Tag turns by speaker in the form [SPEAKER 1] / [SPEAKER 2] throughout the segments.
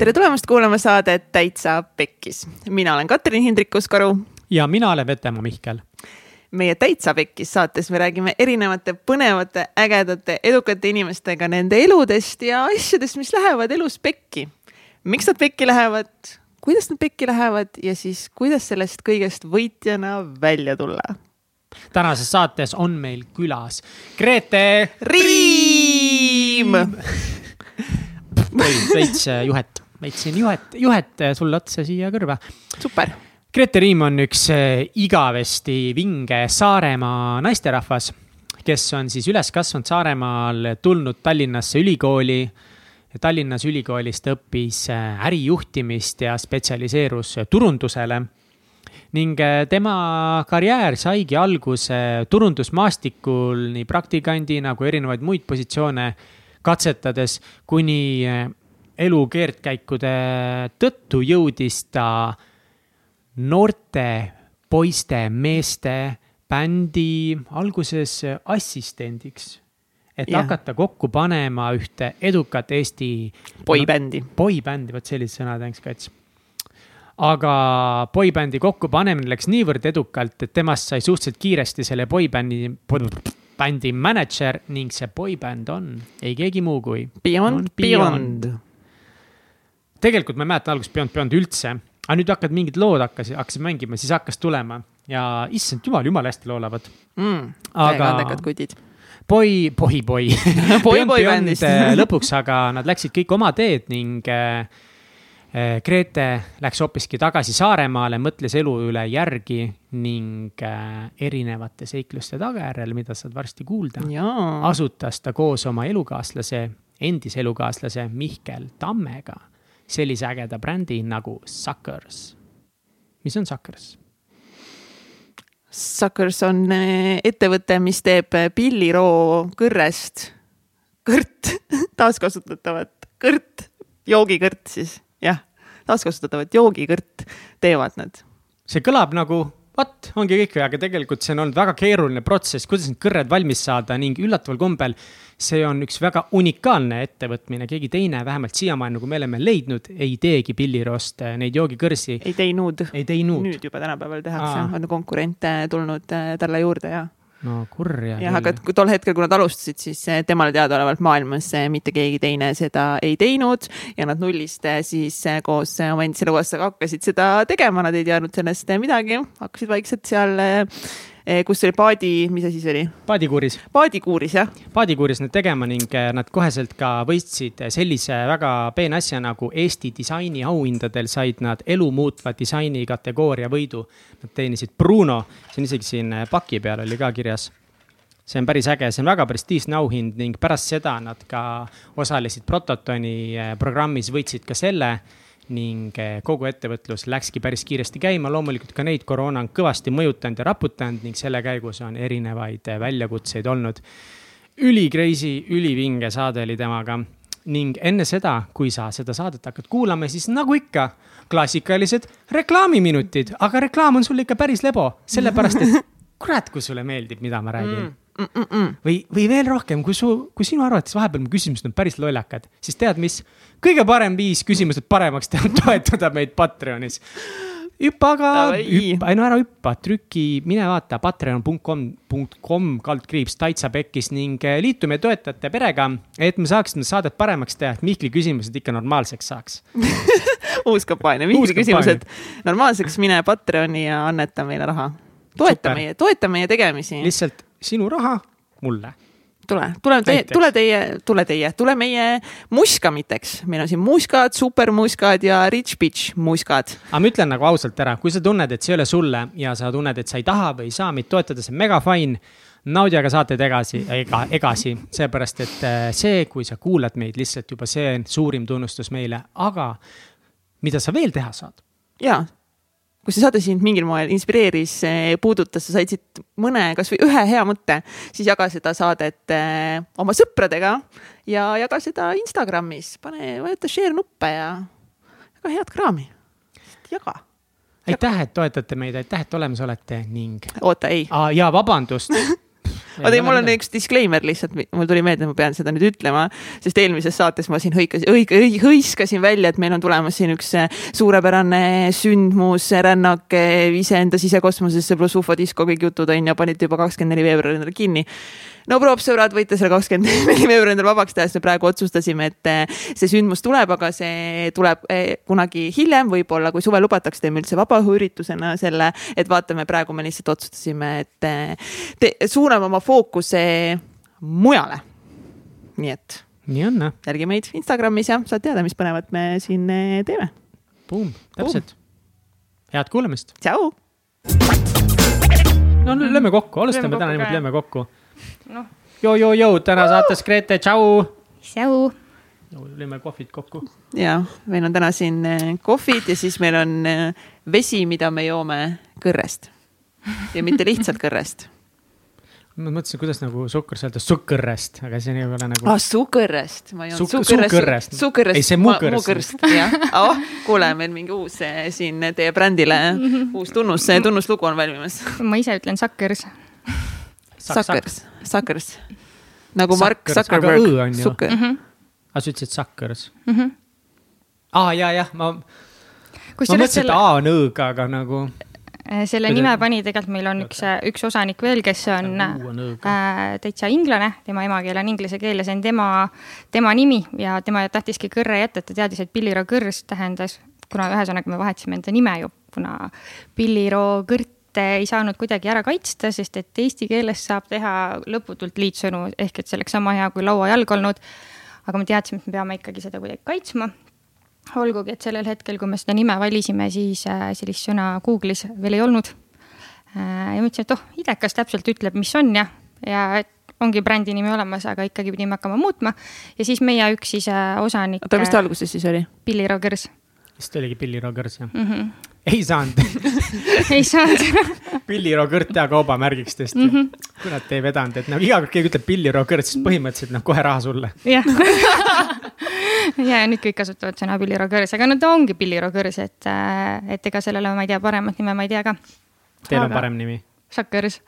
[SPEAKER 1] tere tulemast kuulama saadet Täitsa Pekkis. mina olen Katrin Hindrikus-Karu.
[SPEAKER 2] ja mina olen Vetemaa Mihkel.
[SPEAKER 1] meie Täitsa Pekkis saates me räägime erinevate põnevate, ägedate, edukate inimestega nende eludest ja asjadest, mis lähevad elus pekki. miks nad pekki lähevad, kuidas nad pekki lähevad ja siis kuidas sellest kõigest võitjana välja tulla
[SPEAKER 2] tänases saates on meil külas Grete
[SPEAKER 1] Riim
[SPEAKER 2] veits äh, juhet, veits siin juhet, juhet sulle otsa siia kõrva.
[SPEAKER 1] super.
[SPEAKER 2] Grete Riim on üks äh, igavesti vinge Saaremaa naisterahvas, kes on siis üles kasvanud Saaremaal, tulnud Tallinnasse ülikooli. Tallinnas ülikoolis ta õppis ärijuhtimist ja spetsialiseerus turundusele ning tema karjäär saigi alguse turundusmaastikul nii praktikandina kui erinevaid muid positsioone katsetades, kuni eh, elu keerdkäikude tõttu jõudis ta noorte poiste, meeste bändi alguses assistendiks. et yeah. hakata kokku panema ühte edukat Eesti.
[SPEAKER 1] boybändi.
[SPEAKER 2] boybändi, vot sellised sõnad, thanks kats aga boybändi kokkupanemine läks niivõrd edukalt, et temast sai suhteliselt kiiresti selle boybändi bändi mänedžer ning see boybänd on ei keegi muu kui.
[SPEAKER 1] Beyond, Beyond, Beyond..
[SPEAKER 2] Tegelikult ma ei mäleta algust Beyond, Beyond üldse, aga nüüd hakkad mingid lood hakkasid, hakkasid mängima, siis hakkas tulema ja issand jumal, jumala hästi laulavad
[SPEAKER 1] mm,. aga. andekad kutid.
[SPEAKER 2] Boi, boi, boi.
[SPEAKER 1] Boi, boi bändist
[SPEAKER 2] äh, lõpuks, aga nad läksid kõik oma teed ning äh, Eh, Grete läks hoopiski tagasi Saaremaale, mõtles elu üle järgi ning eh, erinevate seikluste tagajärjel, mida saad varsti kuulda, asutas ta koos oma elukaaslase, endise elukaaslase Mihkel Tammega sellise ägeda brändi nagu Suckers. mis on Suckers?
[SPEAKER 1] Suckers on eh, ettevõte, mis teeb pilliroo kõrrest kõrt, taaskasutatavat kõrt, joogikõrt siis jah, taaskasutatavat joogikõrt teevad nad.
[SPEAKER 2] see kõlab nagu vot, ongi kõik, aga tegelikult see on olnud väga keeruline protsess, kuidas need kõrred valmis saada ning üllataval kombel see on üks väga unikaalne ettevõtmine, keegi teine, vähemalt siiamaani, nagu me oleme leidnud, ei teegi pilliroost äh, neid joogikõrsi.
[SPEAKER 1] ei teinud.
[SPEAKER 2] ei teinud.
[SPEAKER 1] nüüd juba tänapäeval tehakse, on konkurente tulnud äh, talle juurde ja
[SPEAKER 2] no kurja.
[SPEAKER 1] jah, aga tol hetkel, kui nad alustasid, siis temale teadaolevalt maailmas mitte keegi teine seda ei teinud ja nad nullist siis koos oma endise elukaaslasega hakkasid seda tegema, nad ei teadnud sellest midagi, hakkasid vaikselt seal Eh, kus oli paadi, mis asi see oli?
[SPEAKER 2] paadikuuris.
[SPEAKER 1] paadikuuris, jah.
[SPEAKER 2] paadikuuris need tegema ning eh, nad koheselt ka võistsid sellise väga peene asja nagu Eesti disaini auhindadel said nad elu muutva disaini kategooria võidu. Nad teenisid Bruno, see on isegi siin eh, paki peal oli ka kirjas see on päris äge, see on väga prestiižne auhind ning pärast seda nad ka osalesid Prototoni programmis, võitsid ka selle ning eh, kogu ettevõtlus läkski päris kiiresti käima, loomulikult ka neid koroona on kõvasti mõjutanud ja raputanud ning selle käigus on erinevaid eh, väljakutseid olnud. üli-crazy, ülivinge saade oli temaga ning enne seda, kui sa seda saadet hakkad kuulama, siis nagu ikka, klassikalised reklaamiminutid, aga reklaam on sul ikka päris lebo, sellepärast et kurat, kui sulle meeldib, mida ma räägin. Mm Mm -mm või, või veel rohkem, kui su, kui sinu arvates vahepeal mu küsimused on päris lollakad, siis tead, mis? kõige parem viis küsimused paremaks teha on toetada meid Patreonis. hüppa aga, hüppa, ei no ära hüppa, trüki, mine vaata patreon.com kaldkriips täitsa pekkis ning eh, liitu meie toetajate perega, et me saaksime saadet paremaks teha, et Mihkli küsimused ikka normaalseks saaks.
[SPEAKER 1] Uus kampaania, Mihkli küsimused normaalseks, mine Patreoni ja anneta meile raha. Toeta meie, toeta meie tegemisi.
[SPEAKER 2] lihtsalt sinu raha mulle
[SPEAKER 1] tule, tule teie, tule teie, tule teie, tule meie muskamiteks. meil on siin muskad, supermuskad ja rich bitch muskad.
[SPEAKER 2] aga ma ütlen nagu ausalt ära, kui sa tunned, et see ei ole sulle ja sa tunned, et sa ei taha või ei saa meid toetada, see on mega fine. naudi aga saateid egasi, ega, egasi, seepärast et äh, see, kui sa kuulad meid lihtsalt juba see on suurim tunnustus meile, aga mida sa veel teha saad?
[SPEAKER 1] jaa kui see saade sind mingil moel inspireeris, puudutas, sa said siit mõne, kasvõi ühe hea mõtte, siis jaga seda saadet eh, oma sõpradega ja jaga seda Instagramis, pane, vajuta share nuppe ja jaga head kraami. jaga.
[SPEAKER 2] aitäh, et toetate meid, aitäh, et olemas olete ning.
[SPEAKER 1] oota, ei.
[SPEAKER 2] ja vabandust
[SPEAKER 1] oota ei, mul on üks disclaimer lihtsalt, mul tuli meelde, ma pean seda nüüd ütlema, sest eelmises saates ma siin hõikasin, õig-, õig-, hõiskasin välja, et meil on tulemas siin üks äh, suurepärane sündmus, rännak iseenda sisekosmosesse pluss ufodisko, kõik jutud on ju, panite juba kakskümmend neli veebruari endale kinni no proov sõbrad, võite selle kakskümmend neli veebruari endale vabaks teha, sest me praegu otsustasime, et eh, see sündmus tuleb, aga see tuleb eh, kunagi hiljem, võib-olla kui suve lubatakse, teeme üldse vabaõhuüritusena selle, et vaatame, praegu me lihtsalt otsustasime, et eh, te, suuname oma fookuse mujale. nii et.
[SPEAKER 2] nii on,
[SPEAKER 1] jälgi meid Instagramis ja saad teada, mis põnevat me siin teeme.
[SPEAKER 2] Buum, täpselt. head kuulamist.
[SPEAKER 1] tšau.
[SPEAKER 2] no lööme kokku, alustame täna niimoodi, lööme kokku noh. joo-joo-joo, täna saates Grete, tšau.
[SPEAKER 3] tšau.
[SPEAKER 2] lõime kohvid kokku.
[SPEAKER 1] ja meil on täna siin eh, kohvid ja siis meil on eh, vesi, mida me joome kõrrest ja mitte lihtsalt kõrrest
[SPEAKER 2] ma mõtlesin, kuidas nagu suhkrust öelda, suhkrest, aga see ei ole nagu.
[SPEAKER 1] ah, suhkrest, ma ei
[SPEAKER 2] olnud Suk. suhkrest.
[SPEAKER 1] suhkrest.
[SPEAKER 2] ei, see mukrest.
[SPEAKER 1] jah, oh, kuule, meil mingi uus eh, siin teie brändile uus tunnus, tunnuslugu on valmimas.
[SPEAKER 3] ma ise ütlen suckers
[SPEAKER 1] Suckers, Suckers. nagu Mark Zuckerberg.
[SPEAKER 2] aga õ on ju. aga mhm. ah, sa ütlesid Suckers mm. -hmm. aa ah, ja, jah, ma. ma mõtlesin, et A on õ-ga, aga nagu
[SPEAKER 3] äh, selle Kõige... nime pani tegelikult, meil on üks, üks osanik veel, kes on äh, täitsa inglane, tema emakeel on inglise keel ja see on tema, tema nimi ja tema tahtiski kõrre jätta, et ta teadis, et Pilliro kõrs tähendas, kuna ühesõnaga me vahetasime enda nime ju, kuna Pilliro kõrt ei saanud kuidagi ära kaitsta, sest et eesti keeles saab teha lõputult liitsõnu, ehk et see oleks sama hea kui lauajalg olnud. aga me teadsime, et me peame ikkagi seda kuidagi kaitsma. olgugi, et sellel hetkel, kui me seda nime valisime, siis äh, sellist sõna Google'is veel ei olnud. Äh, ja mõtlesin, et oh, idekas täpselt ütleb, mis on ja, ja ongi brändi nimi olemas, aga ikkagi pidime hakkama muutma. ja siis meie üks siis äh, osanik.
[SPEAKER 1] oota, mis ta alguses siis oli?
[SPEAKER 3] Billy Rogers.
[SPEAKER 2] Vist oligi Billy Rogers, jah mm?
[SPEAKER 3] -hmm
[SPEAKER 2] ei saanud
[SPEAKER 3] ei saanud
[SPEAKER 2] pilliroo kõrt hea kaubamärgiks tõesti mm. -hmm. kurat ei vedanud, et nagu iga kord keegi ütleb pilliroo kõrt, siis põhimõtteliselt noh, kohe raha sulle.
[SPEAKER 3] jah ja nüüd kõik kasutavad sõna pilliroo kõrs, aga no ta ongi pilliroo kõrs, et, äh, et ega sellele ma ei tea, paremat nime ma ei tea ka.
[SPEAKER 2] Teil on parem nimi?
[SPEAKER 3] Suckers.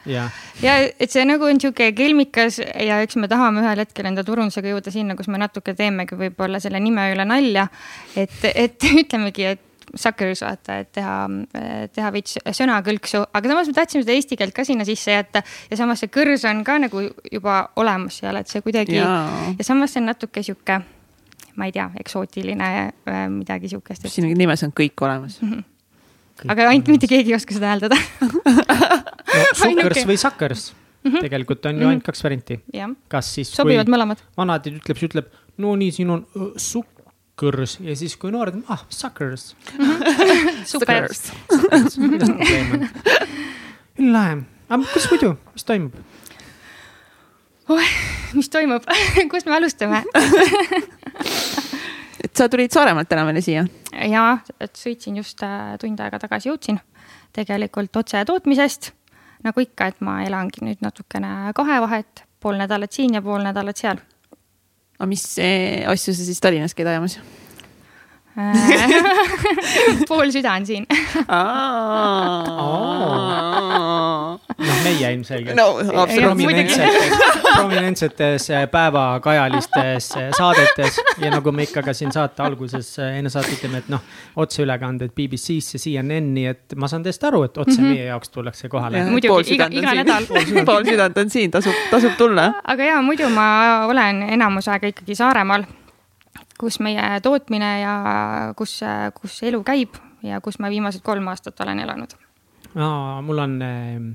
[SPEAKER 3] ja et see nagu on sihuke kelmikas ja eks me tahame ühel hetkel enda turundusega jõuda sinna, kus me natuke teemegi võib-olla selle nime üle nalja. et, et ütlemegi, et Suckers vaata, et teha, teha veits sõnakõlksu, aga samas me tahtsime seda eesti keelt ka sinna sisse jätta. ja samas see kõrs on ka nagu juba olemas seal, et see kuidagi ja, ja samas see on natuke sihuke, ma ei tea, eksootiline äh, midagi sihukest et....
[SPEAKER 1] siin nimes on kõik olemas mm.
[SPEAKER 3] -hmm. Aga ainult mitte keegi ei oska seda hääldada.
[SPEAKER 2] No, Suckers või Suckers Mm -hmm. tegelikult on ju ainult kaks varianti. kas siis.
[SPEAKER 3] sobivad mõlemad.
[SPEAKER 2] vanateed ütleb, siis ütleb, no nii, siin on uh, sukk suckers ja siis, kui noored, ah, suckers
[SPEAKER 3] super.
[SPEAKER 2] lahe, aga kus muidu, mis toimub?
[SPEAKER 3] Oh,? mis toimub? Kust me alustame
[SPEAKER 1] et sa tulid Saaremaalt täna meile siia?
[SPEAKER 3] jaa, et sõitsin just äh, tund aega tagasi, jõudsin tegelikult otse tootmisest. nagu ikka, et ma elangi nüüd natukene kahe vahet, pool nädalat siin ja pool nädalat seal
[SPEAKER 1] aga mis asju sa siis Tallinnas käid ajamas
[SPEAKER 3] pool süda on siin.
[SPEAKER 2] Noh, meie ilmselgelt.
[SPEAKER 1] No,.
[SPEAKER 2] prominentsetes, prominentsetes. äh, päevakajalistes äh, saadetes. Ja nagu me ikka ka siin saate alguses äh, enne saadet ütleme, et noh, otseülekanded BBC-sse, CNN-i, et ma saan täiesti aru, et otse mm -hmm. meie jaoks tullakse kohale.
[SPEAKER 3] muidugi, iga, iga nädal.
[SPEAKER 1] pool südant on siin, tasub, tasub tulla.
[SPEAKER 3] aga ja muidu ma olen enamus aega ikkagi Saaremaal kus meie tootmine ja kus, kus elu käib ja kus ma viimased kolm aastat olen elanud.
[SPEAKER 2] mul on ehm,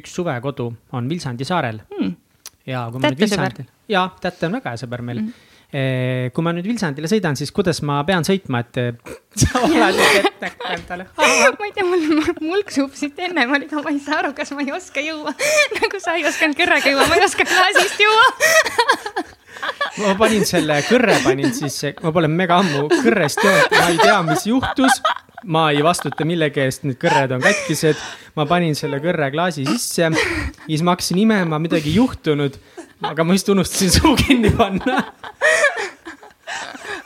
[SPEAKER 2] üks suvekodu on Vilsandi saarel hmm.. ja kui ma nüüd Vilsandil, ja Tätte on väga hea sõber meil hmm kui ma nüüd Vilsandile sõidan, siis kuidas ma pean sõitma, et sa oled ette näkku endale?
[SPEAKER 3] ma ei tea, mul mulk supsiti ennem, aga ma ei saa aru, kas ma ei oska juua. nagu sa ei osanud kõrrega juua, ma ei oska klaasist juua
[SPEAKER 2] ma panin selle kõrre, panin siis, ma pole mega ammu kõrrest joonud, ma ei tea, mis juhtus. ma ei vastuta millegi eest, need kõrred on katkised. ma panin selle kõrre klaasi sisse, siis ma hakkasin imema, midagi juhtunud. aga ma just unustasin suu kinni panna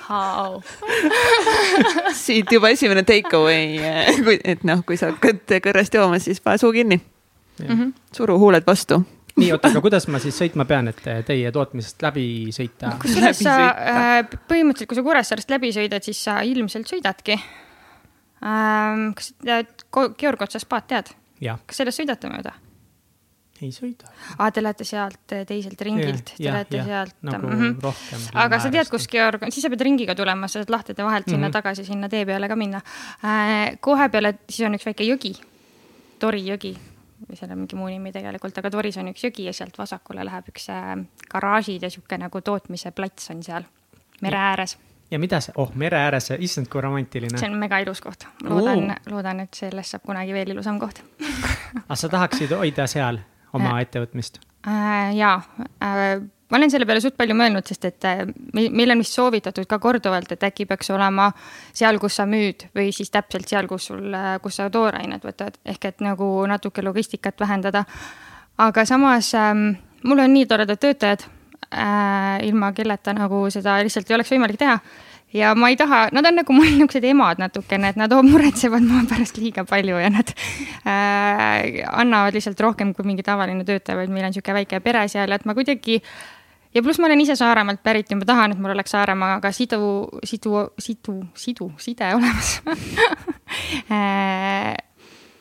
[SPEAKER 3] How?
[SPEAKER 1] siit juba esimene take away, et noh, kui sa hakkad kõrrest jooma, siis pane suu kinni mm. -hmm. suru huuled vastu
[SPEAKER 2] nii, oota, aga kuidas ma siis sõitma pean, et teie tootmisest läbi sõita?
[SPEAKER 3] kusjuures sa äh, põhimõtteliselt, kui sa Kuressaarest läbi sõidad, siis sa ilmselt sõidadki ähm,. kas Georg Otsa spaad tead? kas sellest sõidate mööda?
[SPEAKER 2] ei sõida.
[SPEAKER 3] aa, te lähete sealt eh, teiselt ringilt, te lähete ja, sealt
[SPEAKER 2] nagu mm -hmm. rohkem.
[SPEAKER 3] aga sa tead, kus Georg on, siis sa pead ringiga tulema, sa saad lahtede vahelt sinna mm -hmm. tagasi, sinna tee peale ka minna äh,. kohe peale, siis on üks väike jõgi, Tori jõgi või seal on mingi muu nimi tegelikult, aga Toris on üks jõgi ja sealt vasakule läheb üks äh, garaažid ja sihuke nagu tootmise plats on seal mere ääres.
[SPEAKER 2] ja mida see, oh mere ääres, issand kui romantiline.
[SPEAKER 3] see on mega ilus koht, loodan, loodan, et sellest saab kunagi veel ilusam koht.
[SPEAKER 2] Aga sa tahaksid hoida seal oma äh, ettevõtmist?
[SPEAKER 3] Äh,? jaa. Äh,, ma olen selle peale suht palju mõelnud, sest et äh, meil on vist soovitatud ka korduvalt, et äkki peaks olema seal, kus sa müüd või siis täpselt seal, kus sul, äh, kus sa toorainet võtad, ehk et nagu natuke logistikat vähendada. aga samas ähm, mul on nii toredad töötajad äh,, ilma kelleta nagu seda lihtsalt ei oleks võimalik teha ja ma ei taha, nad on nagu mul niisugused emad natukene, et nad muretsevad mu pärast liiga palju ja nad äh, annavad lihtsalt rohkem kui mingi tavaline töötaja, vaid meil on niisugune väike pere seal, et ma kuidagi ja pluss ma olen ise Saaremaalt pärit ja ma tahan, et mul oleks Saaremaaga sidu, sidu, sidu, sidu, side olemas. Äh,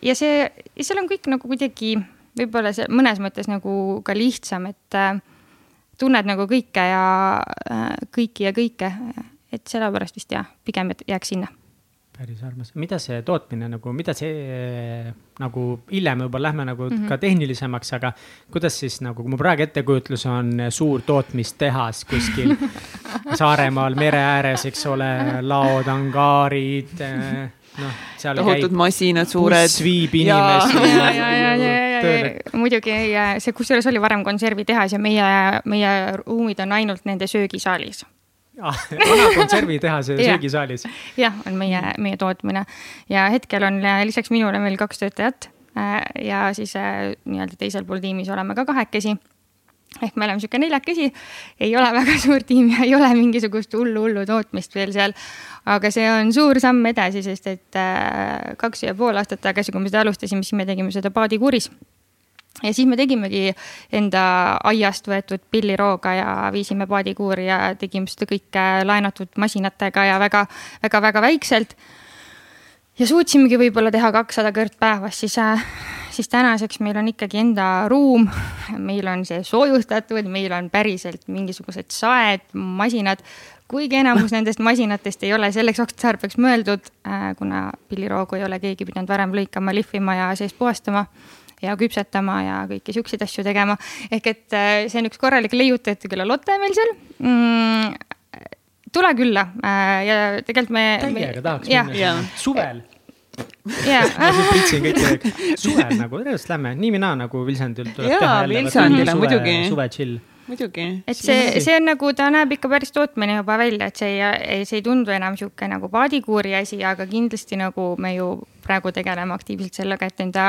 [SPEAKER 3] ja see, ja seal on kõik nagu kuidagi võib-olla see mõnes mõttes nagu ka lihtsam, et äh, tunned nagu kõike ja äh, kõiki ja kõike. Et sellepärast vist jah, pigem jääks sinna
[SPEAKER 2] päris armas, mida see tootmine nagu, mida see nagu hiljem võib-olla lähme nagu mm -hmm. ka tehnilisemaks, aga kuidas siis nagu, kui mu praegu ettekujutlus on suur tootmistehas kuskil Saaremaal mere ääres, eks ole, laod, angaarid, noh, seal
[SPEAKER 1] tohutud masinad, suured.
[SPEAKER 2] buss viib inimesi. ja,
[SPEAKER 3] ja, ja, ja, ja, ja muidugi see, kusjuures oli varem konservitehas ja meie, meie ruumid on ainult nende söögisaalis
[SPEAKER 2] vana konservitehase söögisaalis.
[SPEAKER 3] jah, on meie, meie tootmine. Ja hetkel on lisaks minule veel kaks töötajat äh, ja siis äh, nii-öelda teisel pool tiimis oleme ka kahekesi. Ehk me oleme sihuke neljakesi, ei ole väga suur tiim ja ei ole mingisugust hullu, hullu tootmist veel seal. aga see on suur samm edasi, sest et äh, kaks ja pool aastat tagasi, kui me seda alustasime, siis me tegime seda paadikuuris ja siis me tegimegi enda aiast võetud pillirooga ja viisime paadikuuri ja tegime seda kõike laenatud masinatega ja väga, väga, väga väikselt. ja suutsimegi võib-olla teha kakssada kõrt päevas, siis, äh, siis tänaseks meil on ikkagi enda ruum. meil on see soojustatud, meil on päriselt mingisugused saed, masinad kuigi enamus nendest masinatest ei ole selleks otstarbeks mõeldud, äh, kuna pilliroogu ei ole keegi pidanud varem lõikama, lihvima ja seest puhastama ja küpsetama ja kõiki siukseid asju tegema. ehk et äh, see on üks korralik leiutajate küla lotte meil seal mm,. tule külla äh, ja tegelikult me.
[SPEAKER 2] täiega tahaks minna suvel jaa. ma siin pritsin kõike, suvel nagu, tõenäoliselt lähme, nii või naa nagu Vilsandil tuleb
[SPEAKER 1] jaa, teha jälle. Vilsandile muidugi.
[SPEAKER 2] suve chill
[SPEAKER 1] muidugi.
[SPEAKER 3] et see, see on nagu, ta näeb ikka päris tootmine juba välja, et see ei, see ei tundu enam sihuke nagu paadikuuri asi, aga kindlasti nagu me ju praegu tegeleme aktiivselt sellega, et enda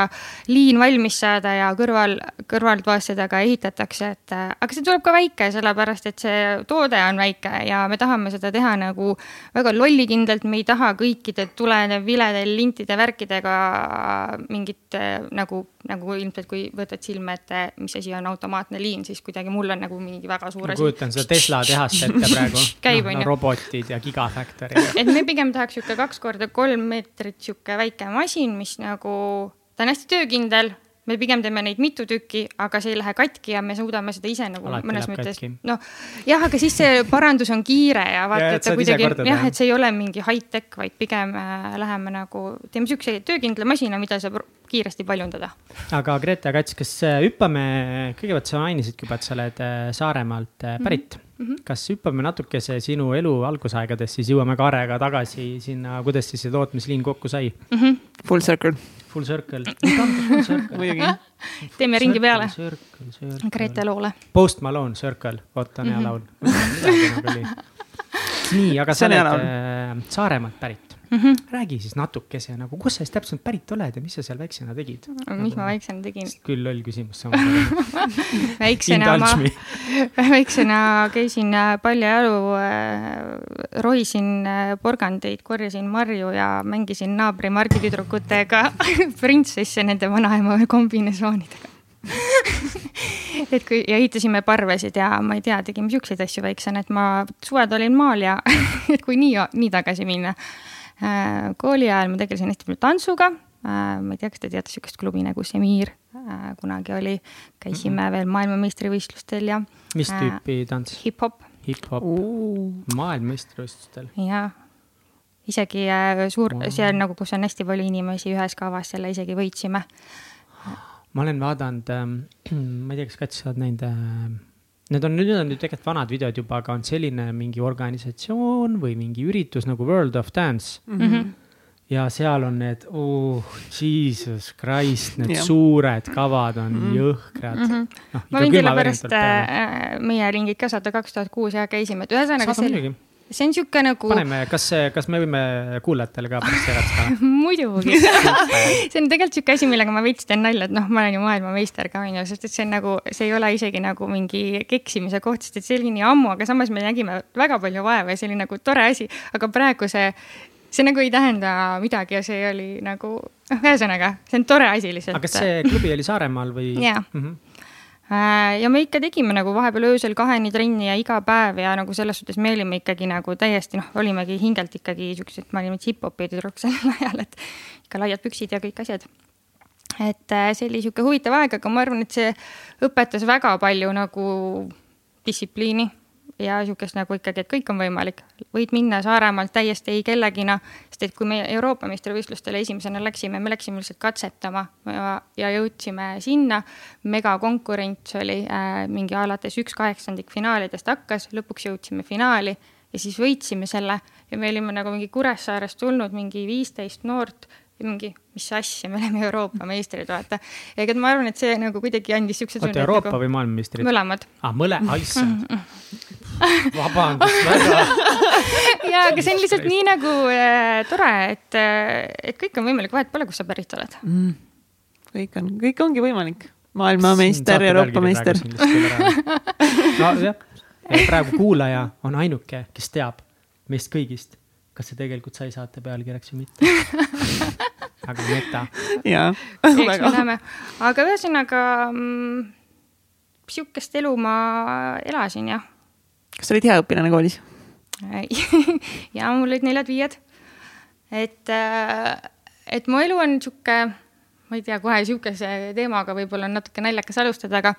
[SPEAKER 3] liin valmis saada ja kõrval, kõrvaltoas seda ka ehitatakse, et aga see tuleb ka väike, sellepärast et see toode on väike ja me tahame seda teha nagu väga lollikindlalt, me ei taha kõikide tulede, vilede, lintide, värkidega mingit nagu, nagu ilmselt kui võtad silme ette, mis asi on automaatne liin, siis kuidagi mul on nagu mingi väga suur
[SPEAKER 2] asi. ma kujutan seda Tesla tehast ette praegu
[SPEAKER 3] käib
[SPEAKER 2] no,,
[SPEAKER 3] on
[SPEAKER 2] ju. robotid ja gigafactory.
[SPEAKER 3] et me pigem tahaks sihuke kaks korda kolm meetrit sihuke väike väike masin, mis nagu, ta on hästi töökindel, me pigem teeme neid mitu tükki, aga see ei lähe katki ja me suudame seda ise nagu
[SPEAKER 2] Alati
[SPEAKER 3] mõnes mõttes, noh. jah, aga siis see parandus on kiire ja vaata, et ta kuidagi jah, et see ei ole mingi high-tech, vaid pigem äh, läheme nagu, teeme siukse töökindla masina, mida saab kiiresti paljundada.
[SPEAKER 2] aga Grete Kats, kas äh, hüppame, kõigepealt sa mainisidki juba, et sa oled äh, Saaremaalt äh, pärit mm. -hmm. kas hüppame natukese sinu elu algusaegades, siis jõuame kaarega tagasi sinna, kuidas siis see tootmisliin kokku sai
[SPEAKER 1] mm? -hmm. Full circle.
[SPEAKER 2] Full circle,
[SPEAKER 1] muidugi.
[SPEAKER 3] teeme ringi peale. Grete loole.
[SPEAKER 2] Post Malone Circle, vot on hea mhm. laul. Nagu nii, aga sa oled Saaremaalt pärit mm. -hmm. räägi siis natukese nagu, kus sa siis täpselt pärit oled ja mis sa seal väiksena tegid?
[SPEAKER 3] mis ma väiksena tegin?
[SPEAKER 2] küll loll küsimus samas
[SPEAKER 3] väiksena ma, väiksena käisin äh, paljajalu äh,, rohisin äh, porgandeid, korjasin marju ja mängisin naabri Margi tüdrukutega printsesse nende vanaema kombinesoonidega et kui ja ehitasime parvesid ja ma ei tea, tegime siukseid asju väiksena, et ma suved olin maal ja et kui nii, nii tagasi minna. Äh, kooli ajal ma tegelesin hästi palju tantsuga. Äh, ma ei tea, kas te teate sihukest klubi nagu Semir äh, kunagi oli, käisime mm -hmm. veel maailmameistrivõistlustel ja.
[SPEAKER 2] mis tüüpi tants?
[SPEAKER 3] hip-hop.
[SPEAKER 2] hip-hop, maailmameistrivõistlustel.
[SPEAKER 3] jah isegi suur wow., see on nagu, kus on hästi palju inimesi ühes kavas, selle isegi võitsime
[SPEAKER 2] ma olen vaadanud ähm,, ma ei tea, kas Kats, sa oled näinud äh,, need on, nüüd on ju tegelikult vanad videod juba, aga on selline mingi organisatsioon või mingi üritus nagu World of Dance mm. -hmm. ja seal on need, oh jesus christ, need ja. suured kavad on mm -hmm. jõhkrad mm. -hmm.
[SPEAKER 3] No, ma võin teile pärast äh, meie ringid ka saata, kaks tuhat kuus ja käisime, et ühesõnaga.
[SPEAKER 2] saadame muidugi
[SPEAKER 3] see on sihuke nagu.
[SPEAKER 2] paneme, kas, kas me võime kuulajatele ka pärast jagada
[SPEAKER 3] muidugi see on tegelikult sihuke asi, millega ma veits teen nalja, et noh, ma olen ju maailmameister ka onju, sest et see on nagu, see ei ole isegi nagu mingi keksimise koht, sest et see oli nii ammu, aga samas me nägime väga palju vaeva ja see oli nagu tore asi, aga praegu see see nagu ei tähenda midagi ja see oli nagu, noh, ühesõnaga, see on tore asi lihtsalt.
[SPEAKER 2] aga kas see klubi oli Saaremaal või?
[SPEAKER 3] jaa Äh, ja me ikka tegime nagu vahepeal öösel kaheni trenni ja iga päev ja nagu selles suhtes me olime ikkagi nagu täiesti noh, olimegi hingelt ikkagi siuksed, me olime hip-hopi tüdruk sel ajal, et ikka laiad püksid ja kõik asjad. et äh, see oli sihuke huvitav aeg, aga ma arvan, et see õpetas väga palju nagu distsipliini ja sihukest nagu ikkagi, et kõik on võimalik. võid minna Saaremaalt täiesti ei kellegina, sest et kui me Euroopa meistrivõistlustele esimesena läksime, me läksime lihtsalt katsetama ja, ja jõudsime sinna. megakonkurents oli äh, mingi alates üks kaheksandik finaalidest hakkas, lõpuks jõudsime finaali ja siis võitsime selle ja me olime nagu mingi Kuressaarest tulnud mingi viisteist noort mingi, mis asja, me oleme Euroopa meistrid, vaata. ega ma arvan, et see nagu kuidagi andis siukse
[SPEAKER 2] oota, Euroopa nagu... või maailmameistrid?
[SPEAKER 3] mõlemad.
[SPEAKER 2] aa, ah, mõle-, issand. vabandust väga
[SPEAKER 3] ja, aga see on lihtsalt nii nagu äh, tore, et äh,, et kõik on võimalik, vahet pole, kust sa pärit oled mm..
[SPEAKER 1] kõik on, kõik ongi võimalik. maailmameister, Euroopa meister.
[SPEAKER 2] nojah, praegu kuulaja on ainuke, kes teab meist kõigist, kas see tegelikult sai saate pealkirjaks või mitte aga meta.
[SPEAKER 1] jaa,
[SPEAKER 3] väga. aga ühesõnaga mm, sihukest elu ma elasin jah
[SPEAKER 1] kas sa olid hea õpilane koolis?
[SPEAKER 3] ja mul olid neljad-viied. et, äh, et mu elu on sihuke, ma ei tea, kohe sihukese teemaga võib-olla on natuke naljakas alustada, aga,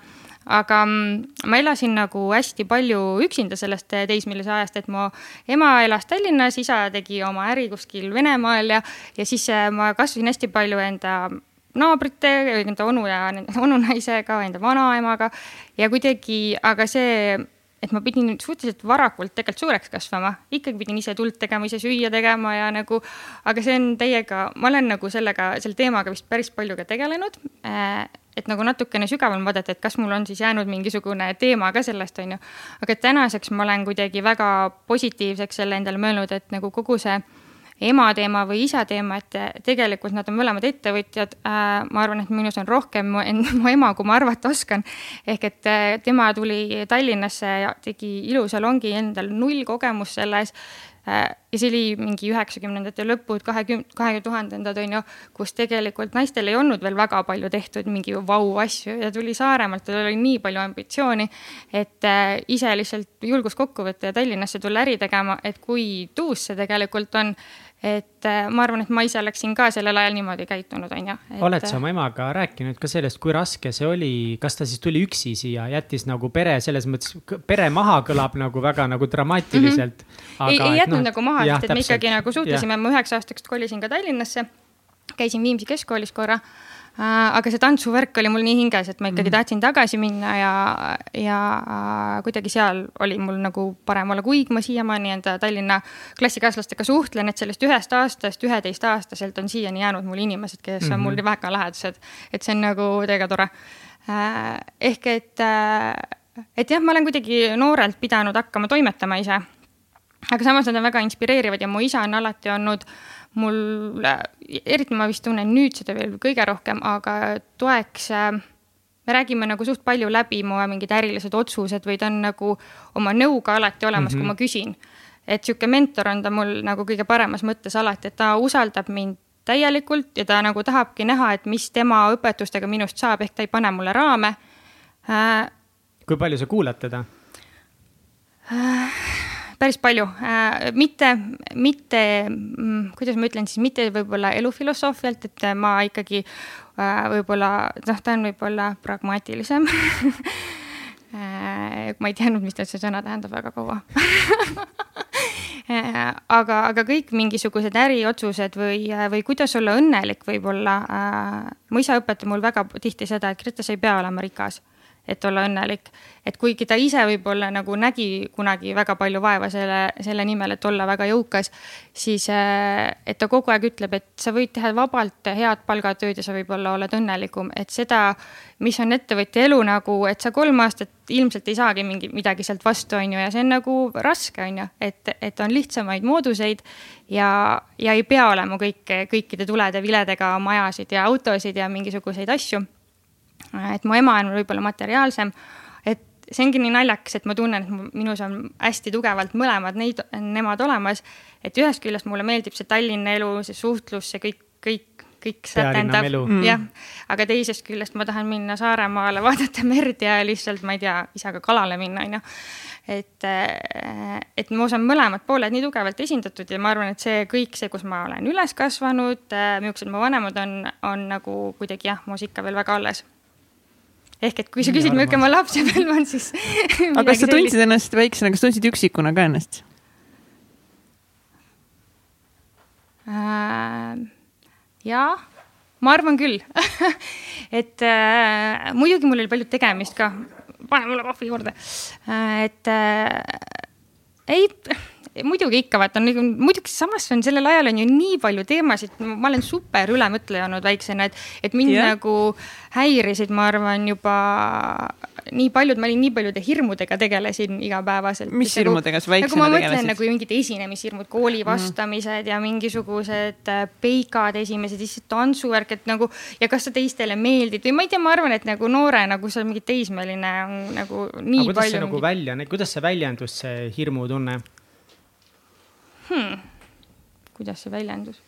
[SPEAKER 3] aga mm, ma elasin nagu hästi palju üksinda sellest teismelise ajast, et mu ema elas Tallinnas, isa tegi oma äri kuskil Venemaal ja, ja siis äh, ma kasvasin hästi palju enda naabrite, enda onu ja onunaisega, enda vanaemaga ja kuidagi, aga see et ma pidin suhteliselt varakult tegelikult suureks kasvama, ikkagi pidin ise tuld tegema, ise süüa tegema ja nagu, aga see on täiega, ma olen nagu sellega, selle teemaga vist päris palju ka tegelenud. Äh, et nagu natukene sügavam vaadata, et kas mul on siis jäänud mingisugune teema ka sellest, on ju. aga tänaseks ma olen kuidagi väga positiivseks selle endale mõelnud, et nagu kogu see ema teema või isa teema, et tegelikult nad on mõlemad ettevõtjad. Äh, ma arvan, et minus on rohkem mu, mu ema, kui ma arvata oskan. ehk et äh, tema tuli Tallinnasse ja tegi ilusalongi endal null kogemust selles äh, ja see oli mingi üheksakümnendate lõpud, kahekümne, kahe tuhandendad on ju, kus tegelikult naistel ei olnud veel väga palju tehtud mingi vau asju ja tuli Saaremaalt, tal oli nii palju ambitsiooni, et ise lihtsalt julgus kokku võtta ja Tallinnasse tulla äri tegema, et kui tuus see tegelikult on et äh, ma arvan, et ma ise oleksin ka sellel ajal niimoodi käitunud, on ju.
[SPEAKER 2] oled sa oma emaga rääkinud ka sellest, kui raske see oli, kas ta siis tuli üksi siia, jättis nagu pere selles mõttes, pere maha kõlab nagu väga nagu dramaatiliselt mm.
[SPEAKER 3] -hmm. ei, ei jätnud no, nagu maha, sest et me ikkagi nagu suhtlesime, ma üheks aastaks kolisin ka Tallinnasse. käisin Viimsi keskkoolis korra Äh, aga see tantsuvärk oli mul nii hinges, et ma ikkagi mm. tahtsin tagasi minna ja, ja äh, kuidagi seal oli mul nagu parem olla, kuigi ma siiamaani enda Tallinna klassikaaslastega suhtlen, et sellest ühest aastast, üheteistaastaselt on siiani jäänud mul inimesed, kes on mm -hmm. mul väga lähedased. et see on nagu täiega tore. Äh, ehk et, et jah, ma olen kuidagi noorelt pidanud hakkama toimetama ise. aga samas nad on väga inspireerivad ja mu isa on alati olnud äh, mul, eriti ma vist tunnen nüüd seda veel kõige rohkem, aga toeks äh, me räägime nagu suht palju läbi mu mingid ärilised otsused või ta on nagu oma nõuga alati olemas mm, -hmm. kui mhm. ma küsin. et sihuke mentor on ta mul nagu kõige paremas mõttes alati, et ta usaldab mind täielikult ja ta nagu tahabki näha, et mis tema õpetustega minust saab, ehk ta ei pane mulle raame
[SPEAKER 2] äh,. kui palju sa kuulad teda
[SPEAKER 3] äh,? Päris palju. Äh,, mitte, mitte, mm, kuidas ma ütlen siis, mitte võib-olla elufilosoofialt, et ma ikkagi äh, võib-olla, noh, ta on võib-olla pragmaatilisem. Äh, ma ei teadnud, mis see sõna tähendab väga kaua. Aga, aga kõik mingisugused äriotsused või, või kuidas olla õnnelik võib-olla äh,. mu isa õpetab mul väga tihti seda, et Grete, sa ei pea olema rikas et olla õnnelik. et kuigi ta ise võib-olla nagu nägi kunagi väga palju vaeva selle, selle nimel, et olla väga jõukas, siis äh, et ta kogu aeg ütleb, et sa võid teha vabalt head palgatööd ja sa võib-olla oled õnnelikum, et seda, mis on ettevõtja elu nagu, et sa kolm aastat ilmselt ei saagi mingi, midagi sealt vastu, on ju, ja see on nagu raske, on ju, et, et on lihtsamaid mooduseid ja, ja ei pea olema kõik, kõikide tulede-viledega majasid ja autosid ja mingisuguseid asju et mu ema on võib-olla materiaalsem, et see ongi nii naljakas, et ma tunnen, et minus on hästi tugevalt mõlemad neid, nemad olemas. et ühest küljest mulle meeldib see Tallinna elu, see suhtlus, see kõik, kõik, kõik sätendab,
[SPEAKER 2] mm.
[SPEAKER 3] jah. aga teisest küljest ma tahan minna Saaremaale, vaadata merd ja lihtsalt, ma ei tea, isaga kalale minna, onju et, et ma usun, mõlemad pooled nii tugevalt esindatud ja ma arvan, et see kõik see, kus ma olen üles kasvanud, millised mu vanemad on, on nagu kuidagi jah, muus ikka veel väga alles ehk et kui sa küsid, milline mu lapsepõlv on, siis
[SPEAKER 1] aga kas sa tundsid sellist... ennast väiksena, kas tundsid üksikuna ka ennast?
[SPEAKER 3] Äh,? jaa, ma arvan küll. Et äh, muidugi mul oli palju tegemist ka, pane mulle kohvi juurde. Äh,, et äh, ei muidugi ikka vaata, muidugi samas on sellel ajal on ju nii palju teemasid, ma olen super ülemõtleja olnud väiksena, et, et mind yeah. nagu häirisid, ma arvan, juba nii paljud, ma olin nii paljude hirmudega tegelesin igapäevaselt.
[SPEAKER 1] mis nagu, hirmudega sa väiksena
[SPEAKER 3] nagu tegelesid? mõtlen nagu mingid esinemishirmud, kooli mhm. vastamised mm. ja mingisugused äh, peikad esimesed, siis tantsuvärk, et nagu ja kas sa teistele meeldid või ma ei tea, ma arvan, et nagu noore nagu sa mingi teismeline on nagu nii
[SPEAKER 2] aga kuidas
[SPEAKER 3] palju.
[SPEAKER 2] see nagu välja, kuidas see väljendus, see hirmutunne?
[SPEAKER 3] Hmm,. kuidas see väljendus?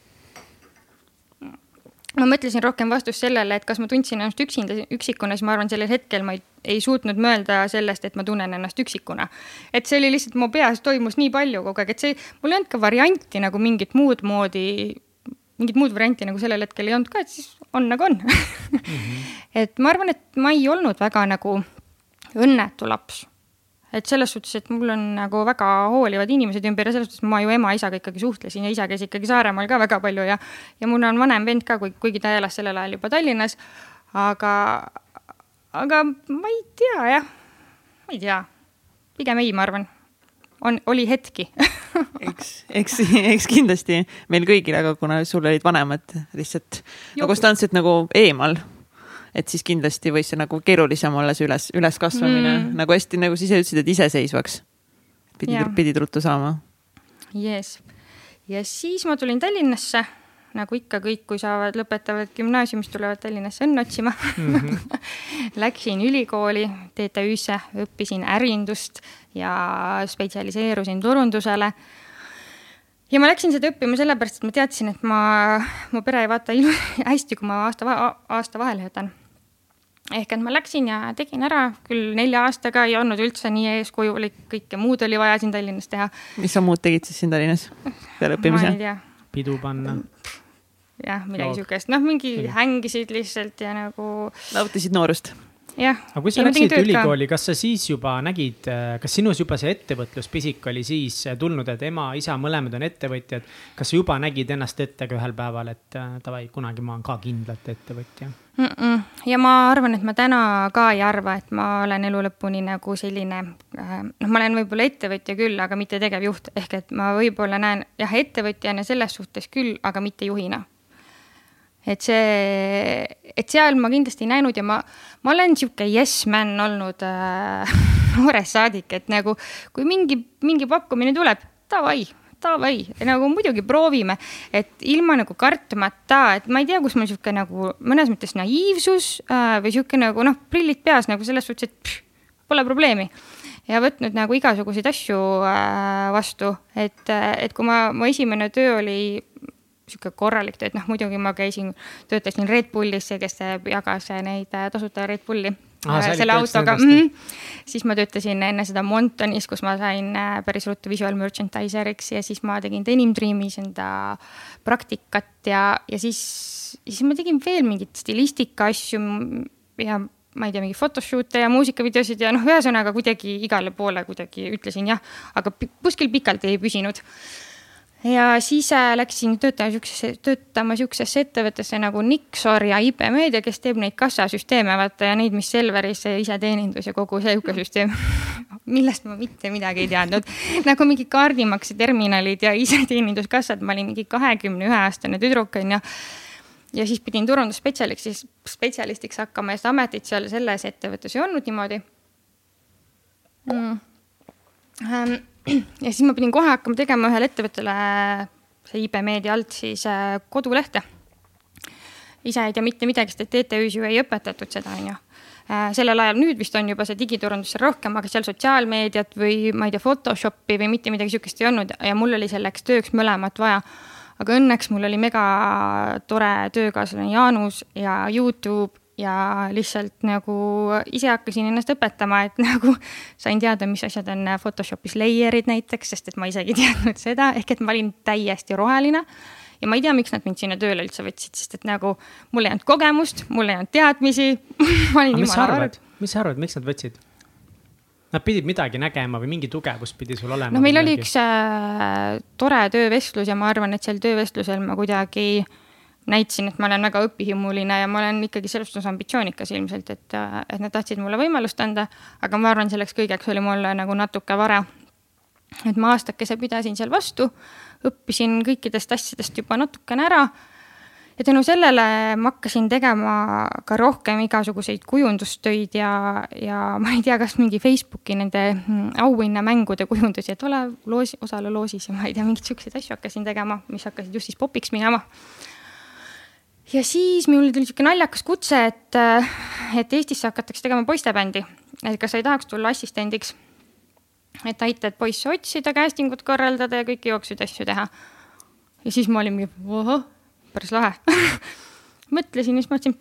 [SPEAKER 3] ma mõtlesin rohkem vastust sellele, et kas ma tundsin ennast üksinda, üksikuna, siis ma arvan, sellel hetkel ma ei, ei suutnud mõelda sellest, et ma tunnen ennast üksikuna. et see oli lihtsalt mu peas toimus nii palju kogu aeg, et see, mul ei olnud ka varianti nagu mingit muud moodi, mingit muud varianti nagu sellel hetkel ei olnud ka, et siis on nagu on mm. -hmm. et ma arvan, et ma ei olnud väga nagu õnnetu laps et selles suhtes, et mul on nagu väga hoolivad inimesed ümber ja selles suhtes ma ju ema-isaga ikkagi suhtlesin ja isa käis ikkagi Saaremaal ka väga palju ja, ja mul on vanem vend ka, kuigi ta elas sellel ajal juba Tallinnas. aga, aga ma ei tea jah, ma ei tea, pigem ei, ma arvan. On, oli hetki.
[SPEAKER 1] Eks, eks, eks kindlasti meil kõigil, aga kuna sul olid vanemad lihtsalt nagu konstantselt nagu eemal et siis kindlasti võis see nagu keerulisem olla, see üles, üleskasvamine mm. nagu hästi, nagu sa ise ütlesid, et iseseisvaks pidid, pidid ruttu saama.
[SPEAKER 3] Yes. ja siis ma tulin Tallinnasse, nagu ikka kõik, kui saavad, lõpetavad gümnaasiumist, tulevad Tallinnasse õnne otsima mm. -hmm. Läksin ülikooli TTÜ-sse, õppisin ärindust ja spetsialiseerusin turundusele ja ma läksin seda õppima sellepärast, et ma teadsin, et ma, mu pere ei vaata hästi, kui ma aasta, aasta vahele jätan ehk et ma läksin ja tegin ära, küll nelja aastaga ei olnud üldse nii eeskujulik, kõike muud oli vaja siin Tallinnas teha.
[SPEAKER 1] mis sa muud tegid siis siin Tallinnas peale õppimise?
[SPEAKER 2] pidu panna.
[SPEAKER 3] jah, midagi siukest, noh, mingi hängisid lihtsalt ja nagu.
[SPEAKER 1] nautisid noorust
[SPEAKER 2] aga kui sa läksid ülikooli, kas sa siis juba nägid, kas sinus juba see ettevõtluspisik oli siis tulnud, et ema, isa, mõlemad on ettevõtjad. kas sa juba nägid ennast ette ka ühel päeval, et äh, davai, kunagi ma olen ka kindlalt ettevõtja
[SPEAKER 3] mm? -mm. ja ma arvan, et ma täna ka ei arva, et ma olen elu lõpuni nagu selline, äh, noh, ma olen võib-olla ettevõtja küll, aga mitte tegevjuht, ehk et ma võib-olla näen jah, ettevõtjana selles suhtes küll, aga mitte juhina et see, et seal ma kindlasti ei näinud ja ma, ma olen sihuke yes man olnud äh, noorest saadik, et nagu kui mingi, mingi pakkumine tuleb, davai, davai, nagu muidugi proovime, et ilma nagu kartmata, et ma ei tea, kus mul sihuke nagu mõnes mõttes naiivsus äh, või sihuke nagu noh, prillid peas nagu selles suhtes, et pff, pole probleemi. Ja võtnud nagu igasuguseid asju äh, vastu, et, et kui ma, mu esimene töö oli sihuke korralik töö, et noh, muidugi ma käisin, töötasin Red Bullis, kes jagas neid äh, tasuta Red Bulli
[SPEAKER 2] Ah,
[SPEAKER 3] äh, selle autoga. Mm siis ma töötasin enne seda Montonis, kus ma sain äh, päris ruttu visual merchandiser'iks ja siis ma tegin Denim Dreamis enda praktikat ja, ja siis, siis ma tegin veel mingeid stilistika asju ja ma ei tea, mingi photoshoot'e ja muusikavideosid ja noh, ühesõnaga kuidagi igale poole kuidagi ütlesin jah, aga kuskil pikalt ei püsinud ja siis äh, läksin töötama siuksesse, töötama siuksesse ettevõttesse nagu Nixor ja IP Meedia, kes teeb neid kassasüsteeme, vaata ja neid, mis Selveris iseteenindus ja kogu see ökosüsteem millest ma mitte midagi ei teadnud. nagu mingi kaardimakseterminalid ja iseteeninduskassad, ma olin mingi kahekümne ühe aastane tüdruk onju. ja siis pidin turundusspetsialistiks, spetsialistiks hakkama ja seda ametit seal selles ettevõttes ei olnud niimoodi. Mm.. Ja siis ma pidin kohe hakkama tegema ühele ettevõttele, see IB Meedia alt siis äh, kodulehte. ise ei tea mitte midagi, sest et TTÜ-s ju ei õpetatud seda, on ju äh, sellel ajal, nüüd vist on juba see digiturundus seal rohkem, aga seal sotsiaalmeediat või ma ei tea, Photoshopi või mitte midagi sihukest ei olnud ja mul oli selleks tööks mõlemat vaja. aga õnneks mul oli mega tore töökaaslane Jaanus ja Youtube ja lihtsalt nagu ise hakkasin ennast õpetama, et nagu sain teada, mis asjad on Photoshopis layer'id näiteks, sest et ma isegi ei teadnud seda, ehk et ma olin täiesti roheline. ja ma ei tea, miks nad mind sinna tööle üldse võtsid, sest et nagu mul ei olnud kogemust, mul ei olnud teadmisi
[SPEAKER 2] mis sa arvad, mis sa arvad, miks nad võtsid? Nad pidid midagi nägema või mingi tugevus pidi sul olema?
[SPEAKER 3] no meil oli üks äh, tore töövestlus ja ma arvan, et sel töövestlusel ma kuidagi äh, näitasin, et ma olen väga õpihimuline ja ma olen ikkagi selles suhtes ambitsioonikas ilmselt, et, et nad tahtsid mulle võimalust anda, aga ma arvan, selleks kõigeks oli mul nagu natuke vara. et ma aastakese pidasin seal vastu, õppisin kõikidest asjadest juba natukene ära ja tänu sellele ma hakkasin tegema ka rohkem igasuguseid kujundustöid ja, ja ma ei tea, kas mingi Facebooki nende mm, auhinnamängude kujundusi, et ole loosi, osale loosis ja ma ei tea, mingeid siukseid asju hakkasin tegema, mis hakkasid just siis popiks minema ja siis mul tuli sihuke naljakas kutse, et, äh, et Eestisse hakatakse tegema poistebändi. et kas sa ei tahaks tulla assistendiks? et aitad poisse otsida, casting ut korraldada ja kõiki jooksuid asju teha. ja siis ma olin mingi, ohoh, päris lahe mõtlesin ja siis mõtlesin,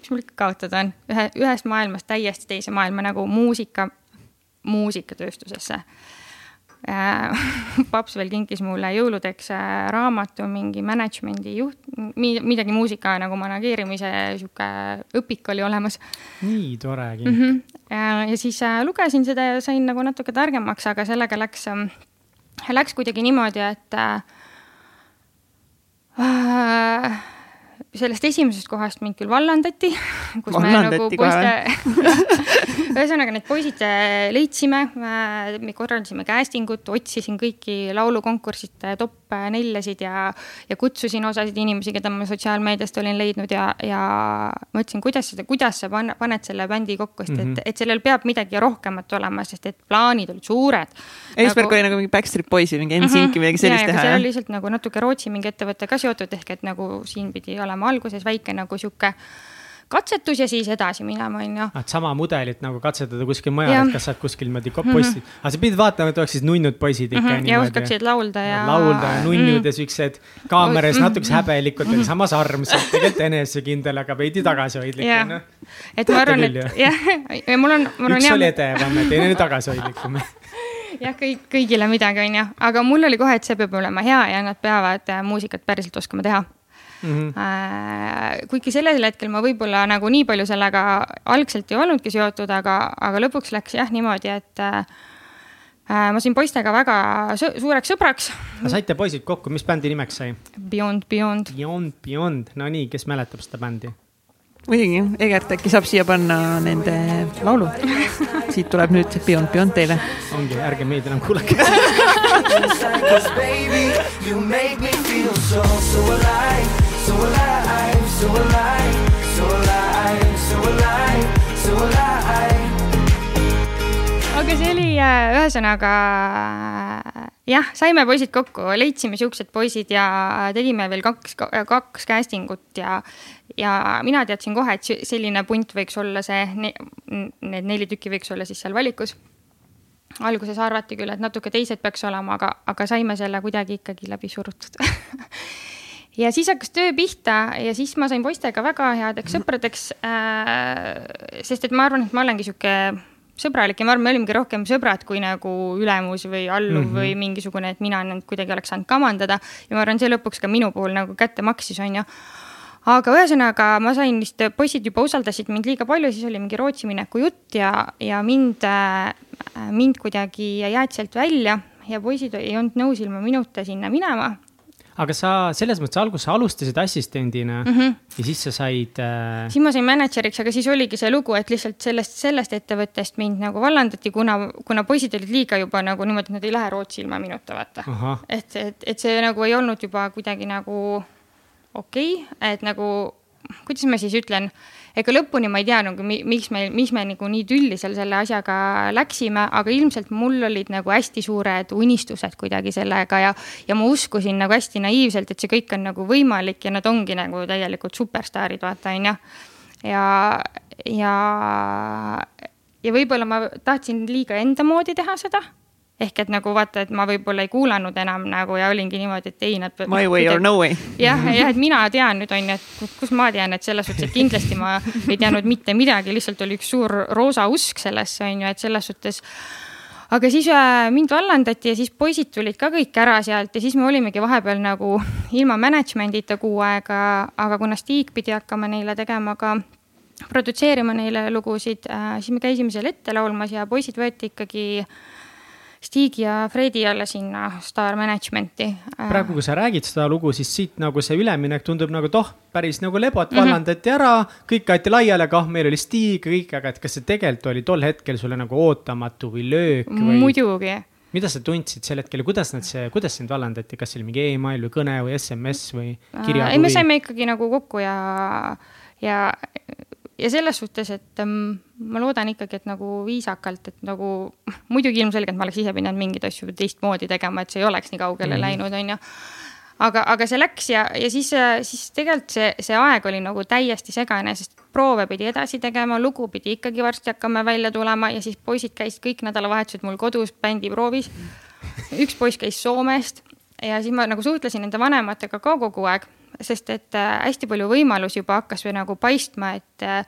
[SPEAKER 3] mis mul ikka kaotada on, ühe, ühest maailmast täiesti teise maailma nagu muusika, muusikatööstusesse paps veel kinkis mulle jõuludeks äh, raamatu mingi management'i juht, midagi muusika nagu manageerimise sihuke õpik oli olemas.
[SPEAKER 2] nii tore kink mm.
[SPEAKER 3] -hmm. ja siis äh, lugesin seda ja sain nagu natuke targemaks, aga sellega läks, ähm, läks kuidagi niimoodi, et äh, sellest esimesest kohast mind küll vallandati, kus vallandati me nagu poiste ühesõnaga need poisid äh, leidsime, me korraldasime casting ut, otsisin kõiki laulukonkursite top neljasid ja, ja kutsusin osasid inimesi, keda ma sotsiaalmeediast olin leidnud ja, ja mõtlesin, kuidas seda, kuidas sa paned, paned selle bändi kokku, sest mm -hmm. et, mhm. et sellel peab midagi rohkemat olema, sest et plaanid olid suured.
[SPEAKER 1] eesmärk nagu... oli nagu mingi Backstreet Boysi, mingi NSYNC-i mm -hmm. midagi sellist teha?
[SPEAKER 3] see oli lihtsalt nagu natuke Rootsi mingi ettevõte ka seotud, ehk et nagu siin pidi olema alguses väike nagu sihuke katsetus ja siis edasi minema, on ju.
[SPEAKER 2] et sama mudelit nagu katsetada kuskil mujal, et kas saad kuskil niimoodi mhm. posti mm, -hmm. aga sa pidid vaatama, et oleksid nunnud poisid ikka mm. -hmm.
[SPEAKER 3] ja oskaksid laulda ja.
[SPEAKER 2] laulda ja nunnud mm -hmm. ja siuksed kaameras mm -hmm. natukese häbelikult mm, -hmm. aga samas armsad, tegelikult enesekindel, aga veidi tagasihoidlik
[SPEAKER 3] yeah.. No. et ma arvan, et jah, ja mul on,
[SPEAKER 2] üks oli edevam ja teine oli tagasihoidlikum
[SPEAKER 3] jah, kõik, kõigile midagi, on ju, aga mul oli kohe, et see peab olema hea ja nad peavad äh, muusikat päriselt oskama teha mm. -hmm. kuigi sellel hetkel ma võib-olla nagu nii palju sellega algselt ei olnudki seotud, aga, aga lõpuks läks jah niimoodi, et äh, ma sain poistega väga suureks sõbraks.
[SPEAKER 2] saite poisid kokku, mis bändi nimeks sai?
[SPEAKER 3] Beyond Beyond.
[SPEAKER 2] Beyond Beyond, no nii, kes mäletab seda bändi?
[SPEAKER 1] muidugi, Egert äkki saab siia panna nende laulu. siit tuleb nüüd Beyond Beyond teile.
[SPEAKER 2] ongi, ärge meid enam kuulake So, alive So alive, so alive, so alive, so alive,
[SPEAKER 3] aga see oli äh, ühesõnaga jah, saime poisid kokku, leidsime siuksed poisid ja tegime veel kaks, kaks casting ut ja, ja mina teadsin kohe, et selline punt võiks olla see, need neli tükki võiks olla siis seal valikus. alguses arvati küll, et natuke teised peaks olema, aga, aga saime selle kuidagi ikkagi läbi surutud ja siis hakkas töö pihta ja siis ma sain poistega väga headeks sõpradeks äh,. sest et ma arvan, et ma olengi sihuke sõbralik ja ma arvan, me olimegi rohkem sõbrad kui nagu ülemus või alluv mm -hmm. või mingisugune, et mina nüüd kuidagi oleks saanud kamandada. ja ma arvan, see lõpuks ka minu puhul nagu kätte maksis, on ju aga ühesõnaga ma sain vist, poisid juba usaldasid mind liiga palju, siis oli mingi Rootsi mineku jutt ja, ja mind, mind kuidagi jäeti sealt välja ja poisid ei olnud nõus ilma minuta sinna minema
[SPEAKER 2] aga sa selles mõttes alguses alustasid assistendina mm -hmm. ja siis sa said äh....
[SPEAKER 3] siis ma sain mänedžeriks, aga siis oligi see lugu, et lihtsalt sellest, sellest ettevõttest mind nagu vallandati, kuna, kuna poisid olid liiga juba nagu niimoodi, et nad ei lähe Rootsi ilma minuta, vaata. et, et, et see nagu ei olnud juba kuidagi nagu okei okay,, et nagu, kuidas ma siis ütlen ega lõpuni ma ei tea nagu miks me, miks me nagu nii tülli seal selle asjaga läksime, aga ilmselt mul olid nagu hästi suured unistused kuidagi sellega ja, ja ma uskusin nagu hästi naiivselt, et see kõik on nagu võimalik ja nad ongi nagu täielikult superstaarid, vaata onju. ja, ja, ja võib-olla ma tahtsin liiga enda moodi teha seda ehk et nagu vaata, et ma võib-olla ei kuulanud enam nagu ja olingi niimoodi, et ei, nad.
[SPEAKER 1] My way or no way.
[SPEAKER 3] jah, jah, et mina tean nüüd on ju, et kus ma tean, et selles suhtes, et kindlasti ma ei teadnud mitte midagi, lihtsalt oli üks suur roosa usk sellesse on ju, et selles suhtes aga siis äh, mind vallandati ja siis poisid tulid ka kõik ära sealt ja siis me olimegi vahepeal nagu ilma management'ita kuu aega, aga kuna Stig pidi hakkama neile tegema ka produtseerima neile lugusid, äh, siis me käisime seal ette laulmas ja poisid võeti ikkagi äh, Stig ja Fredi jälle sinna Star Managementi.
[SPEAKER 2] Äh, praegu, kui sa räägid seda lugu, siis siit nagu see üleminek tundub nagu, et oh, päris nagu lebot mm -hmm. vallandati ära, kõik aeti laiali, aga oh, meil oli Stig, kõik, aga et kas see tegelikult oli tol hetkel sulle nagu ootamatu või löök või?
[SPEAKER 3] muidugi
[SPEAKER 2] mida sa tundsid sel hetkel ja kuidas nad see, kuidas sind vallandati, kas see oli mingi email või kõne või SMS või kiri?
[SPEAKER 3] ei, me saime ikkagi nagu kokku ja, ja ja selles suhtes, et ähm, ma loodan ikkagi, et nagu viisakalt, et nagu muidugi ilmselgelt ma oleks ise pidanud mingeid asju teistmoodi tegema, et see ei oleks nii kaugele mm. läinud, on ju. aga, aga see läks ja, ja siis, siis tegelikult see, see aeg oli nagu täiesti segane, sest proove pidi edasi tegema, lugu pidi ikkagi varsti hakkama välja tulema ja siis poisid käisid kõik nädalavahetused mul kodus bändiproovis. üks poiss käis Soomest ja siis ma nagu suhtlesin nende vanematega ka kogu aeg sest et äh, hästi palju võimalusi juba hakkas või nagu paistma, et äh,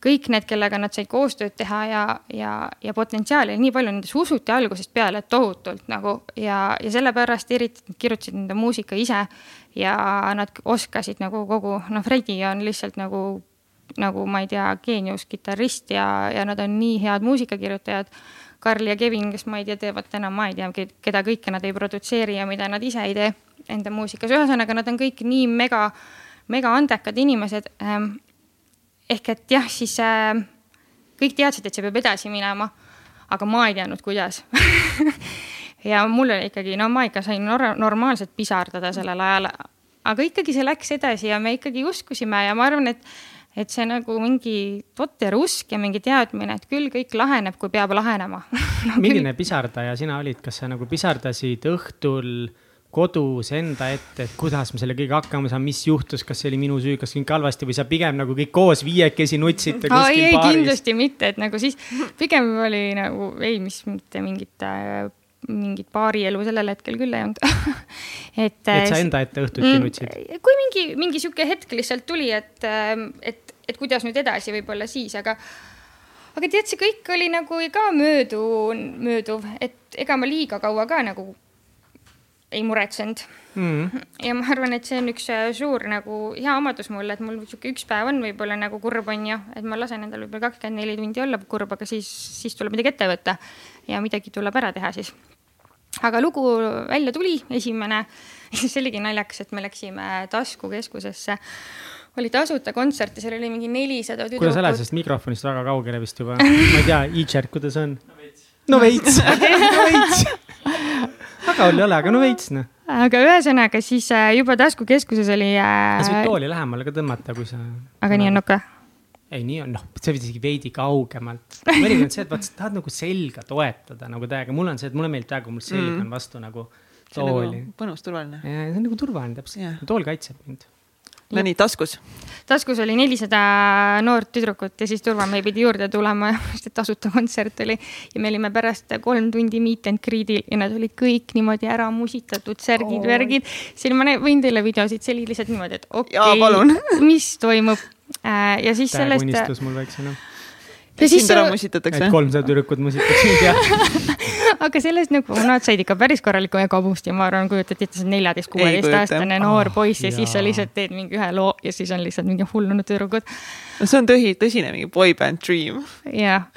[SPEAKER 3] kõik need, kellega nad said koostööd teha ja, ja, ja potentsiaali nii palju nendesse usuti algusest peale tohutult nagu ja, ja sellepärast eriti nad kirjutasid enda muusika ise ja nad oskasid nagu kogu, noh, Fredi on lihtsalt nagu, nagu ma ei tea, geenius kitarrist ja, ja nad on nii head muusikakirjutajad. Karl ja Kevin, kes ma ei tea, teevad enam, ma ei tea, keda kõike nad ei produtseeri ja mida nad ise ei tee enda muusikas, ühesõnaga nad on kõik nii mega, mega andekad inimesed. Ähm, ehk et jah, siis äh, kõik teadsid, et see peab edasi minema, aga ma ei teadnud, kuidas. Ja mul oli ikkagi, no ma ikka sain nor normaalselt pisardada sellel ajal, aga ikkagi see läks edasi ja me ikkagi uskusime ja ma arvan, et et see nagu mingi totter usk ja mingi teadmine, et küll kõik laheneb, kui peab lahenema.
[SPEAKER 2] No, milline pisardaja sina olid, kas sa nagu pisardasid õhtul kodus enda ette, et kuidas ma selle kõigega hakkama saan, mis juhtus, kas see oli minu süü, kas kõik halvasti või sa pigem nagu kõik koos viiekesi nutsite kuskil
[SPEAKER 3] ei, ei, paaris? kindlasti mitte, et nagu siis pigem oli nagu ei, mis mitte mingit äh, mingit baarielu sellel hetkel küll ei olnud
[SPEAKER 2] et. et sa äh, enda ette õhtuti mm, nutsid?
[SPEAKER 3] kui mingi, mingi sihuke hetk lihtsalt tuli, et, ähm, et, et kuidas nüüd edasi võib-olla siis, aga aga tead, see kõik oli nagu ka möödu, mööduv, et ega ma liiga kaua ka nagu ei muretsenud. Mm.. ja ma arvan, et see on üks äh, suur nagu hea omadus mul, et mul sihuke üks päev on võib-olla nagu kurb on ju, et ma lasen endal võib-olla kakskümmend neli tundi olla kurb, aga siis, siis tuleb midagi ette võtta ja midagi tuleb ära teha siis. aga lugu välja tuli, esimene, see oligi naljakas, et me läksime taskukeskusesse. Oli tasuta kontsert ja seal oli mingi nelisada
[SPEAKER 2] tüdrukut. kuidas sa elad sellest mikrofonist väga kaugele vist juba, ma ei tea, e-chat, kuidas on? no veits, no veits väga ei ole, aga no veits noh.
[SPEAKER 3] aga ühesõnaga siis äh, juba taskukeskuses oli
[SPEAKER 2] äh.... sa võid tooli lähemale ka tõmmata, kui sa.
[SPEAKER 3] aga nii on noh ka?
[SPEAKER 2] ei, nii on, noh, see võiks isegi veidi kaugemalt. mõnikord on see, et vaat sa tahad nagu selga toetada nagu täiega, mul on see, et mulle meeldib täiega, kui mul selg mm. on vastu nagu tooli.
[SPEAKER 1] Nagu põnus, turvaline.
[SPEAKER 2] ja, see on nagu turvaline täpselt, tool kaitseb mind
[SPEAKER 1] Nonii, taskus?
[SPEAKER 3] taskus oli nelisada noort tüdrukut ja siis turvamehe pidi juurde tulema, sest tasuta kontsert oli. ja me olime pärast kolm tundi meet and greet'il ja nad olid kõik niimoodi ära musitatud, särgid, värgid. siin ma võin teile videosid, see oli lihtsalt niimoodi, et okei okay,, mis toimub. Äh, ja siis sellest.
[SPEAKER 2] unistus mul väiksena
[SPEAKER 1] ja siis sind ära musitatakse.
[SPEAKER 2] et kolmsada tüdrukut musitaks mind jah
[SPEAKER 3] aga sellest nagu nad said ikka päris korralikku egobust ja ma arvan, kujutad ette, sa oled neljateist, kuueteistaastane noor poiss ja siis sa lihtsalt teed mingi ühe loo ja siis on lihtsalt mingi hullunud tüdrukud.
[SPEAKER 1] no see on tõsi, tõsine mingi boyband dream.
[SPEAKER 3] jah.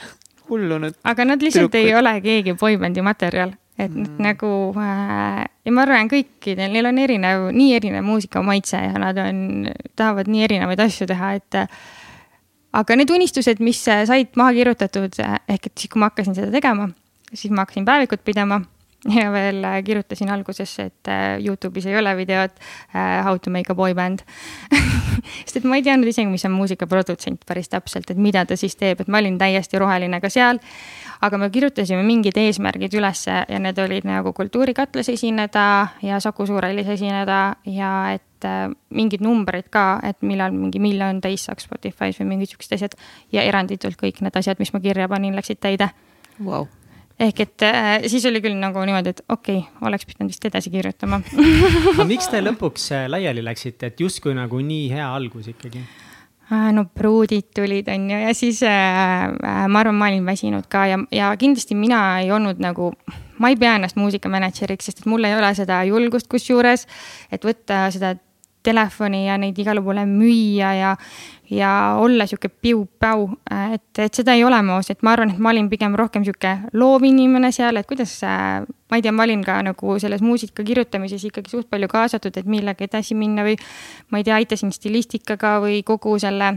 [SPEAKER 1] hullunud.
[SPEAKER 3] aga nad lihtsalt tüdrukud. ei ole keegi boybandi materjal et mm. nagu äh, ja ma arvan, kõikidel, neil on erinev, nii erinev muusikamaitse ja nad on, tahavad nii erinevaid asju teha, et aga need unistused, mis said maha kirjutatud, ehk et siis, kui ma hakkasin seda tegema, siis ma hakkasin päevikut pidama ja veel kirjutasin alguses, et äh, Youtube'is ei ole videot uh, How to make a boy band sest et ma ei teadnud isegi, mis on muusikaprodutsent päris täpselt, et mida ta siis teeb, et ma olin täiesti roheline ka seal. aga me kirjutasime mingid eesmärgid ülesse ja need olid nagu Kultuurikatlas esineda ja Saku Suurhallis esineda ja et äh, mingid numbrid ka, et millal mingi miljon täis saaks Spotify's või mingid siuksed asjad. ja eranditult kõik need asjad, mis ma kirja panin, läksid täide
[SPEAKER 1] wow..
[SPEAKER 3] Ehk et äh, siis oli küll nagu niimoodi, et okei okay,, oleks pidanud vist edasi kirjutama
[SPEAKER 2] aga miks te lõpuks äh, laiali läksite, et justkui nagu nii hea algus ikkagi?
[SPEAKER 3] Äh, no pruudid tulid, on ju, ja siis äh, ma arvan, ma olin väsinud ka ja, ja kindlasti mina ei olnud nagu, ma ei pea ennast muusikamänedžeriks, sest et mul ei ole seda julgust kusjuures, et võtta seda telefoni ja neid igale poole müüa ja, ja olla sihuke piu-päu. et, et seda ei ole moos, et ma arvan, et ma olin pigem rohkem sihuke loov inimene seal, et kuidas, ma ei tea, ma olin ka nagu selles muusika kirjutamises ikkagi suht palju kaasatud, et millega edasi minna või ma ei tea, aitasin stilistikaga või kogu selle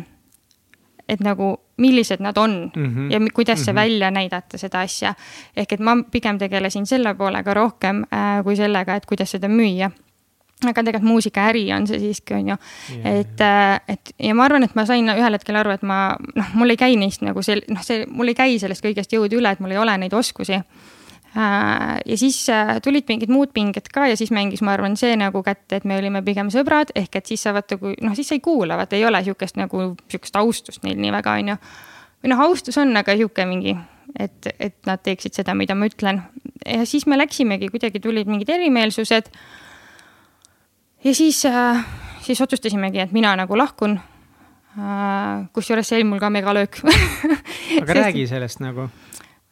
[SPEAKER 3] et nagu, millised nad on mm -hmm. ja kuidas see mm -hmm. välja näidata, seda asja. ehk et ma pigem tegelesin selle poolega rohkem äh, kui sellega, et kuidas seda müüa aga tegelikult muusikaäri on see siiski, on ju. et, äh, et ja ma arvan, et ma sain ühel hetkel aru, et ma noh, mul ei käi neist nagu see, noh, see, mul ei käi sellest kõigest jõud üle, et mul ei ole neid oskusi. Äh, ja siis äh, tulid mingid muud pinged ka ja siis mängis, ma arvan, see nagu kätte, et me olime pigem sõbrad, ehk et siis sa vaata, kui noh, siis sa ei kuula, vaata ei ole sihukest nagu sihukest austust neil nii väga, on ju. või noh, austus on, aga sihuke mingi, et, et nad teeksid seda, mida ma ütlen. ja siis me läksimegi, kuidagi tulid mingid erimeelsused ja siis, äh, siis otsustasimegi, et mina nagu lahkun. Äh, kusjuures see oli mul ka megalöök
[SPEAKER 2] aga Sest... räägi sellest nagu,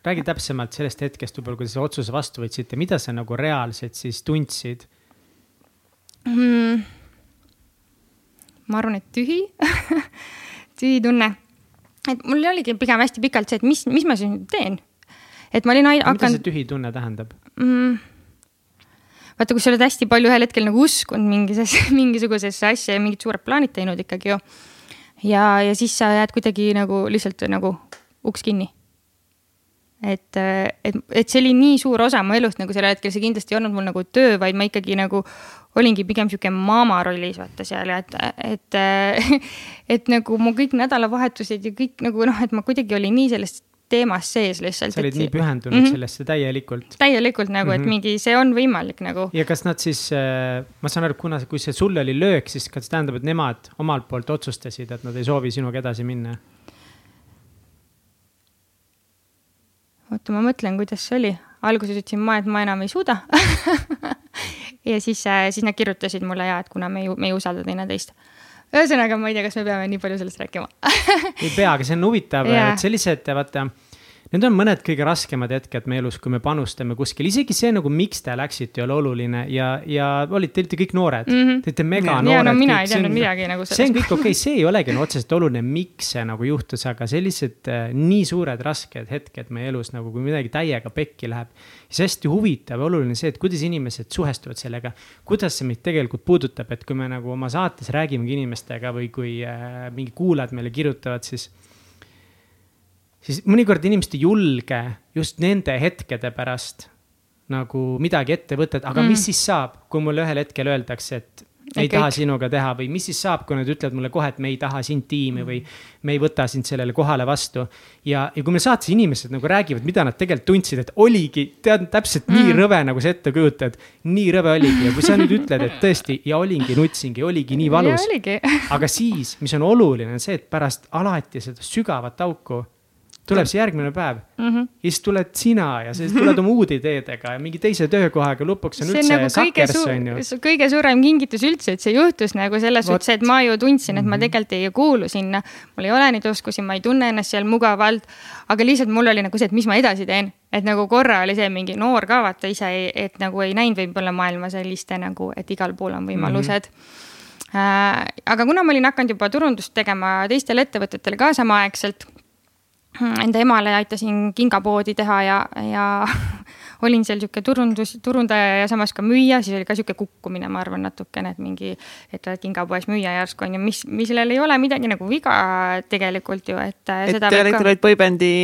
[SPEAKER 2] räägi täpsemalt sellest hetkest võib-olla, kui te selle otsuse vastu võtsite, mida sa nagu reaalselt siis tundsid
[SPEAKER 3] mm.? ma arvan, et tühi tühi tunne. et mul oligi pigem hästi pikalt see, et mis, mis ma siis nüüd teen. et ma olin
[SPEAKER 2] hakanud. mida see tühi tunne tähendab
[SPEAKER 3] mm.? Vaata, kui sa oled hästi palju ühel hetkel nagu uskunud mingisesse, mingisugusesse asja ja mingid suured plaanid teinud ikkagi ju. ja, ja siis sa jääd kuidagi nagu lihtsalt nagu uks kinni. et, et, et see oli nii suur osa mu elust nagu sellel hetkel, see kindlasti ei olnud mul nagu töö, vaid ma ikkagi nagu olingi pigem sihuke maama rollis vaata seal ja et, et, et nagu mu kõik nädalavahetused ja kõik nagu noh, et ma kuidagi olin nii sellest teemas sees lihtsalt.
[SPEAKER 2] sa olid et... nii pühendunud mm -hmm. sellesse täielikult.
[SPEAKER 3] täielikult nagu mm, -hmm. et mhm. mingi, see on võimalik nagu.
[SPEAKER 2] ja kas nad siis äh,, ma saan aru, kuna, kui see sulle oli löök, siis kas tähendab, et nemad omalt poolt otsustasid, et nad ei soovi sinuga edasi minna?
[SPEAKER 3] oota, ma mõtlen, kuidas see oli. alguses ütlesin ma, et ma enam ei suuda ja siis äh,, siis nad kirjutasid mulle ja, et kuna me ei, me ei usalda teineteist ühesõnaga, ma ei tea, kas me peame nii palju sellest rääkima
[SPEAKER 2] ei pea, aga see on huvitav et sellised, vaata Need on mõned kõige raskemad hetked meie elus, kui me panustame kuskil, isegi see nagu, miks te läksite, ei ole oluline ja, ja olite, te olite kõik noored mm. -hmm. Te olite mega noored.
[SPEAKER 3] ja no mina kõik, ei teadnud midagi nagu
[SPEAKER 2] sellest. see on kõik okei okay,, see ei olegi no otseselt oluline, miks see nagu juhtus, aga sellised äh, nii suured rasked hetked meie elus nagu, kui midagi täiega pekki läheb. siis hästi huvitav ja oluline see, et kuidas inimesed suhestuvad sellega. kuidas see meid tegelikult puudutab, et kui me nagu oma saates räägimegi inimestega või kui äh, mingi kuulajad meile kirjutavad, siis siis mõnikord inimesed ei julge just nende hetkede pärast nagu midagi ette võtta, et aga mm. mis siis saab, kui mulle ühel hetkel öeldakse, et ei taha sinuga teha või mis siis saab, kui nad ütlevad mulle kohe, et me ei taha sind tiimi või me ei võta sind sellele kohale vastu. ja, ja kui meil saates inimesed nagu räägivad, mida nad tegelikult tundsid, et oligi, tead täpselt nii mm. rõve, nagu sa ette kujutad. nii rõve oligi ja kui sa nüüd ütled, et tõesti ja olingi, nutsingi, oligi nii valus. aga siis, mis on oluline, on see, et pärast alati seda sügavat auku tuleb see järgmine päev mm. -hmm. ja siis tuled sina ja siis tuled oma uude ideedega ja mingi teise töökohaga, lõpuks on see üldse nagu sakers, on ju.
[SPEAKER 3] kõige suurem kingitus üldse, et see juhtus nagu selles suhtes, et ma ju tundsin, et ma mhm. tegelikult ei kuulu sinna. mul ei ole neid oskusi, ma ei tunne ennast seal mugavalt. aga lihtsalt mul oli nagu see, et mis ma edasi teen, et nagu korra oli see mingi noor ka vaata ise, et nagu ei näinud võib-olla maailma selliste nagu, et igal pool on võimalused mm. -hmm aga kuna ma olin hakanud juba turundust tegema teistele ettevõtetele ka samaaegselt enda emale aitasin kingapoodi teha ja, ja olin seal sihuke turundus, turundaja ja samas ka müüja, siis oli ka sihuke kukkumine, ma arvan, natukene, et mingi, et oled kingapoes müüja järsku on ju, mis, millel ei ole midagi nagu viga tegelikult ju, et.
[SPEAKER 1] et te olite ka... Boybandi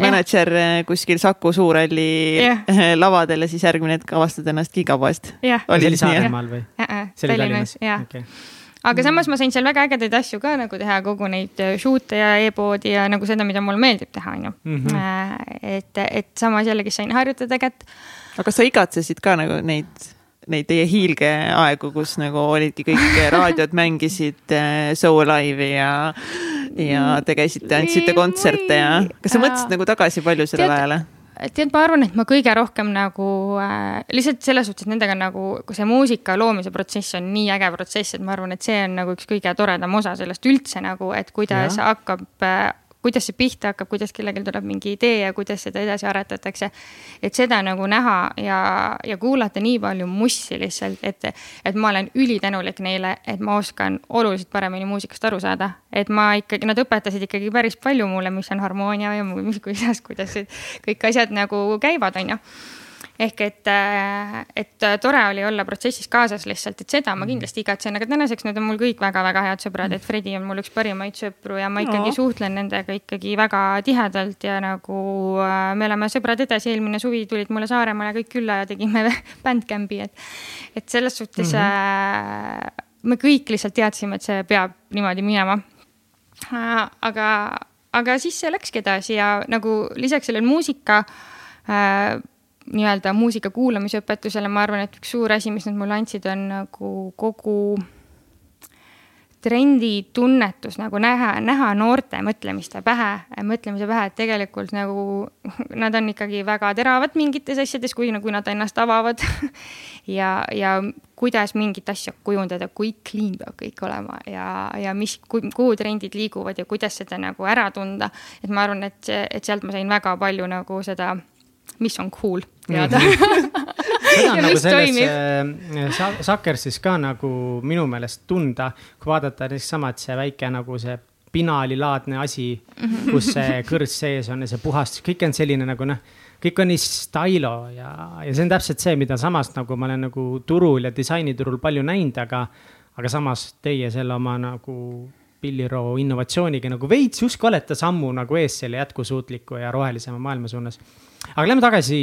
[SPEAKER 1] mänedžer kuskil Saku Suurhalli lavadel ja siis järgmine hetk avastad ennast kingapoest.
[SPEAKER 2] See oli Saaremaal või?
[SPEAKER 3] see oli Tallinnas, jah. Okay aga samas ma sain seal väga ägedaid asju ka nagu teha, kogu neid äh, shoot'e ja e-poodi ja nagu seda, mida mulle meeldib teha, on ju. Mhm. Äh, et, et samas jällegi sain harjutada kätt.
[SPEAKER 1] aga kas sa igatsesid ka nagu neid, neid teie hiilgeaegu, kus nagu olidki kõik raadiod mängisid äh, Soul Live'i ja, ja te käisite, andsite kontserte ja kas sa mõtlesid nagu tagasi palju sellele ajale?
[SPEAKER 3] Tead, ma arvan, et ma kõige rohkem nagu äh, lihtsalt selles suhtes, et nendega nagu, kui see muusika loomise protsess on nii äge protsess, et ma arvan, et see on nagu üks kõige toredam osa sellest üldse nagu, et kuidas ja. hakkab äh, kuidas see pihta hakkab, kuidas kellelgi tuleb mingi idee ja kuidas seda edasi aretatakse. et seda nagu näha ja, ja kuulata nii palju mussi lihtsalt, et, et ma olen ülitänulik neile, et ma oskan oluliselt paremini muusikast aru saada. et ma ikkagi, nad õpetasid ikkagi päris palju mulle, mis on harmoonia ja mis, kuidas, kuidas kõik asjad nagu käivad, on ju ehk et, äh, et tore oli olla protsessis kaasas lihtsalt, et seda ma mm. kindlasti igatsen, aga tänaseks need on mul kõik väga-väga head sõbrad, et Fredi on mul üks parimaid sõpru ja ma ikkagi no. suhtlen nendega ikkagi väga tihedalt ja nagu äh, me oleme sõbrad edasi, eelmine suvi tulid mulle Saaremaale kõik külla ja tegime bandcamp'i, et, et selles suhtes mm -hmm. me kõik lihtsalt teadsime, et see peab niimoodi minema. aga, aga siis see läkski edasi ja nagu lisaks sellele muusika äh, nii-öelda muusika kuulamise õpetusele, ma arvan, et üks suur asi, mis nad mulle andsid, on nagu kogu trenditunnetus nagu näha, näha noorte mõtlemiste pähe, mõtlemise pähe, et tegelikult nagu nad on ikkagi väga teravad mingites asjades, kui, kui nad ennast avavad ja, ja kuidas mingit asja kujundada, kui clean peab kõik olema ja, ja mis, kuhu trendid liiguvad ja kuidas seda nagu ära tunda. et ma arvan, et, et sealt ma sain väga palju nagu seda mis on cool teada
[SPEAKER 2] seda on nagu selles äh, Sakersis ka nagu minu meelest tunda, kui vaadata näiteks sama, et see väike nagu see pinaalilaadne asi, mhm. kus see kõrs sees on ja see puhastus, kõik on selline nagu noh, kõik on nii stylo ja, ja see on täpselt see, mida samas nagu ma olen nagu turul ja disainiturul palju näinud, aga, aga samas teie selle oma nagu pilliroo innovatsiooniga nagu veits justkui olete sammu nagu ees selle jätkusuutliku ja rohelisema maailma suunas aga lähme tagasi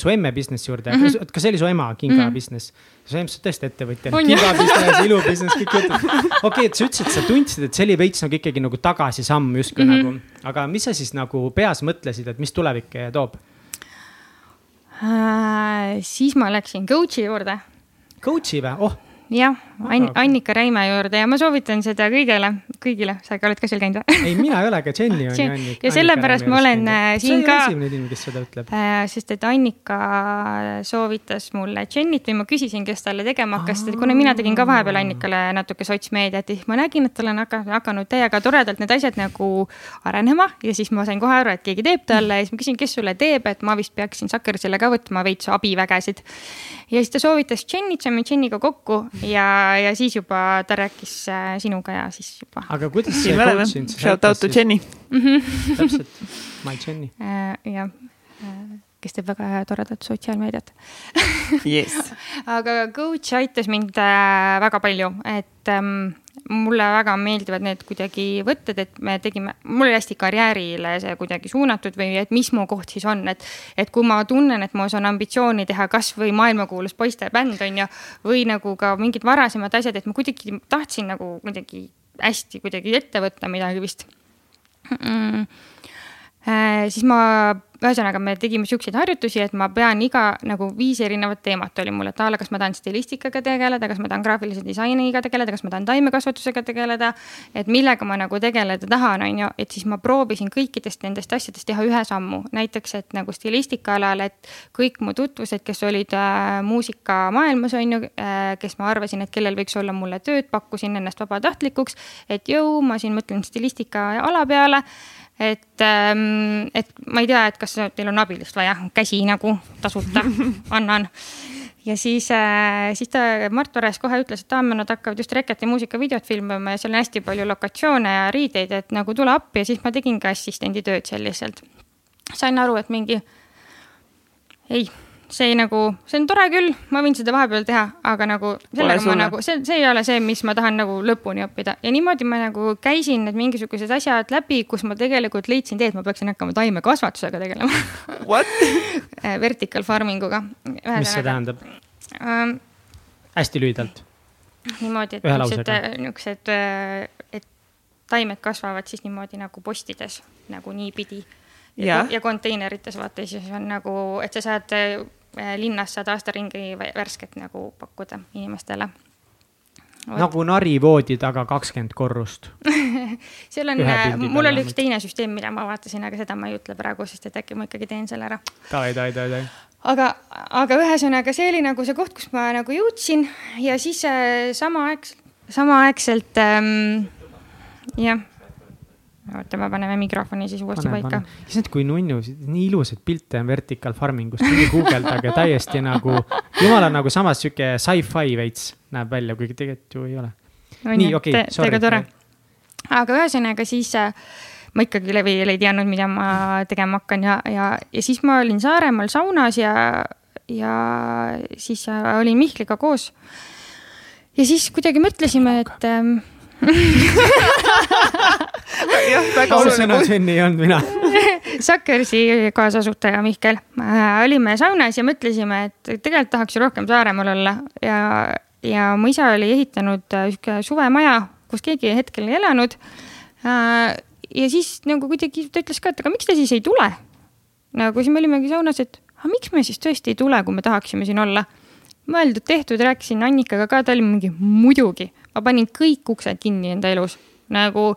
[SPEAKER 2] su emme business'i juurde mm, -hmm. kas see oli su ema kinga mm -hmm. business? su sa oled tõesti ettevõtja, kinga business, ilu business, kõik jutud. okei okay,, et sa ütlesid, sa tundsid, et see oli veits nagu ikkagi nagu tagasisamm justkui mm -hmm. nagu, aga mis sa siis nagu peas mõtlesid, et mis tulevik toob
[SPEAKER 3] äh,? siis ma läksin coach'i juurde.
[SPEAKER 2] Coach'i või, oh
[SPEAKER 3] jah, Ann-, Annika Räime juurde ja ma soovitan seda kõigile, kõigile, sa oled ka seal käinud või?
[SPEAKER 2] ei, mina ei ole, aga Jenny on ju
[SPEAKER 3] Annika. ja sellepärast ma olen käinud. Äh, siin ka.
[SPEAKER 2] sa ei ole esimene inimene, kes seda ütleb
[SPEAKER 3] äh,. sest et Annika soovitas mulle Jennit või ma küsisin, kes talle tegema hakkas, kuna mina tegin ka vahepeal Annikale natuke sotsmeediat, siis ma nägin, et tal on hakanud täiega toredalt need asjad nagu arenema ja siis ma sain kohe aru, et keegi teeb talle ja siis ma küsin, kes sulle teeb, et ma vist peaksin Sakkersile ka võtma veits abivägesid. ja siis ta soovitas Jennit, saime Jenniga kokku ja, ja siis juba ta rääkis äh, sinuga ja siis juba.
[SPEAKER 2] aga kuidas see coach sind?
[SPEAKER 1] Shout out to Jenny
[SPEAKER 2] täpselt, my Jenny
[SPEAKER 3] uh,. jah uh,, kes teeb väga toredat sotsiaalmeediat
[SPEAKER 1] yes.
[SPEAKER 3] aga coach aitas mind äh, väga palju, et ähm, mulle väga meeldivad need kuidagi võtted, et me tegime, mul oli hästi karjäärile see kuidagi suunatud või et mis mu koht siis on, et. et kui ma tunnen, et mul on ambitsiooni teha kasvõi maailmakuulus poiste bänd on ju, või nagu ka mingid varasemad asjad, et ma kuidagi tahtsin nagu kuidagi hästi kuidagi ette võtta midagi vist mm Äh, siis ma, ühesõnaga me tegime siukseid harjutusi, et ma pean iga nagu viis erinevat teemat oli mul, et a la kas ma tahan stilistikaga tegeleda, kas ma tahan graafilise disainiga tegeleda, kas ma tahan taimekasvatusega tegeleda. et millega ma nagu tegeleda tahan, on ju, et siis ma proovisin kõikidest nendest asjadest teha ühe sammu, näiteks, et nagu stilistika alal, et kõik mu tutvused, kes olid äh, muusikamaailmas, on ju äh,, kes ma arvasin, et kellel võiks olla mulle tööd, pakkusin ennast vabatahtlikuks. et jõu, ma siin mõtlen stilistika ala peale et, ähm, et ma ei tea, et kas teil on abilist vaja, käsi nagu tasuta annan. ja siis, äh, siis ta, Mart Vares kohe ütles, et aa, nad hakkavad just Reketi muusikavideot filmima ja seal on hästi palju lokatsioone ja riideid, et nagu tule appi ja siis ma tegin ka assistendi tööd seal lihtsalt. sain aru, et mingi ei see ei nagu, see on tore küll, ma võin seda vahepeal teha, aga nagu sellega ma nagu, see, see ei ole see, mis ma tahan nagu lõpuni õppida. Ja niimoodi ma nagu käisin need mingisugused asjad läbi, kus ma tegelikult leidsin tee, et ma peaksin hakkama taimekasvatusega tegelema.
[SPEAKER 1] What?
[SPEAKER 3] Äh, Vertical farming uga.
[SPEAKER 2] mis see tähendab? Ähm,? hästi lühidalt.
[SPEAKER 3] niimoodi, et niisugused, niisugused, äh, et taimed kasvavad siis niimoodi nagu postides nagu niipidi. Ja, ja konteinerites vaata, siis on nagu, et sa saad Äh, linnas saad aasta ringi värsket nagu pakkuda inimestele.
[SPEAKER 2] nagu narivoodi taga kakskümmend korrust
[SPEAKER 3] seal on, äh, mul oli üks teine süsteem, mida ma vaatasin, aga seda ma ei ütle praegu, sest et äkki ma ikkagi teen selle ära. aga, aga ühesõnaga, see oli nagu see koht, kus ma nagu jõudsin ja siis äh, samaaegselt, samaaegselt ähm, jah oota, me paneme mikrofoni siis uuesti pane, paika.
[SPEAKER 2] issand, kui nunnu, nii ilusaid pilte on vertical farming ust, minge guugeldage täiesti nagu, jumala nagu samas sihuke sci-fi veits näeb välja, kuigi tegelikult ju ei ole. nii, okei okay,, sorry.
[SPEAKER 3] aga ühesõnaga siis äh, ma ikkagi veel ei teadnud, mida ma tegema hakkan ja, ja, ja siis ma olin Saaremaal saunas ja, ja siis äh, olin Mihkliga koos. ja siis kuidagi mõtlesime, et ähm,
[SPEAKER 1] jah, väga oluline.
[SPEAKER 2] sünni ei olnud mina
[SPEAKER 3] Sakkersi kaasasutaja Mihkel äh,. olime saunas ja mõtlesime, et tegelikult tahaks ju rohkem Saaremaal olla ja, ja mu isa oli ehitanud äh, sihuke suvemaja, kus keegi hetkel ei elanud äh,. ja siis nagu kuidagi ta ütles ka, et aga miks te siis ei tule. nagu siis me olimegi saunas, et aga miks me siis tõesti ei tule, kui me tahaksime siin olla mõeldud-tehtud, rääkisin Annikaga ka, ta oli mingi muidugi, ma panin kõik uksed kinni enda elus nagu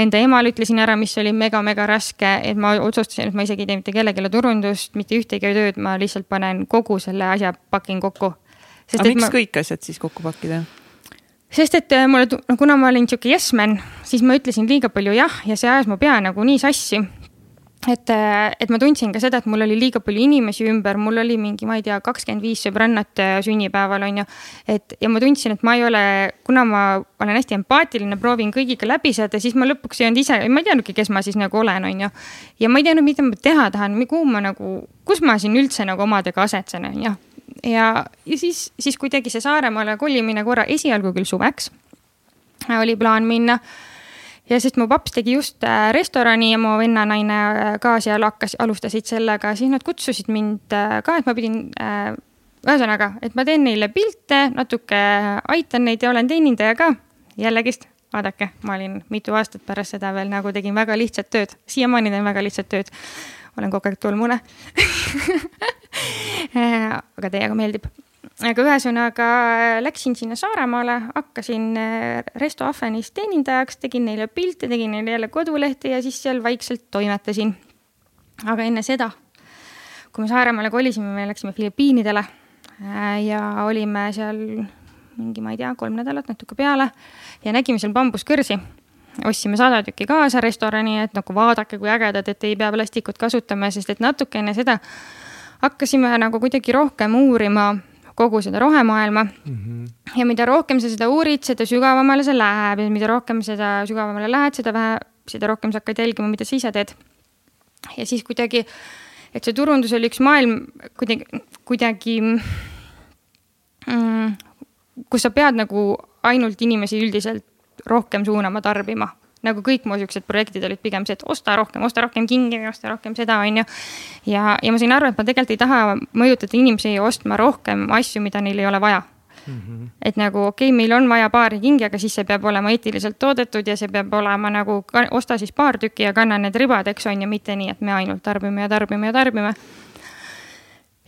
[SPEAKER 3] enda emale ütlesin ära, mis oli mega-mega raske, et ma otsustasin, et ma isegi ei tee mitte kellelegi turundust, mitte ühtegi tööd, ma lihtsalt panen kogu selle asja, pakin kokku.
[SPEAKER 1] aga miks ma... kõik asjad siis kokku pakkida?
[SPEAKER 3] sest et äh, mulle, kuna ma olin sihuke yes man, siis ma ütlesin liiga palju jah ja see ajas mu pea nagu nii sassi et, et ma tundsin ka seda, et mul oli liiga palju inimesi ümber, mul oli mingi, ma ei tea, kakskümmend viis sõbrannat äh, sünnipäeval on ju. et ja ma tundsin, et ma ei ole, kuna ma olen hästi empaatiline, proovin kõigiga läbi saada, siis ma lõpuks ei olnud ise, ma ei teadnudki, kes ma siis nagu olen, on ju. ja ma ei teadnud, mida ma teha tahan, kuhu ma nagu, kus ma siin üldse nagu omadega asetsen, on ju. ja, ja siis, siis kuidagi see Saaremaale kolimine korra esialgu küll suveks oli plaan minna ja sest mu paps tegi just äh, restorani ja mu vennanaine äh, ka seal hakkas, alustasid sellega, siis nad kutsusid mind äh, ka, et ma pidin ühesõnaga, et ma teen neile pilte, natuke aitan neid ja olen teenindaja ka. jällegist, vaadake, ma olin mitu aastat pärast seda veel nagu tegin väga lihtsat tööd, siiamaani teen väga lihtsat tööd. olen kogu aeg tolmune aga teiega meeldib aga ühesõnaga läksin sinna Saaremaale, hakkasin äh, Resto Ahvenis teenindajaks, tegin neile pilte, tegin neile jälle kodulehte ja siis seal vaikselt toimetasin. aga enne seda, kui me Saaremaale kolisime, me läksime Filipiinidele äh, ja olime seal mingi, ma ei tea, kolm nädalat, natuke peale ja nägime seal bambuskõrsi ostsime sada tükki kaasa restorani, et nagu vaadake, kui ägedad, et ei pea plastikut kasutama, sest et natuke enne seda hakkasime nagu kuidagi rohkem uurima kogu seda rohemaailma mm. -hmm. ja mida rohkem sa seda uurid, seda sügavamale see läheb ja mida rohkem seda sügavamale lähed, seda vähe, seda rohkem sa hakkad jälgima, mida sa ise teed. ja siis kuidagi et see turundus oli üks maailm kuidagi, kuidagi mm, kus sa pead nagu ainult inimesi üldiselt rohkem suunama tarbima nagu kõik mu siuksed projektid olid pigem see, et osta rohkem, osta rohkem kingi, osta rohkem seda, on ju. ja, ja ma sain aru, et ma tegelikult ei taha mõjutada inimesi ostma rohkem asju, mida neil ei ole vaja Mm -hmm. et nagu okei okay,, meil on vaja paari kingi, aga siis see peab olema eetiliselt toodetud ja see peab olema nagu osta siis paar tükki ja kanna need ribadeks on ju, mitte nii, et me ainult tarbime ja tarbime ja tarbime.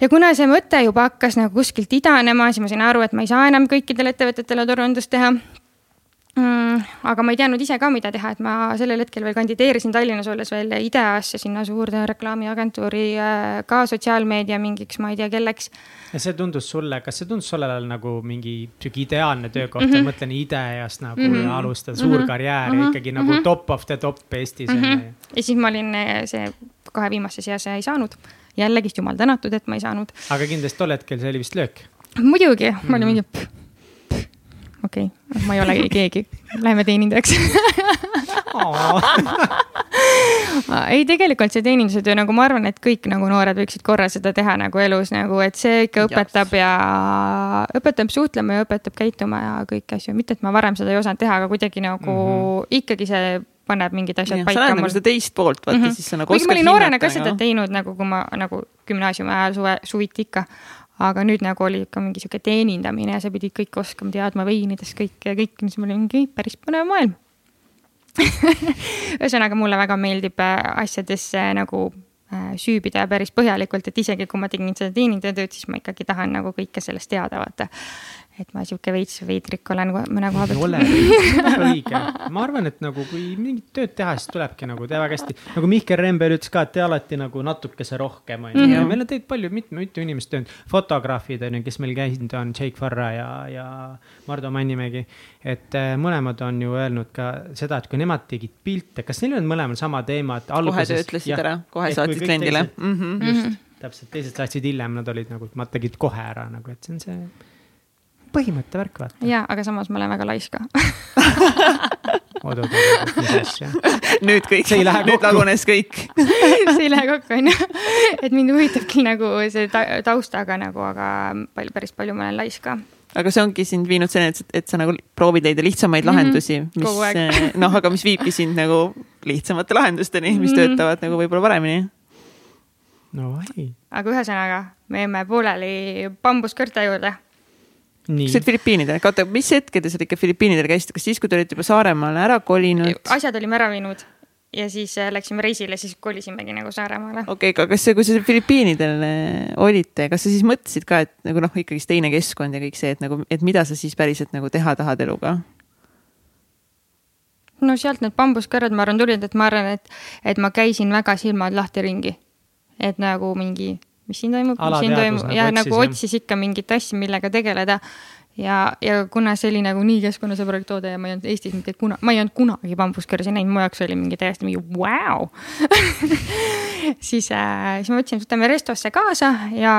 [SPEAKER 3] ja kuna see mõte juba hakkas nagu kuskilt idanema, siis ma sain aru, et ma ei saa enam kõikidele ettevõtetele turundust teha mm,. aga ma ei teadnud ise ka, mida teha, et ma sellel hetkel veel kandideerisin Tallinnas olles veel IDEA-sse sinna suurde reklaamiagentuuri äh, ka sotsiaalmeedia mingiks, ma ei tea, kelleks.
[SPEAKER 2] ja see tundus sulle, kas see tundus sullel ajal nagu mingi sihuke ideaalne töökoht mm, -hmm. mõtlen IDEA-st nagu mm -hmm. alustada suur mm -hmm. karjäär ja mm -hmm. ikkagi nagu mm -hmm. top of the top Eestis mm.
[SPEAKER 3] -hmm. ja siis ma olin äh, see kahe viimaste seas ei saanud jällegist jumal tänatud, et ma ei saanud.
[SPEAKER 2] aga kindlasti tol hetkel see oli vist löök.
[SPEAKER 3] muidugi, ma olin mingi okei okay., ma ei olegi keegi, lähme teenindajaks ei, tegelikult see teeninduse töö, nagu ma arvan, et kõik nagu noored võiksid korra seda teha nagu elus nagu, et see ikka õpetab ja õpetab suhtlema ja õpetab käituma ja kõiki asju, mitte et ma varem seda ei osanud teha, aga kuidagi nagu mm -hmm. ikkagi see paneb mingid asjad ja, paika.
[SPEAKER 1] sa näed nagu seda teist poolt, vaata mm -hmm. siis sa nagu
[SPEAKER 3] oskad ma olin noorena ka seda teinud nagu, kui ma nagu gümnaasiumi ajal suve, suviti ikka aga nüüd nagu oli ikka mingi sihuke teenindamine ja sa pidid kõike oskama, teadma veinidest kõike ja kõik, siis mul oli mingi päris põnev maailm. Ühesõnaga, mulle väga meeldib äh, asjadesse nagu äh, süübida päris põhjalikult, et isegi kui ma tegin seda teenindajatööd, siis ma ikkagi tahan nagu kõike sellest teada, vaata et ma sihuke veits veidrik olen mõne koha pealt.
[SPEAKER 2] ole õige, ma arvan, et nagu kui mingit tööd teha, siis tulebki nagu teha väga hästi. nagu Mihkel Rember ütles ka, et tee alati nagu natukese rohkem, on ju. Mhm. meil on tegelikult palju, mitu, mitu inimest töönud, fotograafid on ju, kes meil käinud on, Jake Farra ja, ja Mardu Mannimägi. et äh, mõlemad on ju öelnud ka seda, et kui nemad tegid pilte, kas neil on mõlemal sama teema, et
[SPEAKER 1] alguses. kohe sa ütlesid ära, kohe saatsid kliendile.
[SPEAKER 2] Mm -hmm. just, täpselt, teised saatsid hiljem, nad olid nagu, nad tegid kohe ära nagu, et see on see põhimõtte värk, vaata.
[SPEAKER 3] ja, aga samas ma olen väga lais ka
[SPEAKER 2] oot, oot, oot, mis asja?
[SPEAKER 1] nüüd kõik, nüüd lagunes kõik
[SPEAKER 3] see ei lähe kokku, onju. et mind huvitab küll nagu see taustaga nagu, aga palju, päris palju ma olen lais ka
[SPEAKER 1] aga see ongi sind viinud selleni, et, et sa nagu proovid leida lihtsamaid mm -hmm. lahendusi, mis eh, noh, aga mis viibki sind nagu lihtsamate lahendusteni, mis mm -hmm. töötavad nagu võib-olla paremini.
[SPEAKER 2] no ei.
[SPEAKER 3] aga ühesõnaga, me jäime pooleli bambuskõrte juurde
[SPEAKER 1] sa olid Filipiinidel, oota, mis hetkel te seal ikka Filipiinidel käisite, kas siis, kui te olite juba Saaremaale ära kolinud?
[SPEAKER 3] asjad olime ära viinud ja siis äh, läksime reisile, siis kolisimegi nagu Saaremaale.
[SPEAKER 1] okei okay,, aga kas see, kui sa Filipiinidel äh, olite, kas sa siis mõtlesid ka, et nagu noh, ikkagist teine keskkond ja kõik see, et nagu, et mida sa siis päriselt nagu teha tahad eluga?
[SPEAKER 3] no sealt need bambuskõrred, ma arvan, tulid, et ma arvan, et, et ma käisin väga silmad lahti ringi. et nagu mingi mis siin toimub, mis siin toimub. nagu ja nagu otsis ikka mingit asja, millega tegeleda. Ja, ja kuna see oli nagu nii keskkonnasõbralik toode ja ma ei olnud Eestis mitte kuna, ma ei olnud kunagi bambuskõrsi näinud, mu jaoks oli mingi täiesti mingi vau! Siis äh,, siis me võtsime, võtame restosse kaasa ja,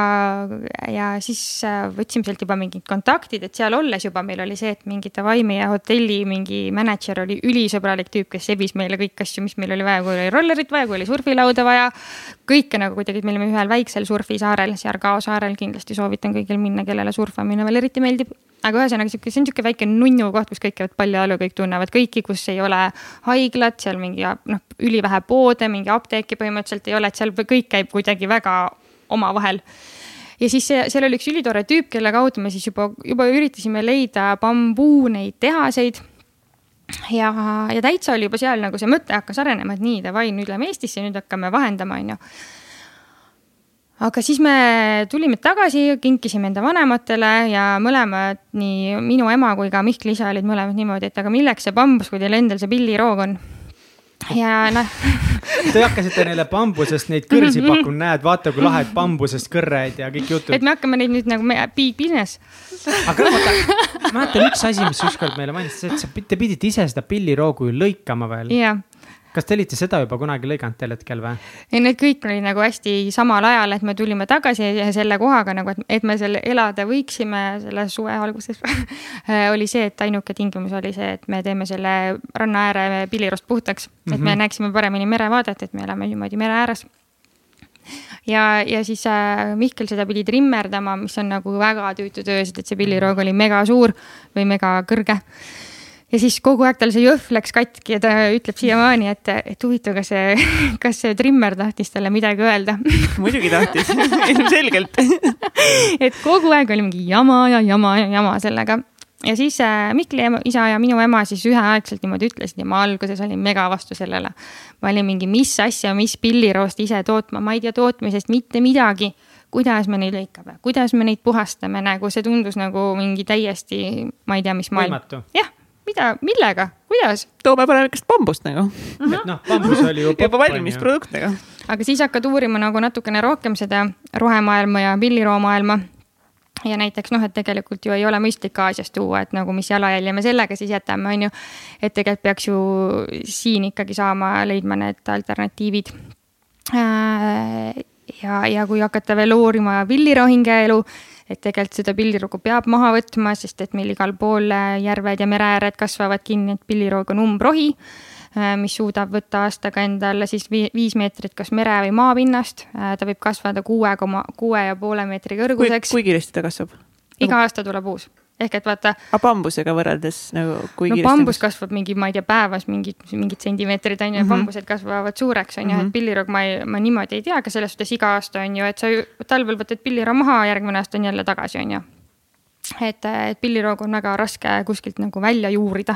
[SPEAKER 3] ja siis äh, võtsime sealt juba mingid kontaktid, et seal olles juba meil oli see, et mingi davai, meie hotelli mingi mänedžer oli ülisõbralik tüüp, kes sebis meile kõiki asju, mis meil oli vaja, kui oli rollerit vaja, kui oli surfilauda vaja. Kõike nagu kuidagi, me olime ühel väiksel surfisaarel, Siargao saarel, kindlasti soovitan kõigil minna, kellele surfamine veel eriti meeldib aga ühesõnaga sihuke, see on sihuke väike nunnu koht, kus kõik käivad ja kõik tunnevad kõiki, kus ei ole haiglat, seal mingi noh, ülivähe poode, mingi apteeki põhimõtteliselt ei ole, et seal kõik käib kuidagi väga omavahel ja siis see, seal oli üks ülitore tüüp, kelle kaudu me siis juba, juba üritasime leida bambuu neid tehaseid. Ja, ja täitsa oli juba seal nagu see mõte hakkas arenema, et nii, davai, nüüd lähme Eestisse, nüüd hakkame vahendama, onju aga siis me tulime tagasi, kinkisime enda vanematele ja mõlemad, nii minu ema kui ka Mihkli isa olid mõlemad niimoodi, et aga milleks see bambus, kui teil endal see pilliroog on. Ja noh
[SPEAKER 2] Te hakkasite neile bambusest neid kõrsi mhm. pakkuma, näed, vaata kui lahe, et bambusest kõrred ja kõik jutud.
[SPEAKER 3] et me hakkame neid nüüd nagu big business.
[SPEAKER 2] aga vaata, mäletan üks asi, mis ükskord meile mainis, et sa, te pidite ise seda pilliroogu ju lõikama veel.
[SPEAKER 3] jah
[SPEAKER 2] kas te olite seda juba kunagi lõiganud tol hetkel või?
[SPEAKER 3] ei, need kõik olid nagu hästi samal ajal, et me tulime tagasi selle kohaga nagu, et, et me seal elada võiksime selle suve alguses oli see, et ainuke tingimus oli see, et me teeme selle ranna ääre pilliroost puhtaks, et mm -hmm. me mhm. näeksime paremini merevaadet, et me elame niimoodi mere ääres ja, ja siis äh, Mihkel seda pidi trimmerdama, mis on nagu väga tüütu töö, sest et see pilliroog oli mega suur või mega kõrge ja siis kogu aeg tal see jõhv läks katki ja ta ütleb siiamaani, et, et huvitav, kas see, kas see trimmer tahtis talle midagi öelda.
[SPEAKER 1] Muidugi tahtis ilmselgelt.
[SPEAKER 3] Et kogu aeg oli mingi jama ja jama ja jama sellega. ja siis äh, Mihkli ema, isa ja minu ema siis üheaegselt niimoodi ütlesid ja ma alguses olin mega vastu sellele. ma olin mingi, mis asja, mis pilliroost ise tootma, ma ei tea tootmisest mitte midagi. Kuidas me neid lõikame, kuidas me neid puhastame, nagu see tundus nagu mingi täiesti, ma ei tea, mis maailm. jah mida, millega, kuidas?
[SPEAKER 1] toome panevikest bambust nagu mm
[SPEAKER 2] -hmm.. noh, bambus oli ju
[SPEAKER 1] juba valmis produkt nagu.
[SPEAKER 3] aga siis hakkad uurima nagu natukene rohkem seda rohemaailma ja pilliroomaailma ja näiteks noh, et tegelikult ju ei ole mõistlik Aasiast tuua, et nagu mis jalajälje me sellega siis jätame, on ju. et tegelikult peaks ju siin ikkagi saama leidma need alternatiivid. Äh, ja, ja kui hakata veel uurima pillirohinge elu et tegelikult seda pillirogu peab maha võtma, sest et meil igal pool äh, järved ja mereääred kasvavad kinni, et pilliroog on umbrohi, äh, mis suudab võtta aastaga endale siis viis meetrit kas mere või maapinnast. Äh, ta võib kasvada kuue koma, kuue ja poole meetri kõrguseks.
[SPEAKER 1] kui kiiresti ta kasvab?
[SPEAKER 3] iga aasta tuleb uus ehk et vaata.
[SPEAKER 1] aga bambusega võrreldes nagu kui
[SPEAKER 3] no, kiiresti? bambus kasvab mingi, ma ei tea, päevas mingid, mingid sentimeetrid on ju mm -hmm., bambused kasvavad suureks on ju mm -hmm., et mhm. pilliroog ma ei, ma niimoodi ei tea, aga selles suhtes iga aasta on ju, et sa ju talvel võtad pilliroo maha, järgmine aasta on jälle tagasi, on ju. et, et pilliroog on väga raske kuskilt nagu välja juurida.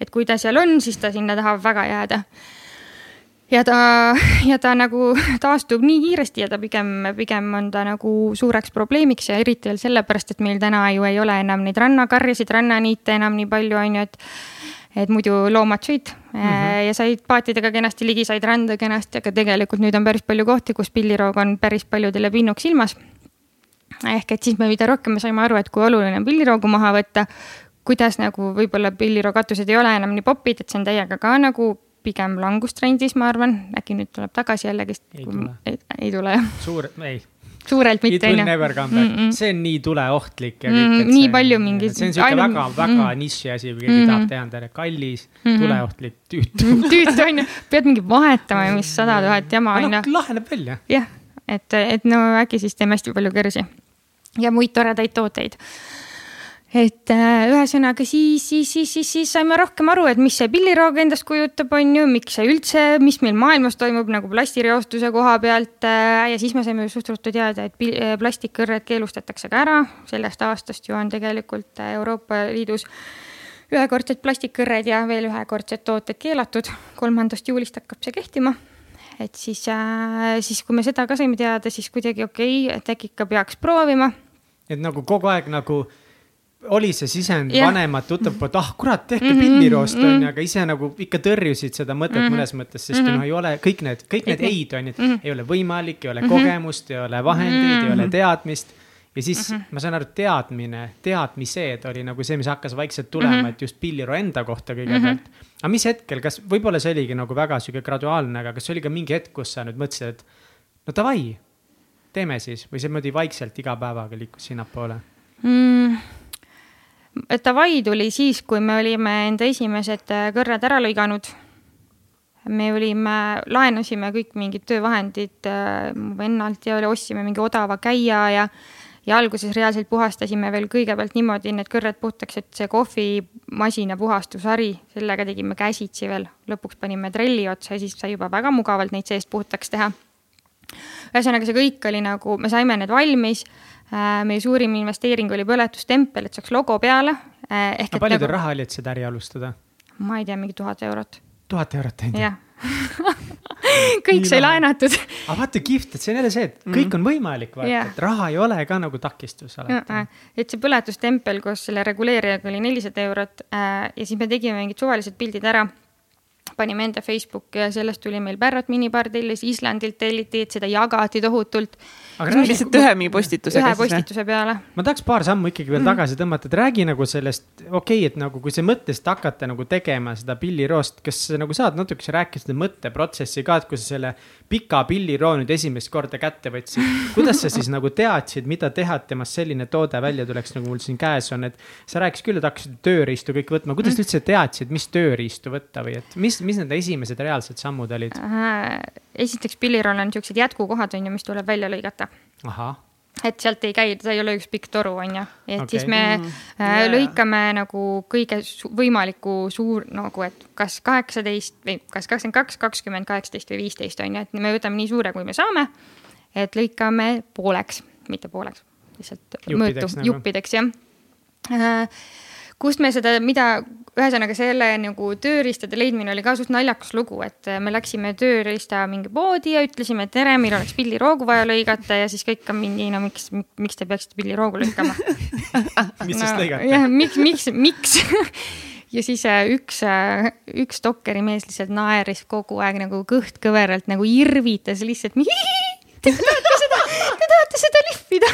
[SPEAKER 3] et kui ta seal on, siis ta sinna tahab väga jääda ja ta, ja ta nagu taastub nii kiiresti ja ta pigem, pigem on ta nagu suureks probleemiks ja eriti veel sellepärast, et meil täna ju ei ole enam neid rannakarjasid, rannaniite enam nii palju, on ju, et et muidu loomad sõid mm -hmm. ja said paatidega kenasti ligi, said randa kenasti, aga tegelikult nüüd on päris palju kohti, kus pilliroog on päris paljudele pinnuks ilmas. ehk et siis me mida rohkem me saime aru, et kui oluline on pilliroogu maha võtta, kuidas nagu võib-olla pilliroo katused ei ole enam nii popid, et see on täiega ka nagu pigem langustrendis, ma arvan, äkki nüüd tuleb tagasi jällegist.
[SPEAKER 2] ei tule.
[SPEAKER 3] ei, tule jah.
[SPEAKER 2] suur, ei.
[SPEAKER 3] suurelt mitte.
[SPEAKER 2] It will never come back mm, -mm. see on nii tuleohtlik ja kõik
[SPEAKER 3] mm. -mm. nii see, palju mingeid.
[SPEAKER 2] see on siuke ainult... väga, väga mm. niši asi, kui keegi mm -hmm. tahab teha endale kallis mm, -hmm. tuleohtlik, tüütu
[SPEAKER 3] tüütu on ju, pead mingi vahetama ja mis sada tuhat jama on
[SPEAKER 2] ju. laheneb välja.
[SPEAKER 3] jah, et, et no äkki siis teeme hästi palju kõrsi ja muid toredaid tooteid et äh, ühesõnaga siis, siis, siis, siis, siis saime rohkem aru, et mis see pilliroog endast kujutab, on ju, miks see üldse, mis meil maailmas toimub nagu plastireostuse koha pealt äh,. ja siis me saime suht ruttu teada, et äh, plastikkõrred keelustatakse ka ära, sellest aastast ju on tegelikult äh, Euroopa Liidus ühekordsed plastikkõrred ja veel ühekordsed tooted keelatud. kolmandast juulist hakkab see kehtima et siis äh,, siis kui me seda ka saime teada, siis kuidagi okei okay,, et äkki ikka peaks proovima.
[SPEAKER 2] et nagu kogu aeg nagu oli see sisend yeah. vanemad tuttav poolt, ah kurat, tehke mm -hmm, pilliroost mm -hmm. onju, aga ise nagu ikka tõrjusid seda mõtet mm -hmm. mõnes mõttes, sest mm -hmm. noh, ei ole kõik need, kõik need ei-d on ju, et mm -hmm. ei ole võimalik, ei ole mm -hmm. kogemust, ei ole vahendeid mm, -hmm. ei ole mhm. teadmist. ja siis mm -hmm. ma saan aru, teadmine, teadmised oli nagu see, mis hakkas vaikselt tulema mm, -hmm. et just pilliroo enda kohta kõigepealt mm. -hmm. aga mis hetkel, kas võib-olla see oligi nagu väga sihuke graduaalne, aga kas oli ka mingi hetk, kus sa nüüd mõtlesid, et no davai, teeme siis või see niimoodi vaikselt iga päevaga liikus sinnapoole
[SPEAKER 3] mm.? Davai tuli siis, kui me olime enda esimesed äh, kõrred ära lõiganud. me olime, laenasime kõik mingid töövahendid äh, mu vennalt ja ostsime mingi odava käia ja ja alguses reaalselt puhastasime veel kõigepealt niimoodi need kõrred puhtaks, et see kohvimasina puhastushari, sellega tegime käsitsi veel, lõpuks panime trelli otsa ja siis sai juba väga mugavalt neid seest puhtaks teha. ühesõnaga, see kõik oli nagu, me saime need valmis meie suurim investeering oli põletustempel, et saaks logo peale.
[SPEAKER 2] Äh, aga palju teil nagu... raha oli, et seda äri alustada?
[SPEAKER 3] ma ei tea, mingi tuhat eurot.
[SPEAKER 2] tuhat eurot ainult?
[SPEAKER 3] jah kõik sai laenatud.
[SPEAKER 2] aga vaata kihvt, et see on jälle see, et kõik on võimalik, vaata yeah., et raha ei ole ka nagu takistus alati.
[SPEAKER 3] et see põletustempel koos selle reguleerijaga oli nelisada eurot äh, ja siis me tegime mingid suvalised pildid ära panime enda Facebooki ja sellest tuli meil Pärrat minibar tellis, Islandilt telliti, et seda jagati tohutult.
[SPEAKER 1] Aga lihtsalt ühe mingi postitusega.
[SPEAKER 3] ühe postituse peale.
[SPEAKER 2] ma tahaks paar sammu ikkagi veel mm. tagasi tõmmata, et räägi nagu sellest, okei okay,, et nagu kui sa mõtlesid hakata nagu tegema seda pilliroost, kas sa nagu saad natukese rääkida seda mõtteprotsessi ka, et kui sa selle pika pilliroo nüüd esimest korda kätte võtsid. kuidas sa siis nagu teadsid, mida teha, et temast selline toode välja tuleks, nagu mul siin käes on, et sa rääkisid küll, et hakkasid tööriistu kõik võtma, kuidas mm. üldse teadsid, mis tööriistu võtta või et mis mis, mis need esimesed reaalsed sammud olid?
[SPEAKER 3] Esiteks pilliroll on siuksed jätkukohad on ju, mis tuleb välja lõigata. et sealt ei käi, ta ei ole üks pikk toru, on ju, et okay. siis me mm, yeah. lõikame nagu kõige su võimaliku suur nagu, et kas kaheksateist või kas kakskümmend kaks, kakskümmend, kaheksateist või viisteist on ju, et me võtame nii suure, kui me saame. et lõikame pooleks, mitte pooleks, lihtsalt mõõtu, nagu. juppideks jah äh, kust me seda, mida ühesõnaga selle nagu tööriistade leidmine oli ka suht naljakas lugu, et me läksime tööriista mingi poodi ja ütlesime, et tere, meil oleks pilliroogu vaja lõigata ja siis kõik on mingi, no miks, miks te peaksite pilliroogu lõikama
[SPEAKER 2] mis no, sest lõigata?
[SPEAKER 3] jah, miks, miks, miks ja siis äh, üks, äh, üks dokkeri mees lihtsalt naeris kogu aeg nagu kõht kõveralt nagu irvitas lihtsalt. Te tahate seda, te tahate seda lihvida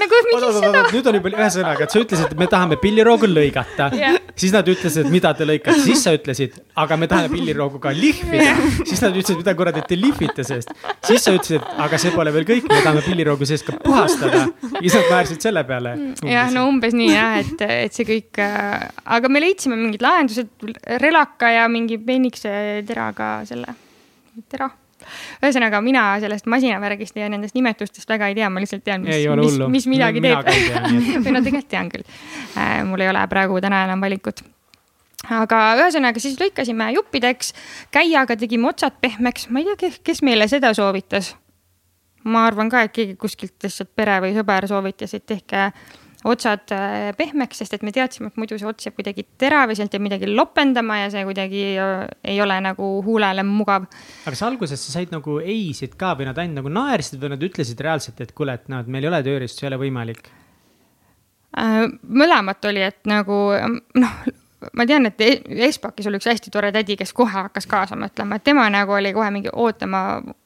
[SPEAKER 3] nagu mingi sõna.
[SPEAKER 2] nüüd on juba, ühesõnaga, et sa ütlesid, et me tahame pilliroogu lõigata yeah.. siis nad ütlesid, mida te lõikate, siis sa ütlesid, aga me tahame pilliroogu ka lihvida yeah.. siis nad ütlesid, mida kuradi te lihvite seest. siis sa ütlesid, aga see pole veel kõik, me tahame pilliroogu seest ka puhastada. siis nad naersid selle peale.
[SPEAKER 3] jah, no umbes nii jah, et, et see kõik äh,, aga me leidsime mingid lahendused, relaka ja mingi peenikese teraga selle, tera ühesõnaga, mina sellest masinavärgist ja nendest nimetustest väga ei tea, ma lihtsalt tean, mis, mis, mis midagi teeb. või no tegelikult tean küll. Äh, mul ei ole praegu täna enam valikut aga ühesõnaga siis lõikasime juppideks, käiaga tegime otsad pehmeks, ma ei tea, kes meile seda soovitas. ma arvan ka, et keegi kuskilt lihtsalt pere või sõber soovitas, et tehke otsad äh, pehmeks, sest et me teadsime, et muidu see ots jääb kuidagi teraviselt ja midagi lopendama ja see kuidagi äh, ei ole nagu huulele mugav.
[SPEAKER 2] aga kas alguses sa said nagu ei-sid ka või nad ainult nagu naersid või nad ütlesid reaalselt, et kuule, et noh, et meil ei ole tööriistu, ei ole võimalik?
[SPEAKER 3] Äh, mõlemat oli, et nagu noh ma tean, et Espakis oli üks hästi tore tädi, kes kohe hakkas kaasa mõtlema, et tema nagu oli kohe mingi ootama,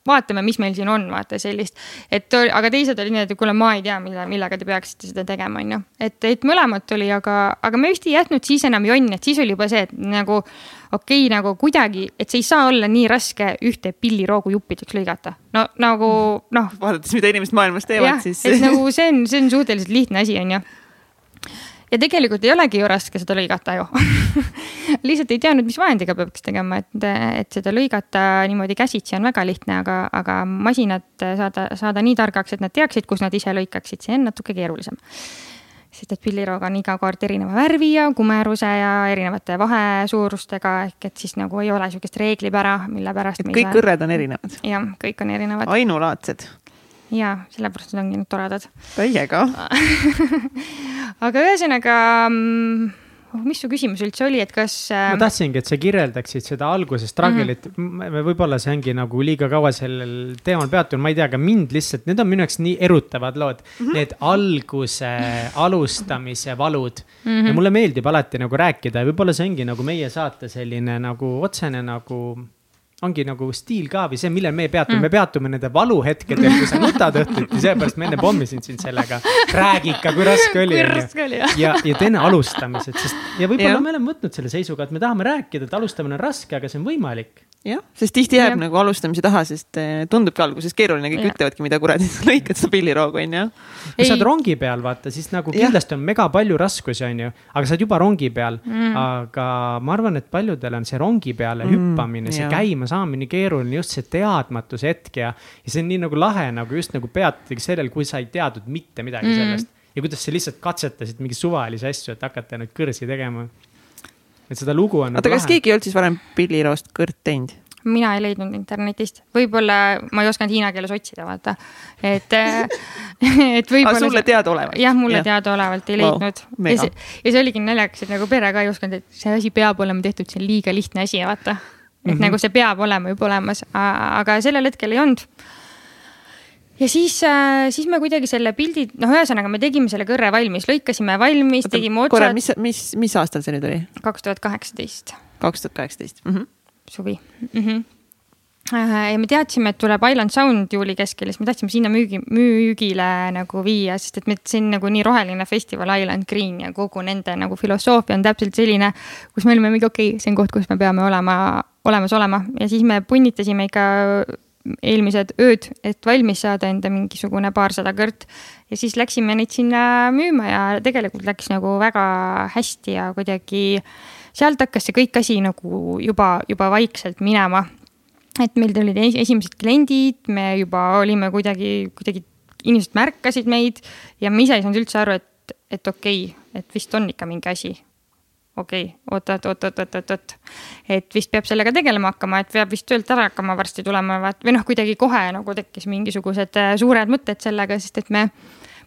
[SPEAKER 3] vaatame, mis meil siin on, vaata sellist. et aga teised olid nii, et kuule, ma ei tea, mille, millega te peaksite seda tegema, on ju. et, et mõlemat oli, aga, aga me vist ei jätnud siis enam jonni, et siis oli juba see, et nagu okei okay,, nagu kuidagi, et see ei saa olla nii raske ühte pilliroogu juppideks lõigata. no nagu noh.
[SPEAKER 1] vaadates, mida inimesed maailmas teevad, siis.
[SPEAKER 3] et nagu see on, see on suhteliselt lihtne asi, on ju ja tegelikult ei olegi ju raske seda lõigata ju lihtsalt ei teadnud, mis vahendiga peaks tegema, et, et seda lõigata niimoodi käsitsi on väga lihtne, aga, aga masinat saada, saada nii targaks, et nad teaksid, kus nad ise lõikaksid, see on natuke keerulisem sest et pilliroog on iga kord erineva värvi ja kumeruse ja erinevate vahesuurustega, ehk et siis nagu ei ole sihukest reeglipära, mille pärast.
[SPEAKER 1] et kõik saa... kõrred on erinevad?
[SPEAKER 3] jah, kõik on erinevad.
[SPEAKER 1] ainulaadsed
[SPEAKER 3] ja sellepärast nad ongi nüüd toredad.
[SPEAKER 1] täiega
[SPEAKER 3] aga ühesõnaga mm, oh, mis su küsimus üldse oli, et kas
[SPEAKER 2] ma tahtsingi, et sa kirjeldaksid seda alguse struggle'it mm, -hmm. võib-olla see ongi nagu liiga kaua sellel teemal peatunud, ma ei tea, aga mind lihtsalt, need on minu jaoks nii erutavad lood mm. -hmm. Need alguse, alustamise valud mm. -hmm. ja mulle meeldib alati nagu rääkida ja võib-olla see ongi nagu meie saate selline nagu otsene nagu ongi nagu stiil ka või see, millel me peatume mm., me peatume nende valuhetkedel, kui sa nutad õhtuti, seepärast ma enne pommisin sind sellega. räägi ikka, kui raske oli.
[SPEAKER 3] kui raske oli, jah.
[SPEAKER 2] ja, ja teine alustamised, sest ja võib-olla me oleme võtnud selle seisuga, et me tahame rääkida, et alustamine on raske, aga see on võimalik
[SPEAKER 1] jah, sest tihti jääb ja. nagu alustamise taha, sest eh, tundubki alguses keeruline, kõik ja. ütlevadki, mida kuradi sa lõikad seda pilliroogu, onju.
[SPEAKER 2] kui sa oled rongi peal, vaata, siis nagu ja. kindlasti on mega palju raskusi, onju, aga sa oled juba rongi peal mm.. aga ma arvan, et paljudel on see rongi peale mm. hüppamine, see käima saamine keeruline, just see teadmatuse hetk ja, ja see on nii nagu lahe nagu just nagu peatadki sellel, kui sa ei teadnud mitte midagi mm. sellest ja kuidas sa lihtsalt katsetasid mingeid suvalisi asju, et hakata nüüd kõrsi tegema et seda lugu on.
[SPEAKER 1] oota, nagu kas keegi ei olnud siis varem pilliroost kõrt teinud?
[SPEAKER 3] mina ei leidnud internetist, võib-olla ma ei osanud hiina keeles otsida, vaata, et et võib-olla.
[SPEAKER 1] sulle teadaolevalt?
[SPEAKER 3] jah, mulle ja. teadaolevalt ei wow, leidnud. ja see, ja see oligi naljakas, et nagu pere ka ei osanud, et see asi peab olema tehtud, see on liiga lihtne asi, vaata. et mm -hmm. nagu see peab olema juba olemas, aga sellel hetkel ei olnud ja siis, äh, siis me kuidagi selle pildi, noh, ühesõnaga me tegime selle kõrre valmis, lõikasime valmis, tegime otsad.
[SPEAKER 1] mis, mis, mis aastal see nüüd oli?
[SPEAKER 3] kaks tuhat kaheksateist.
[SPEAKER 1] kaks tuhat kaheksateist. Mhm.
[SPEAKER 3] suvi mm. -hmm ja me teadsime, et tuleb Island Sound juuli keskel ja siis me tahtsime sinna müügi, müügile nagu viia, sest et see on nagu nii roheline festival Island Green ja kogu nende nagu filosoofia on täpselt selline, kus me olime mingi okei okay,, see on koht, kus me peame olema, olemas olema ja siis me punnitasime ikka eelmised ööd, et valmis saada enda mingisugune paarsada kõrt. ja siis läksime neid sinna müüma ja tegelikult läks nagu väga hästi ja kuidagi sealt hakkas see kõik asi nagu juba, juba vaikselt minema. et meil tulid esimesed kliendid, me juba olime kuidagi, kuidagi, inimesed märkasid meid ja ma ise ei saanud üldse aru, et, et okei okay,, et vist on ikka mingi asi okei okay,, oot, oot, oot, oot, oot, oot, et vist peab sellega tegelema hakkama, et peab vist töölt ära hakkama varsti tulema või noh, kuidagi kohe nagu tekkis mingisugused äh, suured mõtted sellega, sest et me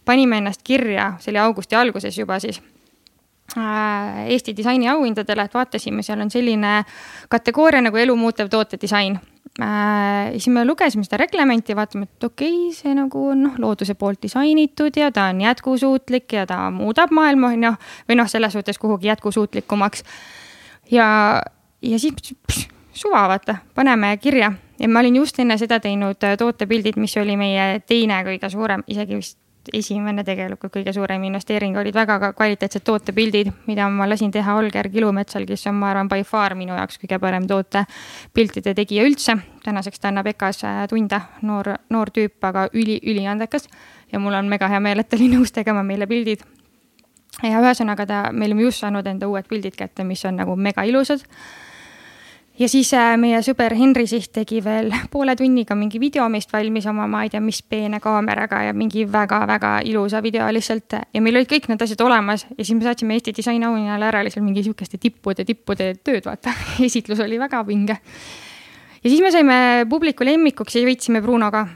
[SPEAKER 3] panime ennast kirja, see oli augusti alguses juba siis äh, Eesti disainiauhindadele, et vaatasime, seal on selline kategooria nagu elumuutev tootedisain äh,. siis me lugesime seda reglementi, vaatame, et okei okay,, see nagu on noh, looduse poolt disainitud ja ta on jätkusuutlik ja ta muudab maailma, on ju, või noh, selles suhtes kuhugi jätkusuutlikumaks. ja, ja siis pš, suva, vaata, paneme kirja ja ma olin just enne seda teinud tootepildid, mis oli meie teine kõige suurem, isegi vist esimene tegelikult kõige suurem investeering olid väga kvaliteetsed tootepildid, mida ma lasin teha Olger Kilumetsal, kes on, ma arvan, by far minu jaoks kõige parem tootepiltide tegija üldse. tänaseks ta annab EKA-s äh, tunde, noor, noor tüüp, aga üli, üliandekas. ja mul on mega hea meel, et ta oli nõus tegema meile pildid. ja ühesõnaga ta, me olime just saanud enda uued pildid kätte, mis on nagu mega ilusad ja siis äh, meie sõber Henri Siht tegi veel poole tunniga mingi video meist valmis oma, ma ei tea, mis peene kaameraga ja mingi väga-väga ilusa video lihtsalt. ja meil olid kõik need asjad olemas ja siis me saatsime Eesti disainauhinnale ära lihtsalt mingi sihukeste tippude, tippude tööd, vaata. esitlus oli väga vinge. ja siis me saime publiku lemmikuks ja võitsime Brunoga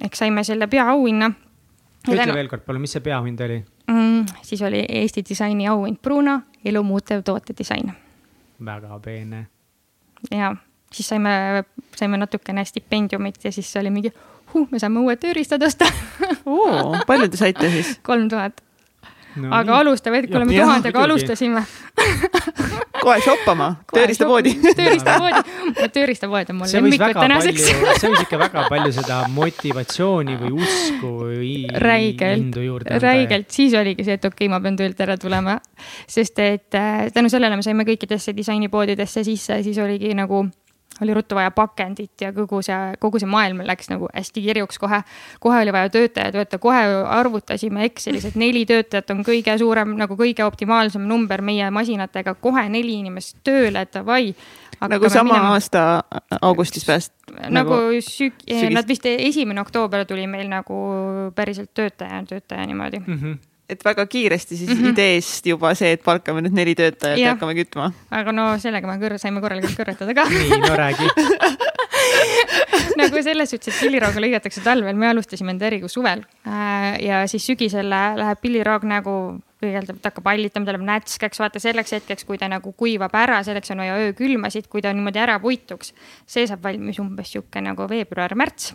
[SPEAKER 3] ehk saime selle peaauhinna.
[SPEAKER 2] ütle tänu... veel kord palun, mis see peaauhind oli
[SPEAKER 3] mm,? siis oli Eesti disaini auhind Bruno, elumuutev tootedisain.
[SPEAKER 2] väga peene
[SPEAKER 3] ja siis saime, saime natukene stipendiumit ja siis oli mingi, huh, me saame uued tööriistad osta.
[SPEAKER 1] Palju te saite siis?
[SPEAKER 3] kolm tuhat. No,. aga alustame, et kui oleme tuhandega alustasime
[SPEAKER 1] kohe shoppama, tööriistapoodi
[SPEAKER 3] tööriistapoodi, tööriistapood on mul lemmik tänaseks.
[SPEAKER 2] see võis ikka väga palju seda motivatsiooni või usku või
[SPEAKER 3] räigelt, räigelt, siis oligi see, et okei okay,, ma pean töölt ära tulema. sest et äh, tänu sellele me saime kõikidesse disainipoodidesse sisse, siis oligi nagu oli ruttu vaja pakendit ja kogu see, kogu see maailm läks nagu hästi kirjuks kohe. kohe oli vaja töötajaid võtta, kohe arvutasime Excelis, et neli töötajat on kõige suurem, nagu kõige optimaalsem number meie masinatega, kohe neli inimest tööle, et davai.
[SPEAKER 1] nagu sama minema. aasta augustis pääst-.
[SPEAKER 3] nagu, nagu süg-, nad vist esimene oktoober tuli meil nagu päriselt töötaja, töötaja niimoodi mm.
[SPEAKER 1] -hmm et väga kiiresti siis mm -hmm. ideest juba see, et palkame nüüd neli töötajat ja, ja hakkame kütma.
[SPEAKER 3] aga no sellega me kõr-, saime korralikult kõrvetada ka.
[SPEAKER 2] nii, no räägi
[SPEAKER 3] nagu selles suhtes, et pillirooga lõigatakse talvel, me alustasime enda äriga suvel äh, ja siis sügisel läheb pilliroog nagu kõigepealt hakkab hallitama, ta läheb nätskeks, vaata selleks hetkeks, kui ta nagu kuivab ära, selleks on vaja öökülmasid, kui ta niimoodi ära puituks. see saab valmis umbes sihuke nagu veebruar-märts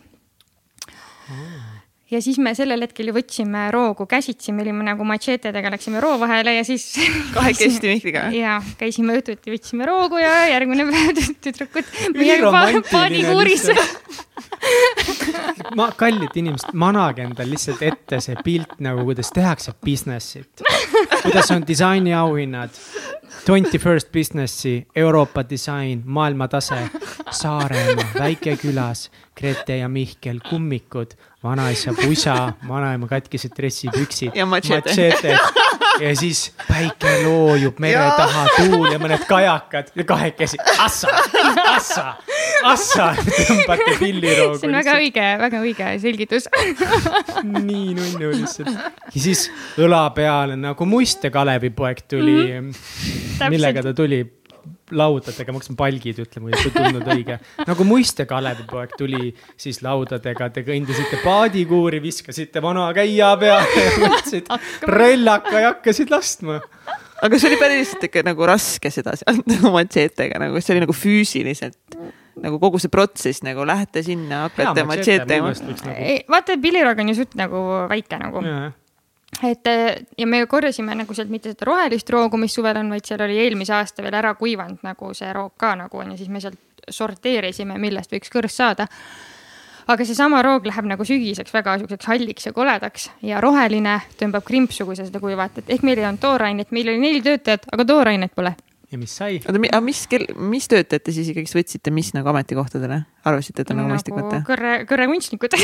[SPEAKER 3] oh ja siis me sellel hetkel ju võtsime roogu käsitsi, me olime nagu matšeetedega läksime roo vahele ja siis.
[SPEAKER 1] kahekesti Mihkliga?
[SPEAKER 3] ja käisime õhtuti, võtsime roogu ja järgmine päev tüdrukud meiega paanikuuris
[SPEAKER 2] ma, kallid inimesed, manage endal lihtsalt ette see pilt nagu, kuidas tehakse business'it. kuidas on disainiauhinnad, twenty first business'i, Euroopa disain, maailmatase, Saaremaa, väikekülas, Grete ja Mihkel, kummikud vanaisa pusa, vanaema katkised dressipüksid.
[SPEAKER 1] ja matšete.
[SPEAKER 2] ja siis päike loojub mere ja. taha, tuul ja mõned kajakad ja kahekesi, assa, assa, assa, tõmbate pilliroogu.
[SPEAKER 3] see on väga õige, väga õige selgitus
[SPEAKER 2] nii nunnu lihtsalt. ja siis õla peale nagu Muiste Kalevipoeg tuli mm. -hmm. millega ta tuli? Laudadega, ma hakkasin palgid ütlema, kui ei tulnud õige. nagu muiste Kalevipoeg tuli siis laudadega, te kõndisite paadikuuri, viskasite vana käia peale ja võtsid rellaka ja hakkasid laskma.
[SPEAKER 1] aga see oli päriselt ikka nagu raske seda sealt matšeetega nagu, see oli nagu füüsiliselt nagu kogu see protsess nagu lähete sinna, hakkate matšeetega.
[SPEAKER 3] Nagu... vaata, pillirog on ju suht nagu väike nagu ja et ja me korjasime nagu sealt mitte seda rohelist roogu, mis suvel on, vaid seal oli eelmise aasta veel ära kuivanud nagu see roog ka nagu on ja siis me sealt sorteerisime, millest võiks kõrs saada. aga seesama roog läheb nagu sügiseks väga siukseks halliks ja koledaks ja roheline tõmbab krimpsu, kui sa seda kuivatad, ehk meil ei olnud toorainet, meil oli neli töötajat, aga toorainet pole
[SPEAKER 2] ja mis sai?
[SPEAKER 1] oota, aga mis, mis töötajad te siis ikkagist võtsite, mis nagu ametikohtadele arvasite, et on nagu mõistlik võtta?
[SPEAKER 3] kõrre, kõrrekunstnikud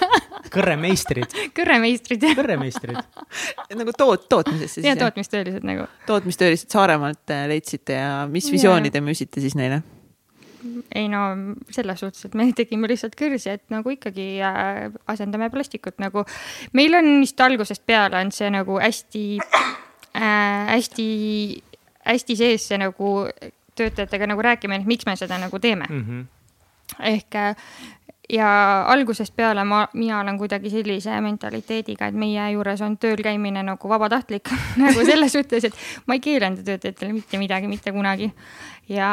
[SPEAKER 2] kõrremeistrid
[SPEAKER 3] kõrremeistrid, jah.
[SPEAKER 2] kõrremeistrid
[SPEAKER 1] nagu toot-, tootmises
[SPEAKER 3] siis? jah, tootmistöölised nagu.
[SPEAKER 1] tootmistöölised Saaremaalt äh, leidsite ja mis visiooni te müüsite siis neile?
[SPEAKER 3] ei no selles suhtes, et me tegime lihtsalt kõrsi, et nagu ikkagi äh, asendame plastikut nagu. meil on vist algusest peale on see nagu hästi äh,, hästi, hästi sees see nagu töötajatega nagu rääkima, et miks me seda nagu teeme mm. -hmm. ehk äh, ja algusest peale ma, mina olen kuidagi sellise mentaliteediga, et meie juures on tööl käimine nagu vabatahtlik nagu selles suhtes, et ma ei keela enda töötajatele mitte midagi, mitte kunagi ja,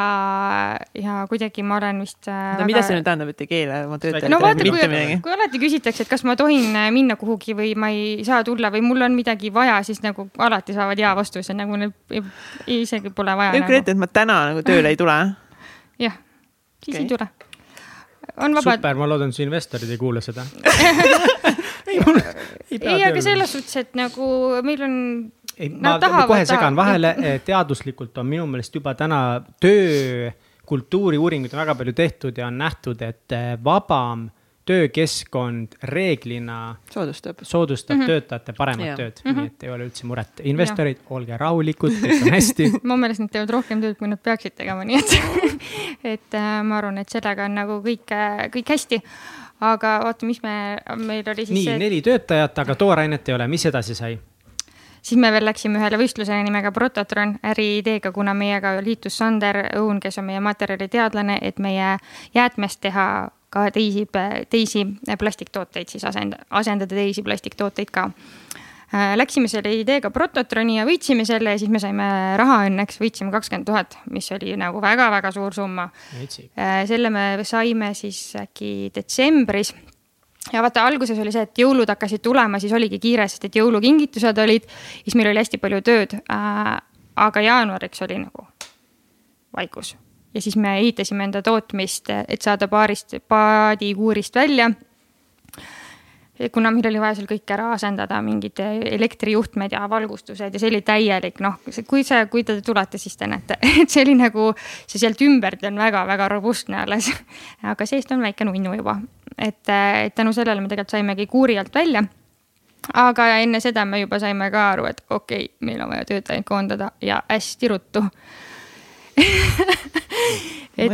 [SPEAKER 3] ja kuidagi ma olen vist
[SPEAKER 1] äh, no väga... mida see nüüd tähendab, et ei keela oma töötajatele
[SPEAKER 3] no, vaata, mitte kui, midagi? kui alati küsitakse, et kas ma tohin äh, minna kuhugi või ma ei saa tulla või mul on midagi vaja, siis nagu alati saavad hea vastuse, nagu neil isegi pole vaja.
[SPEAKER 1] kujuta nagu. ette, et ma täna nagu tööle ei tule.
[SPEAKER 3] jah, siis okay. ei tule. On vabad.
[SPEAKER 2] super, ma loodan, su investorid ei kuule seda
[SPEAKER 3] ei, ei, ei, aga selles suhtes, et nagu meil on
[SPEAKER 2] ei, ma tahavad, kohe segan vahele, teaduslikult on minu meelest juba täna töökultuuri uuringuid on väga palju tehtud ja on nähtud, et eh, vabam töökeskkond reeglina
[SPEAKER 1] soodustab,
[SPEAKER 2] soodustab mm -hmm. töötajate paremat yeah. tööd mm, -hmm. nii et ei ole üldse muret. investorid, olge rahulikud, kõik on hästi
[SPEAKER 3] mu meelest nad teevad rohkem tööd, kui nad peaksid tegema, nii et et äh, ma arvan, et sellega on nagu kõik, kõik hästi. aga vaata, mis me, meil oli siis.
[SPEAKER 2] nii see..., neli töötajat, aga toorainet ei ole, mis edasi sai?
[SPEAKER 3] siis me veel läksime ühele võistlusele nimega Prototron äriideega, kuna meiega liitus Sander Õun, kes on meie materjaliteadlane, et meie jäätmest teha ka teisi, teisi plastiktooteid siis asend-, asendada teisi plastiktooteid ka äh, Läksime selle ideega Prototroni ja võitsime selle ja siis me saime raha õnneks, võitsime kakskümmend tuhat, mis oli nagu väga-väga suur summa. Äh, selle me saime siis äkki detsembris ja vaata, alguses oli see, et jõulud hakkasid tulema, siis oligi kiire, sest et jõulukingitused olid, siis meil oli hästi palju tööd äh,. aga jaanuariks oli nagu vaikus ja siis me ehitasime enda tootmist, et saada paarist, paadikuurist välja. kuna meil oli vaja seal kõik ära asendada, mingid elektrijuhtmed ja valgustused ja see oli täielik, noh, kui see, kui te tulete, siis te näete, et see oli nagu, see sealt ümbert on väga-väga robustne alles. aga seest on väike nunnu juba et, et tänu sellele me tegelikult saimegi kuuri alt välja. aga enne seda me juba saime ka aru, et okei okay,, meil on vaja töötajaid koondada ja hästi ruttu et,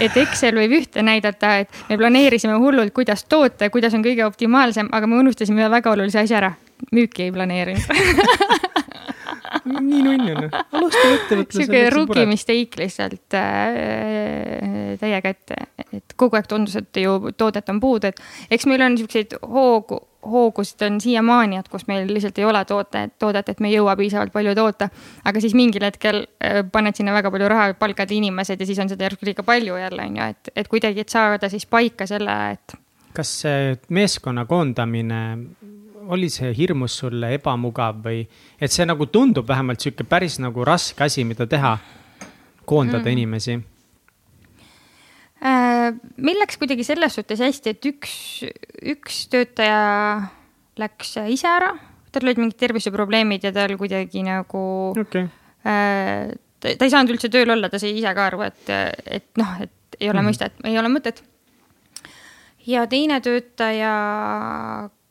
[SPEAKER 3] et Excel võib ühte näidata, et me planeerisime hullult, kuidas toota ja kuidas on kõige optimaalsem, aga me unustasime ühe väga olulise asja ära. müüki ei planeerinud
[SPEAKER 2] nii nunn on, alustav ettevõtlus.
[SPEAKER 3] sihuke rukimisteik lihtsalt äh, täiega ette, et kogu aeg tundus, et ju toodet on puudu, et eks meil on siukseid hoogu, hoogusid on siiamaani, et kus meil lihtsalt ei ole toote, toodet, et me ei jõua piisavalt palju toota. aga siis mingil hetkel äh, paned sinna väga palju raha, palkad inimesed ja siis on seda järsku liiga palju jälle on ju, et, et kuidagi, et saada siis paika selle, et.
[SPEAKER 2] kas see meeskonna koondamine oli see hirmus sulle ebamugav või, et see nagu tundub vähemalt sihuke päris nagu raske asi, mida teha, koondada mm. inimesi
[SPEAKER 3] äh,? Meil läks kuidagi selles suhtes hästi, et üks, üks töötaja läks ise ära, tal olid mingid terviseprobleemid ja tal kuidagi nagu
[SPEAKER 2] okay.
[SPEAKER 3] äh, ta, ta ei saanud üldse tööl olla, ta sai ise ka aru, et, et noh, et ei ole mm. mõistet, ei ole mõtet. ja teine töötaja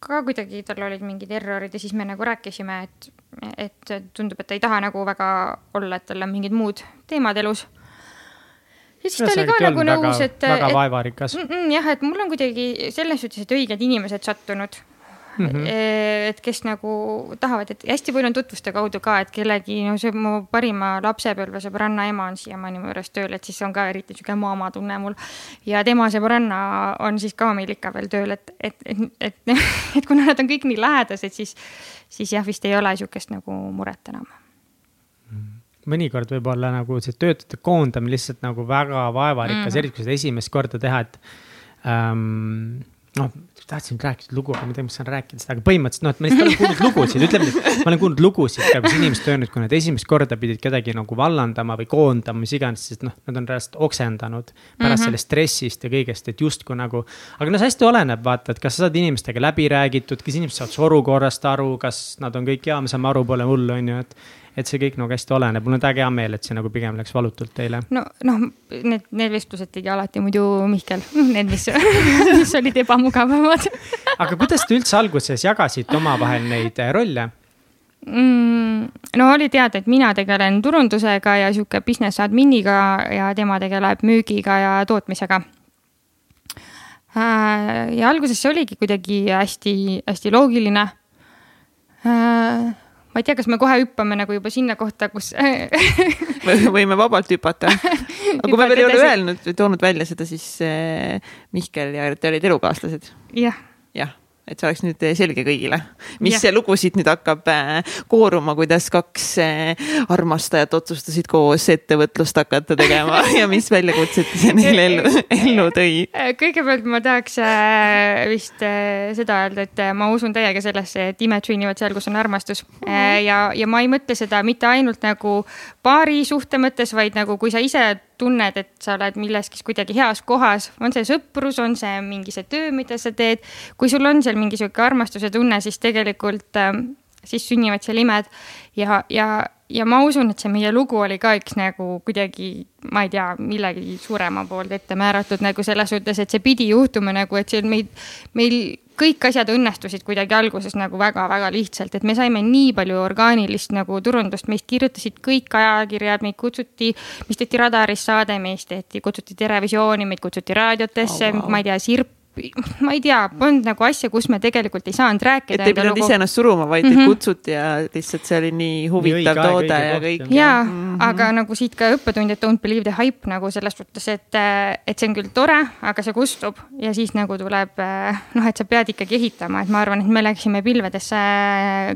[SPEAKER 3] ka kuidagi tal olid mingid errorid ja siis me nagu rääkisime, et, et tundub, et ta ei taha nagu väga olla, et tal on mingid muud teemad elus. Ja siis ta oli ka nagu nõus, et.
[SPEAKER 2] väga vaevarikas.
[SPEAKER 3] Mm, mm, jah, et mul on kuidagi selles suhtes, et õiged inimesed sattunud mm. -hmm. et kes nagu tahavad, et hästi palju on tutvuste kaudu ka, et kellegi, no see mu parima lapsepõlvesõbranna ema on siiamaani mu juures tööl, et siis on ka eriti sihuke ema tunne mul. ja tema sõbranna on siis ka meil ikka veel tööl, et, et, et, et, et kuna nad on kõik nii lähedased, siis, siis jah, vist ei ole sihukest nagu muret enam
[SPEAKER 2] mõnikord võib-olla nagu see töötajate koondamine lihtsalt nagu väga vaevarikas mm, -hmm. eriti kui seda esimest korda teha, et ähm, noh, tahtsin rääkida lugu, aga ma ei tea, mis saan rääkida seda, aga põhimõtteliselt noh, et ma lihtsalt olen kuulnud lugusid, ütleme nii, ma olen kuulnud lugusid ka, kus inimesed öelnud, kui nad esimest korda pidid kedagi nagu vallandama või koondama, mis iganes, sest noh, nad on reaalselt oksendanud pärast mm -hmm. sellest stressist ja kõigest, et justkui nagu. aga noh, see hästi oleneb, vaata, et kas sa saad inimestega läbi räägitud, kas inimesed saavad su olukorrast aru, kas nad on kõik, jaa, me saame aru, pole hullu, on ju, et et see kõik nagu hästi oleneb, mul on täiega hea meel, et see nagu pigem läks valutult teile.
[SPEAKER 3] no, noh, need, need vestlused tegi alati muidu Mihkel, need, mis, mis olid ebamugavamad
[SPEAKER 2] aga kuidas te üldse alguses jagasite omavahel neid äh, rolle?
[SPEAKER 3] mm,? no oli teada, et mina tegelen turundusega ja sihuke business admin'iga ja tema tegeleb müügiga ja tootmisega. Äh, ja alguses see oligi kuidagi hästi-hästi loogiline. Ma ei tea, kas me kohe hüppame nagu juba sinna kohta, kus
[SPEAKER 1] võime vabalt hüpata. aga kui me veel ei ole öelnud või toonud välja seda, siis äh, Mihkel ja te olid elukaaslased.
[SPEAKER 3] jah.
[SPEAKER 1] jah et see oleks nüüd selge kõigile, mis yeah. lugu siit nüüd hakkab äh, kooruma, kuidas kaks äh, armastajat otsustasid koos ettevõtlust hakata tegema ja mis väljakutsed see neile ellu, ellu tõi?
[SPEAKER 3] kõigepealt ma tahaks vist seda öelda, et ma usun täiega sellesse, et imed sünnivad seal, kus on armastus. -hmm. ja, ja ma ei mõtle seda mitte ainult nagu paari suhte mõttes, vaid nagu kui sa ise tunned, et sa oled milleski kuidagi heas kohas, on see sõprus, on see mingi see töö, mida sa teed. kui sul on seal mingi sihuke armastuse tunne, siis tegelikult äh, siis sünnivad seal imed ja, ja, ja ma usun, et see meie lugu oli ka üks nagu kuidagi, ma ei tea, millegi suurema poolt ette määratud nagu selles suhtes, et see pidi juhtuma nagu, et see meid, meil kõik asjad õnnestusid kuidagi alguses nagu väga-väga lihtsalt, et me saime nii palju orgaanilist nagu turundust, meist kirjutasid kõik ajakirjad, meid kutsuti, mis tehti Radaris saade, meist tehti, kutsuti Terevisiooni, meid kutsuti raadiotesse oh,, wow. ma ei tea, Sirp ma ei tea, polnud nagu asja, kus me tegelikult ei saanud rääkida.
[SPEAKER 1] et ei pidanud ise ennast suruma, vaid teid mm -hmm. kutsuti ja lihtsalt see oli nii huvitav nii toode ja kõik.
[SPEAKER 3] ja mm, -hmm. aga nagu siit ka õppetund, et don't believe the hype nagu selles suhtes, et, et see on küll tore, aga see kustub ja siis nagu tuleb noh, et sa pead ikkagi ehitama, et ma arvan, et me läksime pilvedesse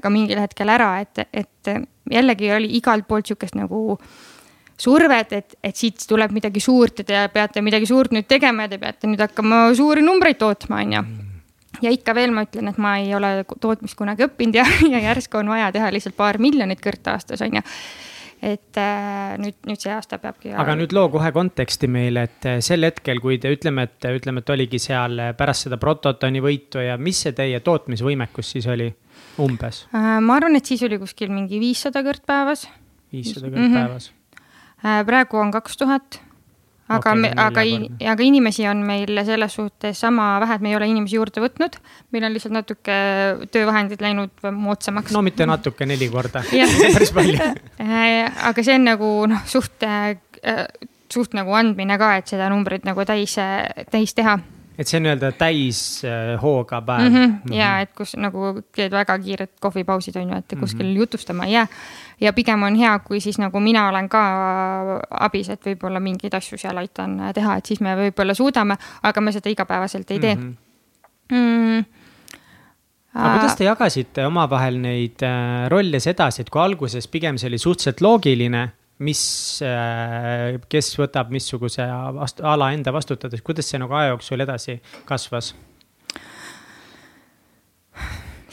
[SPEAKER 3] ka mingil hetkel ära, et, et jällegi oli igalt poolt sihukest nagu survet, et, et siit tuleb midagi suurt ja te peate midagi suurt nüüd tegema ja te peate nüüd hakkama suuri numbreid tootma, on ju ja ikka veel ma ütlen, et ma ei ole tootmist kunagi õppinud ja, ja järsku on vaja teha lihtsalt paar miljonit kõrt aastas, on ju et äh, nüüd, nüüd see aasta peabki.
[SPEAKER 2] aga nüüd loo kohe konteksti meile, et äh, sel hetkel, kui te ütleme, et ütleme, et oligi seal äh, pärast seda prototoni võitu ja mis see teie tootmisvõimekus siis oli umbes
[SPEAKER 3] äh,? ma arvan, et siis oli kuskil mingi viissada kõrt päevas.
[SPEAKER 2] viissada kõrt mm -hmm. päevas
[SPEAKER 3] praegu on kaks tuhat aga okay,, aga, aga inimesi on meil selles suhtes sama vähe, et me ei ole inimesi juurde võtnud. meil on lihtsalt natuke töövahendid läinud moodsamaks.
[SPEAKER 2] no mitte natuke, neli korda. Päris palju.
[SPEAKER 3] Äh, aga see on nagu noh, suht, äh, suht nagu andmine ka, et seda numbrit nagu täis, täis teha
[SPEAKER 2] et see on nii-öelda täishooga päev
[SPEAKER 3] mm. -hmm. ja et kus nagu teed väga kiired kohvipausid on ju, et kuskil mm -hmm. jutustama ei jää. ja pigem on hea, kui siis nagu mina olen ka abis, et võib-olla mingeid asju seal aitan teha, et siis me võib-olla suudame, aga me seda igapäevaselt ei tee mm. -hmm. Mm
[SPEAKER 2] aga kuidas te jagasite omavahel neid äh, rolle edasi, et kui alguses pigem see oli suhteliselt loogiline mis, äh, kes võtab missuguse ala enda vastutada, kuidas see nagu aja jooksul edasi kasvas?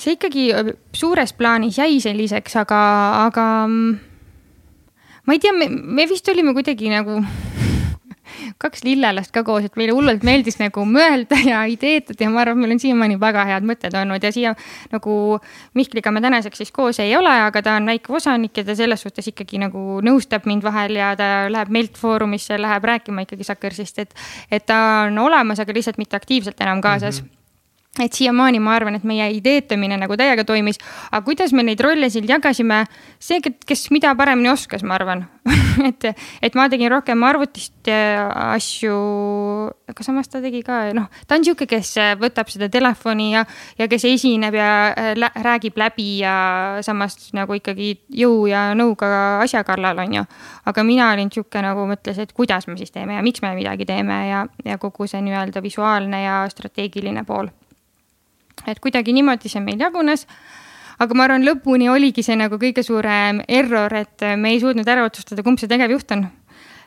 [SPEAKER 3] see ikkagi äh, suures plaanis jäi selliseks, aga, aga mm, ma ei tea, me vist olime kuidagi nagu kaks lillelast ka koos, et meile hullult meeldis nagu mõelda ja ideetada ja ma arvan, et meil on siiamaani väga head mõtted olnud ja siia nagu Mihkliga me tänaseks siis koos ei ole, aga ta on väike osanik ja ta selles suhtes ikkagi nagu nõustab mind vahel ja ta läheb Melt Foorumisse, läheb rääkima ikkagi Suckersist, et, et ta on olemas, aga lihtsalt mitte aktiivselt enam kaasas mm. -hmm et siiamaani ma arvan, et meie ideetamine nagu täiega toimis, aga kuidas me neid rolle siin jagasime, see, kes mida paremini oskas, ma arvan et, et ma tegin rohkem arvutist asju, aga samas ta tegi ka, noh, ta on sihuke, kes võtab seda telefoni ja, ja kes esineb ja äh, lä räägib läbi ja samas nagu ikkagi jõu ja nõuga asja kallal, on ju. aga mina olin sihuke nagu mõtles, et kuidas me siis teeme ja miks me midagi teeme ja, ja kogu see nii-öelda visuaalne ja strateegiline pool et kuidagi niimoodi see meil jagunes. aga ma arvan, lõpuni oligi see nagu kõige suurem error, et me ei suutnud ära otsustada, kumb see tegevjuht on.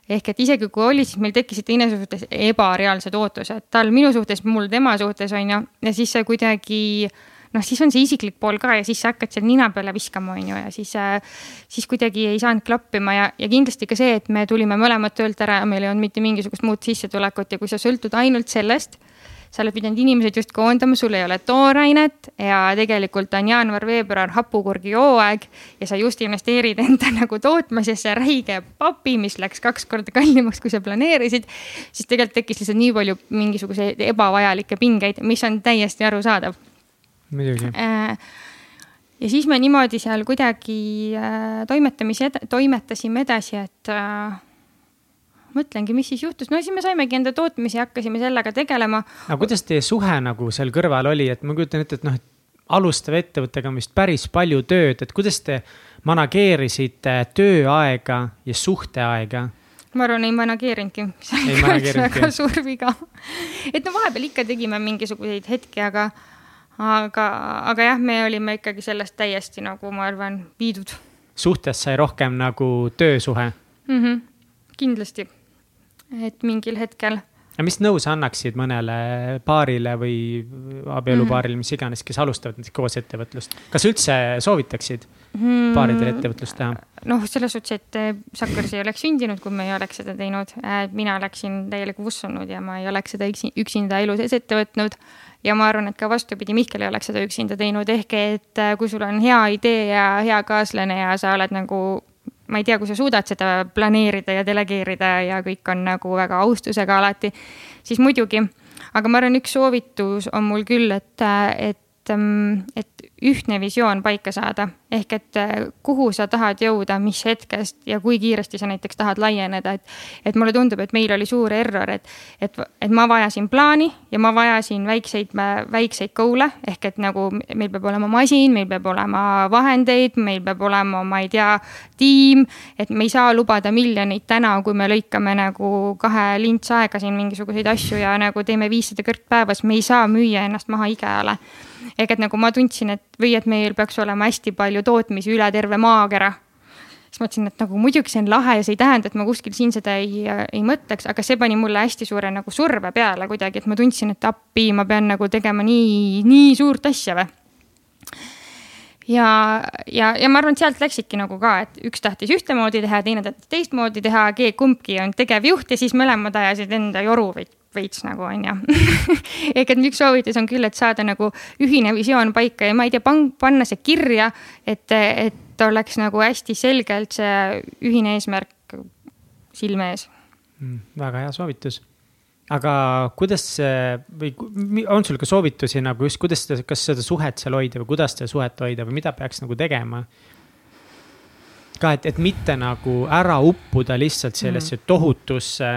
[SPEAKER 3] Ehk et isegi kui oli, siis meil tekkisid teineteise suhtes ebareaalsed ootused, tal minu suhtes, mul tema suhtes on ju, ja siis see kuidagi noh, siis on see isiklik pool ka ja siis sa hakkad seal nina peale viskama, on ju, ja siis, siis kuidagi ei saanud klappima. Ja, ja kindlasti ka see, et me tulime mõlemad töölt ära ja meil ei olnud mitte mingisugust muud sissetulekut. Ja kui sa sõltud ainult sellest sa oled pidanud inimesed just koondama, sul ei ole toorainet ja tegelikult on jaanuar-veebruar hapukurgi hooaeg ja sa just investeerid enda nagu tootmisesse räige papi, mis läks kaks korda kallimaks, kui sa planeerisid. siis tegelikult tekkis lihtsalt nii palju mingisuguseid ebavajalikke pingeid, mis on täiesti arusaadav.
[SPEAKER 2] muidugi
[SPEAKER 3] äh, ja siis me niimoodi seal kuidagi äh, toimetamise, toimetasime edasi, et äh, mõtlengi, mis siis juhtus, no siis me saimegi enda tootmise ja hakkasime sellega tegelema.
[SPEAKER 2] aga kuidas teie suhe nagu seal kõrval oli, et ma kujutan ette, et noh, et alustava ettevõttega on vist päris palju tööd, et kuidas te manageerisite tööaega ja suhteaega?
[SPEAKER 3] ma arvan, ei manageerinudki, see oli ka üks väga suur viga. et no vahepeal ikka tegime mingisuguseid hetki, aga, aga, aga jah, me olime ikkagi sellest täiesti nagu ma arvan, viidud.
[SPEAKER 2] suhtes sai rohkem nagu töösuhe
[SPEAKER 3] mm? -hmm, kindlasti et mingil hetkel.
[SPEAKER 2] aga mis nõu sa annaksid mõnele paarile või abielupaarile, mis iganes, kes alustavad näiteks koos ettevõtlust, kas üldse soovitaksid mm. paaridel ettevõtlust teha?
[SPEAKER 3] noh, selles suhtes, et eh, Sakkars ei oleks sündinud, kui me ei oleks seda teinud. mina oleksin täielik ussunud ja ma ei oleks seda üksi, üksinda elu sees ette võtnud ja ma arvan, et ka vastupidi, Mihkel ei oleks seda üksinda teinud, ehk et eh, kui sul on hea idee ja hea kaaslane ja sa oled nagu ma ei tea, kui sa suudad seda planeerida ja delegeerida ja kõik on nagu väga austusega alati, siis muidugi. aga ma arvan, üks soovitus on mul küll, et, et, et ühtne visioon paika saada ehk et äh, kuhu sa tahad jõuda, mis hetkest ja kui kiiresti sa näiteks tahad laieneda, et. et mulle tundub, et meil oli suur error, et, et, et ma vajasin plaani ja ma vajasin väikseid, väikseid goal'e ehk et nagu meil peab olema masin, meil peab olema vahendeid, meil peab olema, ma ei tea, tiim. et me ei saa lubada miljoneid täna, kui me lõikame nagu kahe lintsaega siin mingisuguseid asju ja nagu teeme viissada kõrt päevas, me ei saa müüa ennast maha IKEA-le ehk et nagu ma tundsin, et või et meil peaks olema hästi palju tootmisi üle terve maakera. siis mõtlesin, et nagu muidugi see on lahe ja see ei tähenda, et ma kuskil siin seda ei, ei mõtleks, aga see pani mulle hästi suure nagu surve peale kuidagi, et ma tundsin, et appi, ma pean nagu tegema nii, nii suurt asja või ja, ja, ja ma arvan, et sealt läksidki nagu ka, et üks tahtis ühtemoodi teha, teine tahtis teistmoodi teha, kumbki on tegevjuht ja siis mõlemad ajasid enda joru või veits nagu on ju ehk et üks soovitus on küll, et saada nagu ühine visioon paika ja ma ei tea, panna see kirja, et, et oleks nagu hästi selgelt see ühine eesmärk silme ees
[SPEAKER 2] mm,. väga hea soovitus aga kuidas või on sul ka soovitusi nagu just, kuidas seda, kas seda suhet seal hoida või kuidas seda suhet hoida või mida peaks nagu tegema? ka, et, et mitte nagu ära uppuda lihtsalt sellesse mm. tohutusse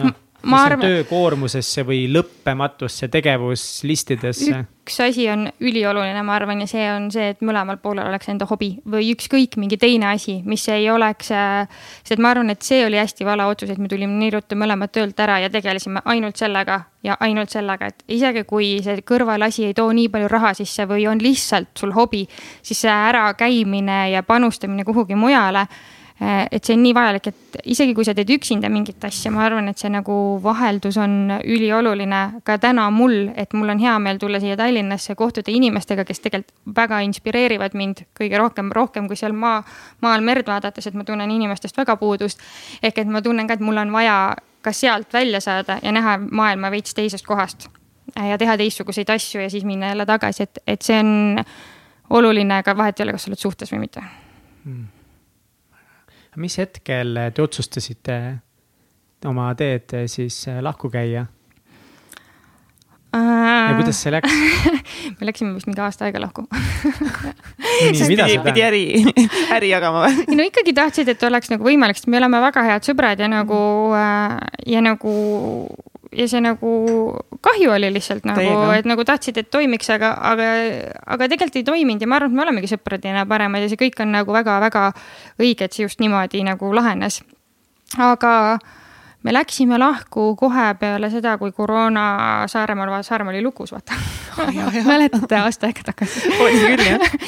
[SPEAKER 2] noh mis arvan... on töökoormusesse või lõppematusse tegevuslistidesse?
[SPEAKER 3] üks asi on ülioluline, ma arvan, ja see on see, et mõlemal poolel oleks enda hobi või ükskõik mingi teine asi, mis ei oleks. sest et ma arvan, et see oli hästi vale otsus, et me tulime nii ruttu mõlemad töölt ära ja tegelesime ainult sellega ja ainult sellega, et isegi kui see kõrvalasi ei too nii palju raha sisse või on lihtsalt sul hobi, siis see ärakäimine ja panustamine kuhugi mujale Äh, et see on nii vajalik, et isegi kui sa teed üksinda mingit asja, ma arvan, et see nagu vaheldus on ülioluline ka täna mul, et mul on hea meel tulla siia Tallinnasse, kohtuda inimestega, kes tegelikult väga inspireerivad mind kõige rohkem, rohkem kui seal maa, maal merd vaadates, et ma tunnen inimestest väga puudust. ehk et ma tunnen ka, et mul on vaja ka sealt välja saada ja näha maailma veits teisest kohast ja teha teistsuguseid asju ja siis minna jälle tagasi, et, et see on oluline, aga vahet ei ole, kas sa oled suhtes või mitte hmm
[SPEAKER 2] mis hetkel te otsustasite oma teed siis äh, lahku käia? ja kuidas see läks
[SPEAKER 3] me läksime vist mingi aasta aega lahku
[SPEAKER 1] siis pidi, pidi äri, äri jagama või?
[SPEAKER 3] no ikkagi tahtsid, et oleks nagu võimalik, sest me oleme väga head sõbrad ja nagu äh, ja nagu ja see nagu kahju oli lihtsalt nagu, et nagu tahtsid, et toimiks, aga, aga, aga tegelikult ei toiminud ja ma arvan, et me olemegi sõpradena paremad ja see kõik on nagu väga-väga õige, et see just niimoodi nagu lahenes. aga me läksime lahku kohe peale seda, kui koroona Saaremaal, Saaremaa oli lukus, vaata. Mäletate aasta aega tagasi?
[SPEAKER 1] oli küll jah.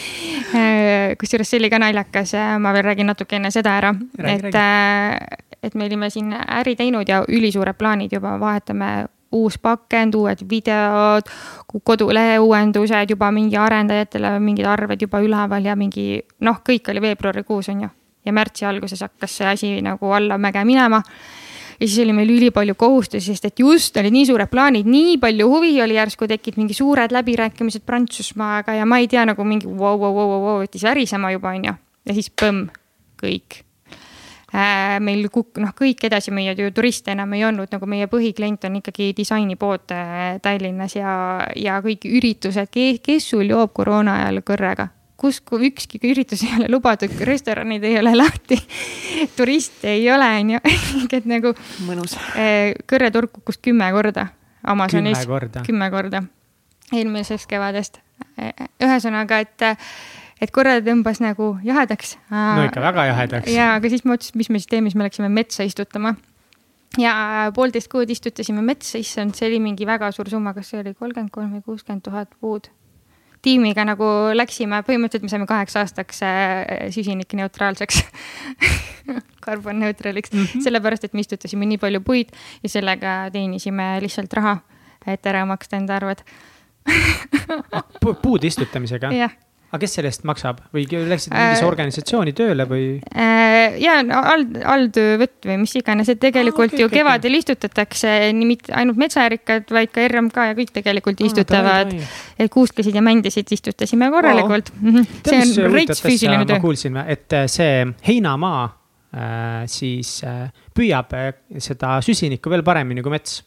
[SPEAKER 3] Kusjuures see oli ka naljakas, ma veel räägin natuke enne seda ära, et räägi et me olime siin äri teinud ja ülisuured plaanid juba, vahetame uus pakend, uued videod, kodulehe uuendused juba mingi arendajatele mingid arved juba üleval ja mingi noh, kõik oli veebruarikuus on ju. ja märtsi alguses hakkas see asi nagu allamäge minema. ja siis oli meil ülipalju kohustusi, sest et just olid nii suured plaanid, nii palju huvi oli järsku tekkinud, mingi suured läbirääkimised Prantsusmaaga ja ma ei tea, nagu mingi vau, vau, vau, vau, võttis värisema juba, onju. ja siis põmm, kõik meil kuk-, noh, kõik edasimüüjad ju turiste enam ei olnud, nagu meie põhiklient on ikkagi disainipood äh, Tallinnas ja, ja kõik üritused, kes sul joob koroona ajal kõrrega kus, kui ükski üritus ei ole lubatud, restoranid ei ole lahti, turiste ei ole, onju, et nagu.
[SPEAKER 1] mõnus.
[SPEAKER 3] Eh, kõrreturg kukkus kümme korda Amazonis.
[SPEAKER 2] kümme korda.
[SPEAKER 3] eelmisest kevadest. Ühesõnaga, et, et korra tõmbas nagu jahedaks.
[SPEAKER 2] no ikka väga jahedaks.
[SPEAKER 3] ja, aga siis ma mõtlesin, mis me siis teeme, siis me läksime metsa istutama ja poolteist kuud istutasime metsa, issand, see oli mingi väga suur summa, kas see oli kolmkümmend kolm või kuuskümmend tuhat puud tiimiga nagu läksime, põhimõtteliselt me saime kaheks aastaks äh, süsinikneutraalseks carbon neutraliks mm, -hmm. sellepärast et me istutasime nii palju puid ja sellega teenisime lihtsalt raha, et ära maksta enda arved
[SPEAKER 2] puude istutamisega?
[SPEAKER 3] jah
[SPEAKER 2] aga kes selle eest maksab või läksid mingisse äh, organisatsiooni tööle või
[SPEAKER 3] äh,? ja all, alltöövõtt või mis iganes, et tegelikult ah, okay, ju okay, kevadel okay. istutatakse nii mitte ainult metsarikkad, vaid ka RMK ja kõik tegelikult ah, istutavad. et kuusklesid ja mändisid istutasime korralikult wow.. see on reits füüsiline töö.
[SPEAKER 2] ma kuulsin, et äh, see heinamaa äh, siis äh, püüab äh, seda süsinikku veel paremini kui mets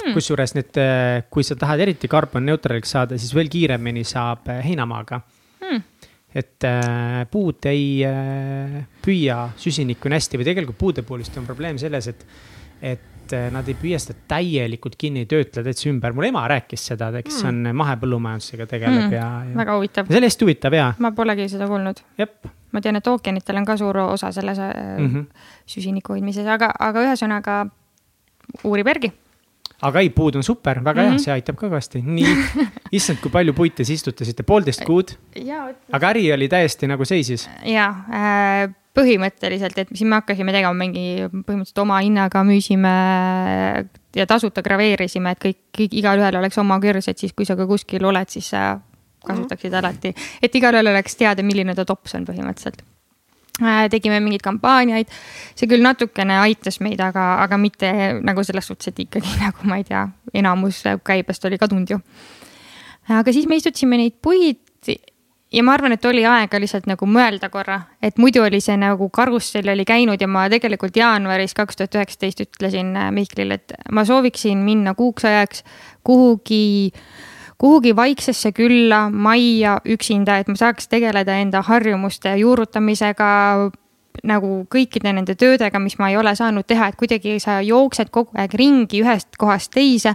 [SPEAKER 2] hmm.. kusjuures äh, kui sa tahad eriti carbon neutraliks saada, siis veel kiiremini saab heinamaaga hmm. et äh, puud ei äh, püüa süsinikku nii hästi või tegelikult puude puhul vist on probleem selles, et, et äh, nad ei püüa seda täielikult kinni töötleda täitsa ümber. mul ema rääkis seda, kes hmm. on mahepõllumajandusega tegeleb hmm. ja,
[SPEAKER 3] ja. väga huvitav.
[SPEAKER 2] hästi huvitav ja.
[SPEAKER 3] ma polegi seda kuulnud. ma tean, et ookeanitel on ka suur osa selles mm -hmm. süsiniku hoidmises, aga, aga ühesõnaga uurib järgi
[SPEAKER 2] aga ei, puud on super, väga mm -hmm. hea, mhm. see aitab ka kõvasti. nii, issand, kui palju puite siis istutasite, poolteist kuud? aga äri oli täiesti nagu seisis?
[SPEAKER 3] ja äh, põhimõtteliselt, et siis me hakkasime tegema mingi, põhimõtteliselt oma hinnaga müüsime ja tasuta graveerisime, et kõik, kõik, igalühel oleks oma kõrs, et siis, kui sa ka kuskil oled, siis sa kasutaksid alati, et igalühel oleks teada, milline ta tops on põhimõtteliselt tegime mingeid kampaaniaid. see küll natukene aitas meid, aga, aga mitte nagu selles suhtes, et ikkagi nagu ma ei tea, enamus käibest oli kadunud ju. aga siis me istutasime neid puid ja ma arvan, et oli aega lihtsalt nagu mõelda korra, et muidu oli see nagu karussell oli käinud ja ma tegelikult jaanuaris kaks tuhat üheksateist ütlesin äh, Mihklile, et ma sooviksin minna kuuks ajaks kuhugi äh, kuhugi vaiksesse külla, majja üksinda, et ma saaks tegeleda enda harjumuste juurutamisega, nagu kõikide nende töödega, mis ma ei ole saanud teha, et kuidagi sa jooksed kogu aeg ringi ühest kohast teise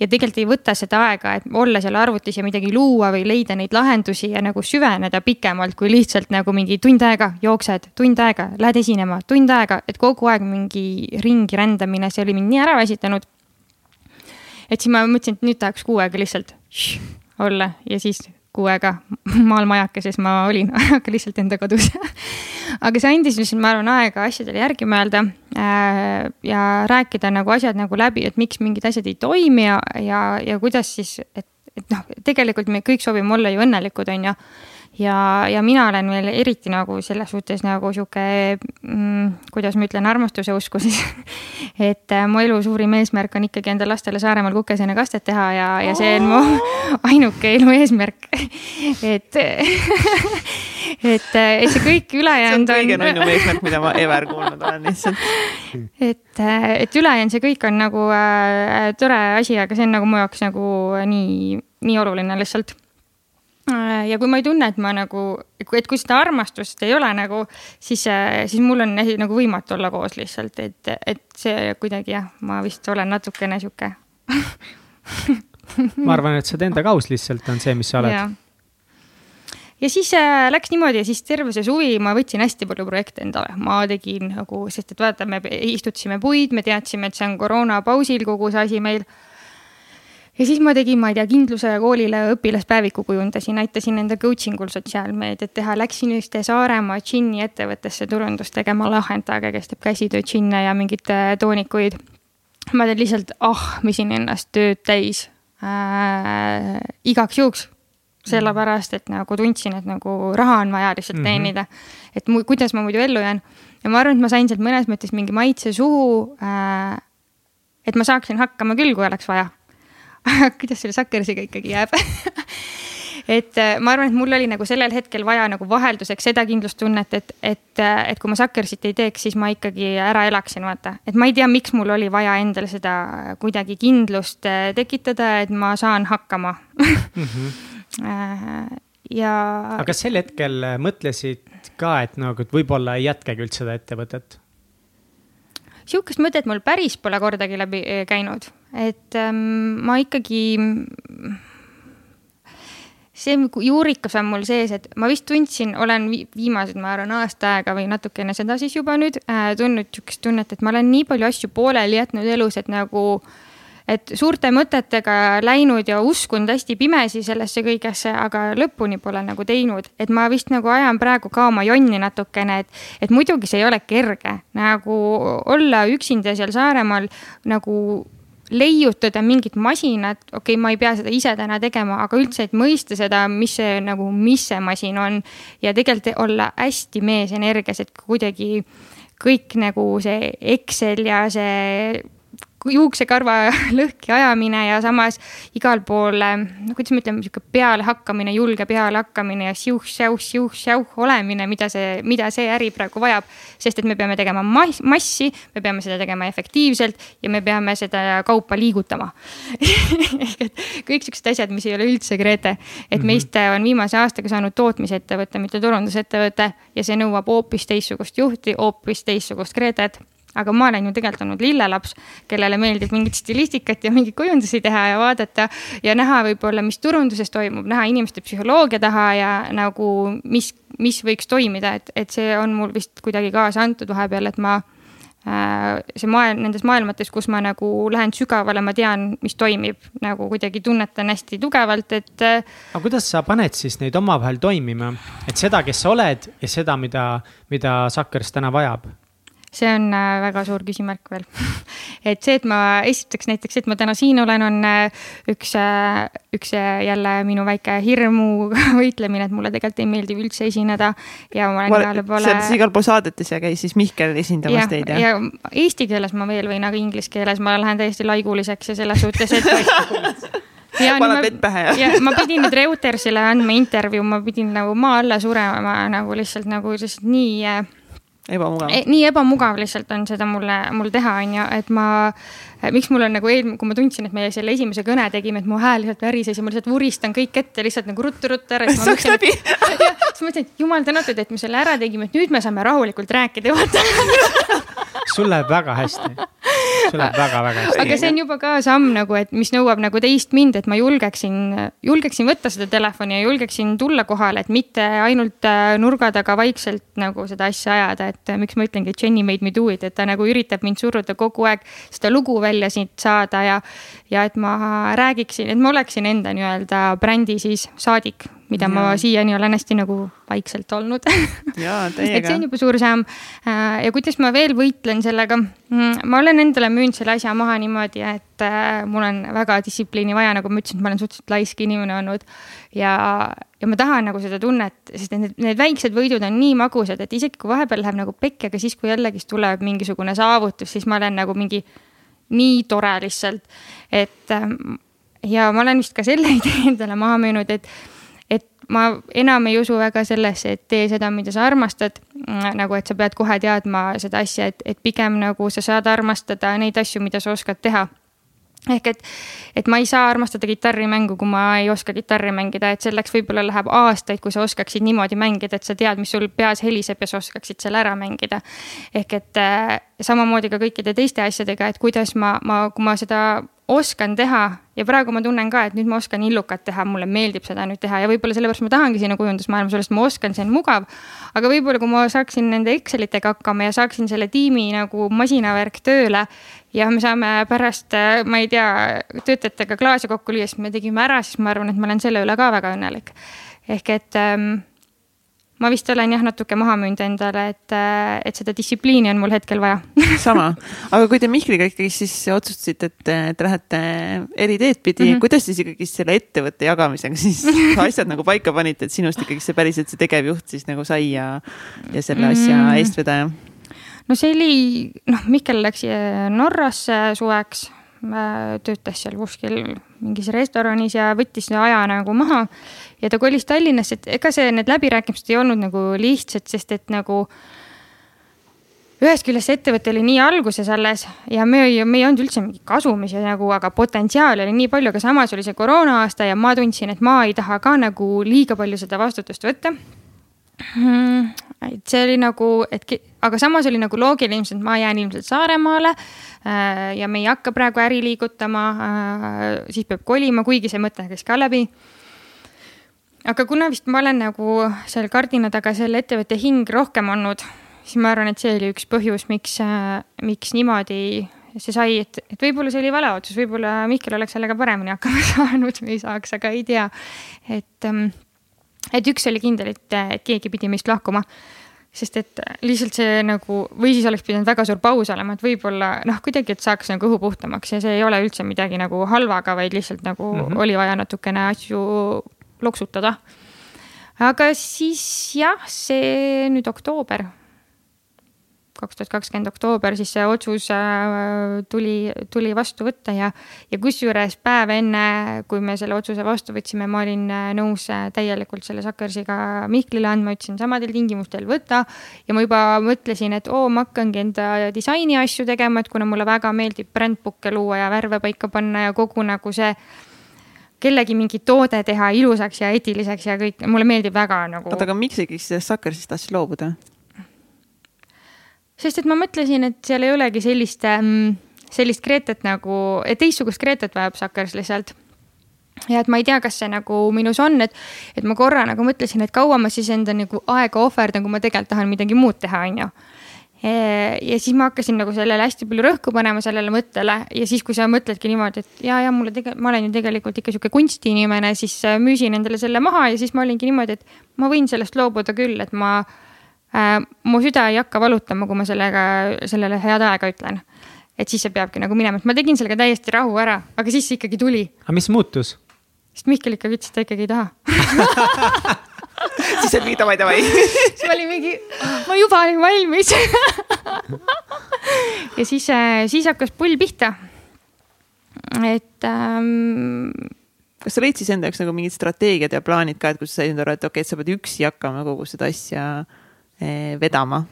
[SPEAKER 3] ja tegelikult ei võta seda aega, et olla seal arvutis ja midagi luua või leida neid lahendusi ja nagu süveneda pikemalt kui lihtsalt nagu mingi tund aega jooksed, tund aega lähed esinema, tund aega, et kogu aeg mingi ringi rändamine, see oli mind nii ära väsitanud. Et siis ma mõtlesin, et nüüd tahaks kuu aega lihtsalt olla ja siis kuu aega maal majakeses ma olin, aga lihtsalt enda kodus. Aga see andis lihtsalt, ma arvan, aega asjadele järgi mõelda äh, ja rääkida nagu asjad nagu läbi, et miks mingid asjad ei toimi ja, ja, ja kuidas siis, et, et noh, tegelikult me kõik soovime olla ju õnnelikud, on ju ja, ja mina olen veel eriti nagu selles suhtes nagu sihuke mm,, kuidas ma ütlen, armastuse usku siis et äh, mu elu suurim eesmärk on ikkagi enda lastele Saaremaal kukeseene-kastet teha ja, ja see on mu ainuke elu eesmärk et et, et see kõik ülejäänud
[SPEAKER 1] on. see on kõige nunnum eesmärk, mida ma ever kuulnud olen lihtsalt.
[SPEAKER 3] et, et ülejäänud, see kõik on nagu äh, tore asi, aga see on nagu mu jaoks nagu nii, nii oluline lihtsalt Äh, ja kui ma ei tunne, et ma nagu, et kui seda armastust ei ole nagu, siis, äh, siis mul on nagu võimatu olla koos lihtsalt, et, et see kuidagi jah, ma vist olen natukene sihuke
[SPEAKER 2] ma arvan, et sa oled endaga aus lihtsalt, on see, mis sa oled.
[SPEAKER 3] ja siis äh, läks niimoodi ja siis terve see suvi ma võtsin hästi palju projekte endale, ma tegin nagu, sest et vaata, me istutasime puid, me teadsime, et see on koroonapausil kogu see asi meil ja siis ma tegin, ma ei tea, Kindluse koolile õpilaspäeviku kujundasin, aitasin nende coaching ul sotsiaalmeediat teha, läksin ühte Saaremaa džinni ettevõttesse turundust tegema Lahendaga, kes teeb käsitöö džinne ja mingeid äh, toonikuid. ma teen lihtsalt ahmisin ennast tööd täis äh, igaks juhuks sellepärast, et nagu tundsin, et nagu raha on vaja lihtsalt teenida mm. -hmm. et mu, kuidas ma muidu ellu jään ja ma arvan, et ma sain sealt mõnes mõttes mingi maitse suhu äh,. et ma saaksin hakkama küll, kui oleks vaja. kuidas selle Sakkersiga ikkagi jääb et äh, ma arvan, et mul oli nagu sellel hetkel vaja nagu vahelduseks seda kindlustunnet, et, et, äh, et kui ma Sakkersit ei teeks, siis ma ikkagi ära elaksin, vaata. et ma ei tea, miks mul oli vaja endale seda kuidagi kindlust äh, tekitada, et ma saan hakkama mm. -hmm. ja.
[SPEAKER 2] aga kas sel hetkel mõtlesid ka, et nagu, et võib-olla ei jätkagi üldse seda ettevõtet?
[SPEAKER 3] sihukest mõtet mul päris pole kordagi läbi käinud, et ähm, ma ikkagi see juurikas on mul sees, et ma vist tundsin, olen viimased, ma arvan, aasta aega või natukene seda siis juba nüüd äh, tundnud sihukest tunnet, et ma olen nii palju asju pooleli jätnud elus, et nagu et suurte mõtetega läinud ja uskunud hästi pimesi sellesse kõigesse, aga lõpuni pole nagu teinud, et ma vist nagu ajan praegu ka oma jonni natukene, et, et muidugi see ei ole kerge. Nagu olla üksinda seal Saaremaal nagu leiutada mingit masinat, okei okay,, ma ei pea seda ise täna tegema, aga üldse, et mõista seda, mis see nagu, mis see masin on. ja tegelikult olla hästi meesenergias, et kuidagi kõik nagu see Excel ja see juuksekarva lõhki ajamine ja samas igal pool, no kuidas me ütleme, sihuke pealehakkamine, julge pealehakkamine ja siuh-säuh-siuh-säuh olemine, mida see, mida see äri praegu vajab. sest et me peame tegema mass, massi, me peame seda tegema efektiivselt ja me peame seda kaupa liigutama kõik siuksed asjad, mis ei ole üldse Grete, et -hmm. meist on viimase aastaga saanud tootmisettevõte, mitte turundusettevõte ja see nõuab hoopis teistsugust juhti, hoopis teistsugust Gretet aga ma olen ju tegelikult olnud lillelaps, kellele meeldib mingit stilistikat ja mingeid kujundusi teha ja vaadata ja näha võib-olla, mis turunduses toimub, näha inimeste psühholoogia taha ja nagu, mis, mis võiks toimida, et, et see on mul vist kuidagi kaasa antud vahepeal, et ma äh, see maailm, nendes maailmates, kus ma nagu lähen sügavale, ma tean, mis toimib, nagu kuidagi tunnetan hästi tugevalt, et.
[SPEAKER 2] Äh, aga kuidas sa paned siis neid omavahel toimima, et seda, kes sa oled ja seda, mida, mida Suckers täna vajab?
[SPEAKER 3] See on äh, väga suur küsimärk veel et see, et ma esiteks näiteks, et ma täna siin olen, on äh, üks, äh, üks jälle minu väike hirmu võitlemine, et mulle tegelikult ei meeldi üldse esineda. ja ma olen igale poole.
[SPEAKER 1] sa oled igal pool saadetes ja käis siis Mihkel esindamas ja, teid
[SPEAKER 3] jah? ja eesti keeles ma veel võin, aga inglise keeles ma lähen täiesti laiguliseks ja selles suhtes, et
[SPEAKER 1] ja paned vett pähe
[SPEAKER 3] ja? ja ma pidin nüüd Reutersile andma intervjuu, ma pidin nagu maa alla surema nagu lihtsalt nagu lihtsalt nii
[SPEAKER 1] ebamugav
[SPEAKER 3] e,. nii ebamugav lihtsalt on seda mulle, mul teha, on ju, et ma, miks mul on nagu eelmine, kui ma tundsin, et me selle esimese kõne tegime, et mu hääl lihtsalt värises ja ma lihtsalt vuristan kõik ette lihtsalt nagu ruttu-ruttu ära.
[SPEAKER 1] saaks läbi.
[SPEAKER 3] siis ma mõtlesin, et jumal tänatud, et me selle ära tegime, et nüüd me saame rahulikult rääkida, vaata
[SPEAKER 2] sul läheb väga hästi sul läheb väga-väga hästi.
[SPEAKER 3] aga see on juba ka samm nagu, et mis nõuab nagu teist mind, et ma julgeksin, julgeksin võtta seda telefoni ja julgeksin tulla kohale, et mitte ainult äh, nurga taga vaikselt nagu seda asja ajada, et äh, miks ma ütlengi, et Jenny made me do it, et ta nagu üritab mind suruda kogu aeg seda lugu välja siit saada ja, ja et ma räägiksin, et ma oleksin enda nii-öelda brändi siis saadik mida ja. ma siiani olen hästi nagu vaikselt olnud et see on juba suur samm. Äh, ja kuidas ma veel võitlen sellega? Mm, ma olen endale müünud selle asja maha niimoodi, et äh, mul on väga distsipliini vaja, nagu ma ütlesin, et ma olen suhteliselt laisk inimene olnud. ja, ja ma tahan nagu seda tunnet, sest need, need väiksed võidud on nii magusad, et isegi kui vahepeal läheb nagu pekki, aga siis, kui jällegist tuleb mingisugune saavutus, siis ma olen nagu mingi nii tore lihtsalt, et ähm, ja ma olen vist ka selle idee endale maha müünud, et ma enam ei usu väga sellesse, et tee seda, mida sa armastad. Mm, nagu, et sa pead kohe teadma seda asja, et, et pigem nagu sa saad armastada neid asju, mida sa oskad teha ehk et, et ma ei saa armastada kitarrimängu, kui ma ei oska kitarri mängida, et selleks võib-olla läheb aastaid, kui sa oskaksid niimoodi mängida, et sa tead, mis sul peas heliseb ja sa oskaksid selle ära mängida. ehk et äh, samamoodi ka kõikide teiste asjadega, et kuidas ma, ma, kui ma seda oskan teha ja praegu ma tunnen ka, et nüüd ma oskan illukat teha, mulle meeldib seda nüüd teha ja võib-olla sellepärast ma tahangi sinna kujundusmaailma, sellest ma oskan, see on mugav. aga võib-olla, kui ma saaksin nende Excelitega hakkama ja saaksin selle tiimi nagu masinavärk tööle ja me saame pärast, ma ei tea, töötajatega klaase kokku lüüa, siis me tegime ära, siis ma arvan, et ma olen selle üle ka väga õnnelik. ehk et ähm, ma vist olen jah, natuke maha müünud endale, et, äh, et seda distsipliini on mul hetkel vaja
[SPEAKER 1] sama, aga kui te Mihkliga ikkagi siis otsustasite, et, et lähete eri teed pidi mm, -hmm. kuidas siis ikkagi selle ettevõtte jagamisega siis asjad nagu paika panite, et sinust ikkagi see päriselt see tegevjuht siis nagu sai ja, ja selle asja mm -hmm. eestvedaja?
[SPEAKER 3] no see oli, noh, Mihkel läks äh, Norrasse suveks, töötas seal kuskil mingis restoranis ja võttis aja nagu maha. ja ta kolis Tallinnasse, et ega see, need läbirääkimised ei olnud nagu lihtsad, sest et nagu ühest küljest see ettevõte oli nii alguses alles ja me me ei olnud üldse mingi kasumis ja nagu, aga potentsiaali oli nii palju, aga samas oli see koroona aasta ja ma tundsin, et ma ei taha ka nagu liiga palju seda vastutust võtta. Hmm, et see oli nagu, et aga samas oli nagu loogiline ilmselt, ma jään ilmselt Saaremaale äh, ja me ei hakka praegu äri liigutama, äh, siis peab kolima, kuigi see mõte käis ka läbi aga kuna vist ma olen nagu seal kardina taga selle ettevõtte hing rohkem olnud, siis ma arvan, et see oli üks põhjus, miks, äh, miks niimoodi see sai, et, et võib-olla see oli vale otsus, võib-olla Mihkel oleks sellega paremini hakkama saanud või saaks, aga ei tea. et, ähm, et üks oli kindel, et, et keegi pidi meist lahkuma sest et lihtsalt see nagu või siis oleks pidanud väga suur paus olema, et võib-olla noh, kuidagi, et saaks nagu õhu puhtamaks ja see ei ole üldse midagi nagu halvaga, vaid lihtsalt nagu mm -hmm. oli vaja natukene asju loksutada. aga siis jah, see nüüd oktoober kaks tuhat kakskümmend oktoober, siis see otsus äh, tuli, tuli vastu võtta ja, ja kusjuures päev enne, kui me selle otsuse vastu võtsime, ma olin äh, nõus äh, täielikult selle Suckersiga Mihklile andma, ütlesin samadel tingimustel võta. ja ma juba mõtlesin, et oo, ma hakkangi enda disaini asju tegema, et kuna mulle väga meeldib brändbook'e luua ja värve paika panna ja kogu nagu see kellegi mingi toode teha ilusaks ja eetiliseks ja kõik, mulle meeldib väga nagu.
[SPEAKER 1] oota, aga miks ikkagi sellest Suckersist tahtsid loobuda?
[SPEAKER 3] Sest et ma mõtlesin, et seal ei olegi sellist, ähm, sellist Gretet nagu, teistsugust Gretet vajab Suckers lihtsalt ja et ma ei tea, kas see nagu minus on, et, et ma korra nagu mõtlesin, et kaua ma siis enda nagu aega ohverdan, kui ma tegelikult tahan midagi muud teha, on ju. ja siis ma hakkasin nagu sellele hästi palju rõhku panema, sellele mõttele ja siis, kui sa mõtledki niimoodi, et ja, ja mulle tegelikult, ma olen ju tegelikult ikka sihuke kunstiinimene, siis äh, müüsin endale selle maha ja siis ma olingi niimoodi, et ma võin sellest loobuda küll, et ma mu süda ei hakka valutama, kui ma sellega, sellele head aega ütlen. et siis see peabki nagu minema, et ma tegin sellega täiesti rahu ära, aga siis see ikkagi tuli.
[SPEAKER 2] aga mis muutus?
[SPEAKER 3] sest Mihkel ikkagi ütles, et ta ikkagi ei taha
[SPEAKER 1] siis oli davai, davai
[SPEAKER 3] siis ma olin mingi, ma juba olin valmis ja siis, äh, siis hakkas pull pihta. et ähm,
[SPEAKER 1] kas sa leidsid enda jaoks nagu mingid strateegiad ja plaanid ka, et kus sa said aru, et okei okay,, et sa pead üksi hakkama kogu seda asja vedama?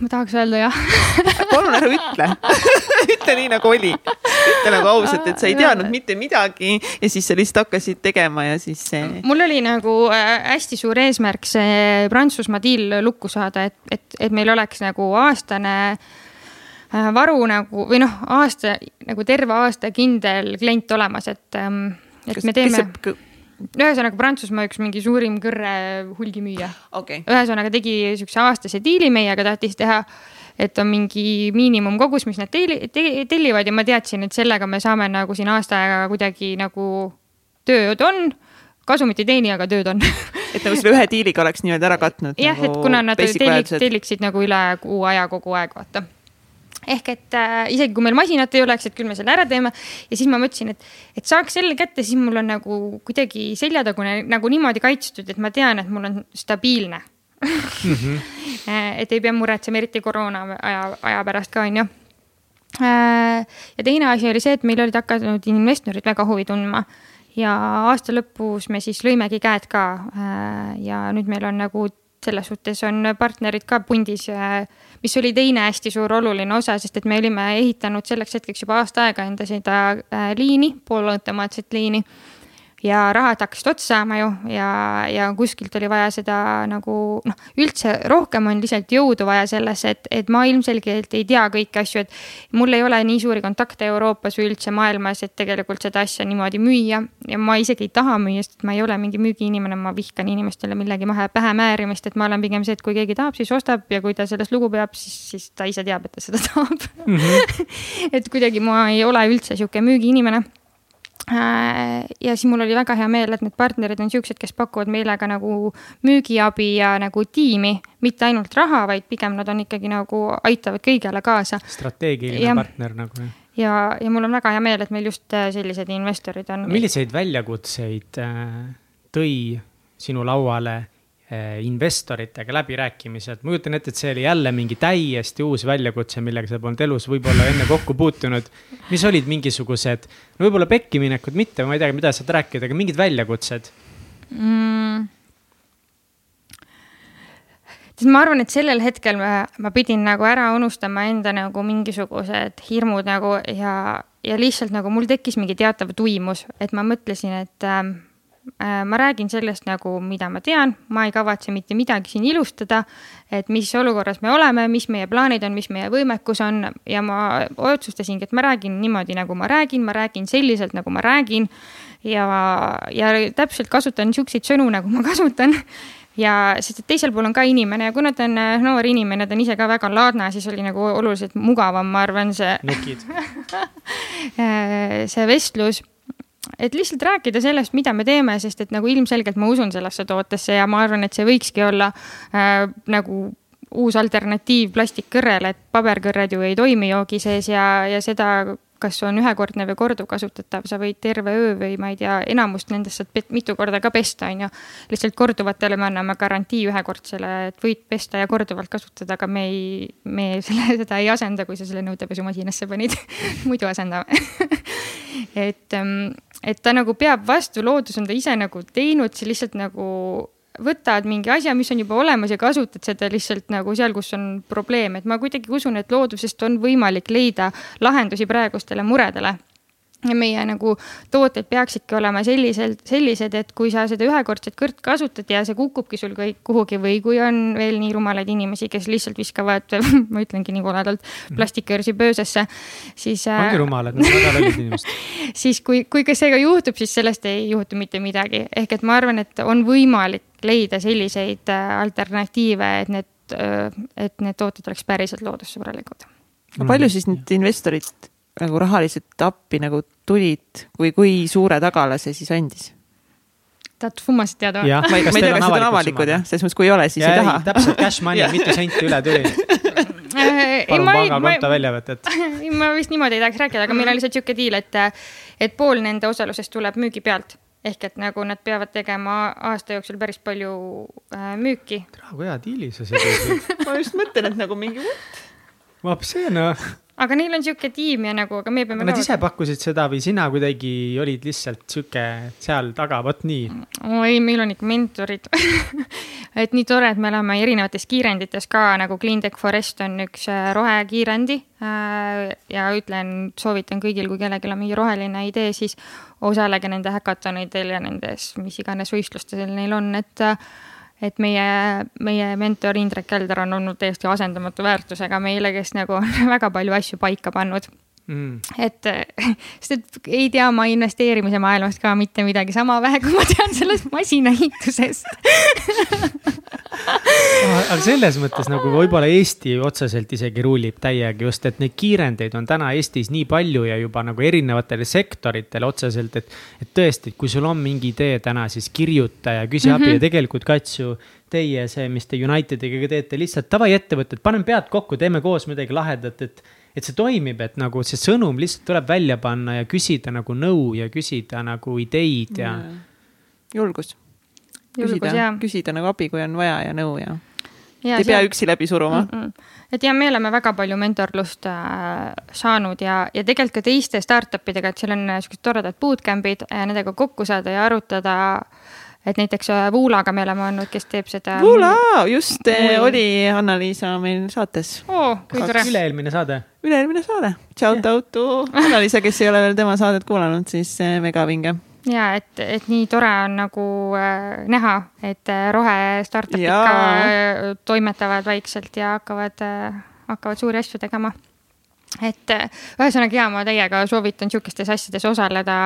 [SPEAKER 3] ma tahaks öelda jah
[SPEAKER 1] palun ära ütle ütle nii nagu oli, ütle nagu ausalt, et sa ei teadnud mitte midagi ja siis sa lihtsalt hakkasid tegema ja siis see.
[SPEAKER 3] mul oli nagu äh, hästi suur eesmärk see Prantsusmaa deal lukku saada, et, et, et meil oleks nagu aastane äh, varu nagu või noh, aasta nagu terve aasta kindel klient olemas, et, ähm, et kas, me teeme ühesõnaga Prantsusmaa üks mingi suurim kõrre hulgimüüja.
[SPEAKER 1] Okay..
[SPEAKER 3] ühesõnaga tegi siukse aastase diili meiega tahtis teha, et on mingi miinimumkogus, mis nad telli, tellivad ja ma teadsin, et sellega me saame nagu siin aasta aega kuidagi nagu tööd on. Kasumit ei teeni, aga tööd on.
[SPEAKER 1] Et nagu selle ühe diiliga oleks nii-öelda ära katnud.
[SPEAKER 3] jah nagu, et kuna nad tellik, telliksid nagu üle kuu aja kogu aeg, vaata ehk et äh, isegi kui meil masinat ei oleks, et küll me selle ära teeme. ja siis ma mõtlesin, et, et saaks selle kätte, siis mul on nagu kuidagi seljatagune nagu niimoodi kaitstud, et ma tean, et mul on stabiilne mm. -hmm. et ei pea muretsema, eriti koroona aja, aja pärast ka, on ju. Äh, ja teine asi oli see, et meil olid hakanud investorid väga huvi tundma ja aasta lõpus me siis lõimegi käed ka. Äh, ja nüüd meil on nagu selles suhtes on partnerid ka pundis mis oli teine hästi suur oluline osa, sest et me olime ehitanud selleks hetkeks juba aasta aega enda seda äh, liini, poolautomaatset liini ja rahad hakkasid otsa saama ju ja, ja kuskilt oli vaja seda nagu noh, üldse rohkem on lihtsalt jõudu vaja sellesse, et, et ma ilmselgelt ei tea kõiki asju, et mul ei ole nii suuri kontakte Euroopas või üldse maailmas, et tegelikult seda asja niimoodi müüa. ja ma isegi ei taha müüa, sest ma ei ole mingi müügiinimene, ma vihkan inimestele millegi mahe pähe määrimist, et ma olen pigem see, et kui keegi tahab, siis ostab ja kui ta sellest lugu peab, siis, siis ta ise teab, et ta seda tahab mm. -hmm. et kuidagi ma ei ole üldse sihuke müügiinimene ja siis mul oli väga hea meel, et need partnerid on siuksed, kes pakuvad meile ka nagu müügiabi ja nagu tiimi, mitte ainult raha, vaid pigem nad on ikkagi nagu aitavad kõigele kaasa.
[SPEAKER 2] strateegiline ja, partner nagu jah.
[SPEAKER 3] ja, ja mul on väga hea meel, et meil just äh, sellised investorid on.
[SPEAKER 2] milliseid väljakutseid äh, tõi sinu lauale investoritega läbirääkimised, ma kujutan ette, et see oli jälle mingi täiesti uus väljakutse, millega sa polnud elus võib-olla enne kokku puutunud. mis olid mingisugused, no võib-olla pekkiminekud mitte, ma ei tea, mida saad rääkida, aga mingid väljakutsed mm.?
[SPEAKER 3] siis ma arvan, et sellel hetkel ma, ma pidin nagu ära unustama enda nagu mingisugused hirmud nagu ja, ja lihtsalt nagu mul tekkis mingi teatav tuimus, et ma mõtlesin, et äh, ma räägin sellest nagu, mida ma tean, ma ei kavatse mitte midagi siin ilustada. et mis olukorras me oleme, mis meie plaanid on, mis meie võimekus on ja ma otsustasingi, et ma räägin niimoodi, nagu ma räägin, ma räägin selliselt, nagu ma räägin. ja, ja täpselt kasutan siukseid sõnu, nagu ma kasutan ja sest, et teisel pool on ka inimene ja kuna ta on äh, noor inimene, ta on ise ka väga laadne, siis oli nagu oluliselt mugavam, ma arvan, see. Äh, see vestlus et lihtsalt rääkida sellest, mida me teeme, sest et nagu ilmselgelt ma usun sellesse tootesse ja ma arvan, et see võikski olla äh, nagu uus alternatiiv plastikkõrrele, et paberkõrred ju ei toimi joogi sees ja, ja seda kas on ühekordne või korduvkasutatav, sa võid terve öö või ma ei tea, enamust nendest saad mitu korda ka pesta, on ju. lihtsalt korduvatele me anname garantii ühekordsele, et võid pesta ja korduvalt kasutada, aga me ei, me selle, seda ei asenda, kui sa selle nõudepesumasinasse panid muidu asendame et, ähm, et ta nagu peab vastu, loodus on ta ise nagu teinud, see lihtsalt nagu võtad mingi asja, mis on juba olemas ja kasutad seda lihtsalt nagu seal, kus on probleem, et ma kuidagi usun, et loodusest on võimalik leida lahendusi praegustele muredele ja meie nagu tooted peaksidki olema selliselt, sellised, et kui sa seda ühekordset kõrt kasutad ja see kukubki sul kõik kuhugi või kui on veel nii rumalaid inimesi, kes lihtsalt viskavad ma ütlengi nii koledalt, mhm. plastikkõrsi pöösesse, siis.
[SPEAKER 2] ongi äh, rumalad, nad on väga lollid inimesed
[SPEAKER 3] siis kui, kui ka see ka juhtub, siis sellest ei juhtu mitte midagi, ehk et ma arvan, et on võimalik leida selliseid äh, alternatiive, et need, äh, et need tooted oleks päriselt loodussõbralikud.
[SPEAKER 1] no palju siis need investorid nagu rahaliselt appi nagu tulid või kui suure tagala see siis andis?
[SPEAKER 3] tahad summasid teada
[SPEAKER 1] ma ei, ma ei tea, kas need on avalikud jah, selles mõttes, kui ei ole, siis ja, ei taha.
[SPEAKER 2] täpselt cash money mitu senti üle tuli palun pangakonto väljavõtet.
[SPEAKER 3] ma vist niimoodi ei tahaks rääkida, aga meil on lihtsalt sihuke diil, et, et pool nende osalusest tuleb müügi pealt ehk et nagu nad peavad tegema aasta jooksul päris palju äh, müüki.
[SPEAKER 2] tere, kui hea diili sa siin tegid
[SPEAKER 1] ma just mõtlen, et nagu mingi what?
[SPEAKER 2] vapsi noh
[SPEAKER 3] aga neil on sihuke tiim ja nagu, aga me peame.
[SPEAKER 2] Nad ise pakkusid seda või sina kuidagi olid lihtsalt sihuke seal taga, vot nii?
[SPEAKER 3] oi, meil on ikka mentorid et nii tore, et me oleme erinevates kiirendites ka nagu Cleantech Forest on üks äh, rohekiirendi. Äh, ja ütlen, soovitan kõigil, kui kellelgi on mingi roheline idee, siis osalege nende häkatonidel ja nendes, mis iganes võistlustel neil on, et äh, et meie, meie mentor Indrek Kelder on olnud täiesti asendamatu väärtusega meile, kes nagu on väga palju asju paika pannud mm.. et, sest et ei tea ma investeerimise maailmast ka mitte midagi sama vähe, kui ma tean sellest masinaehitusest
[SPEAKER 2] aga selles mõttes nagu võib-olla Eesti otseselt isegi ruulib täiega just, et neid kiirendeid on täna Eestis nii palju ja juba nagu erinevatele sektoritele otseselt, et. et tõesti, kui sul on mingi idee täna, siis kirjuta ja küsi mm -hmm. abi ja tegelikult Kats ju teie see, mis te Unitediga teete, lihtsalt davai ettevõtted, paneme pead kokku, teeme koos midagi lahedat, et et see toimib, et nagu see sõnum lihtsalt tuleb välja panna ja küsida nagu nõu ja küsida nagu ideid ja.
[SPEAKER 1] julgus. küsida, küsida nagu abi, kui on vaja ja nõu ja. Ja, ei pea üksi läbi suruma mm. -mm.
[SPEAKER 3] et ja me oleme väga palju mentorlust äh, saanud ja, ja tegelikult ka teiste startup idega, et seal on siuksed toredad bootcamp'id ja nendega kokku saada ja arutada äh, et näiteks äh, Voolaga me oleme olnud, kes teeb seda.
[SPEAKER 1] Voola, just. Äh, oli Anna-Liisa meil saates
[SPEAKER 3] oh,. kui tore.
[SPEAKER 2] üle-eelmine saade.
[SPEAKER 1] üle-eelmine saade. Shout out to Anna-Liisa, kes ei ole veel tema saadet kuulanud, siis äh, mega vinge
[SPEAKER 3] ja et, et nii tore on nagu äh, näha, et rohe startup'id ka toimetavad vaikselt ja hakkavad äh,, hakkavad suuri asju tegema et äh, ühesõnaga ja ma täiega soovitan sihukestes asjades osaleda,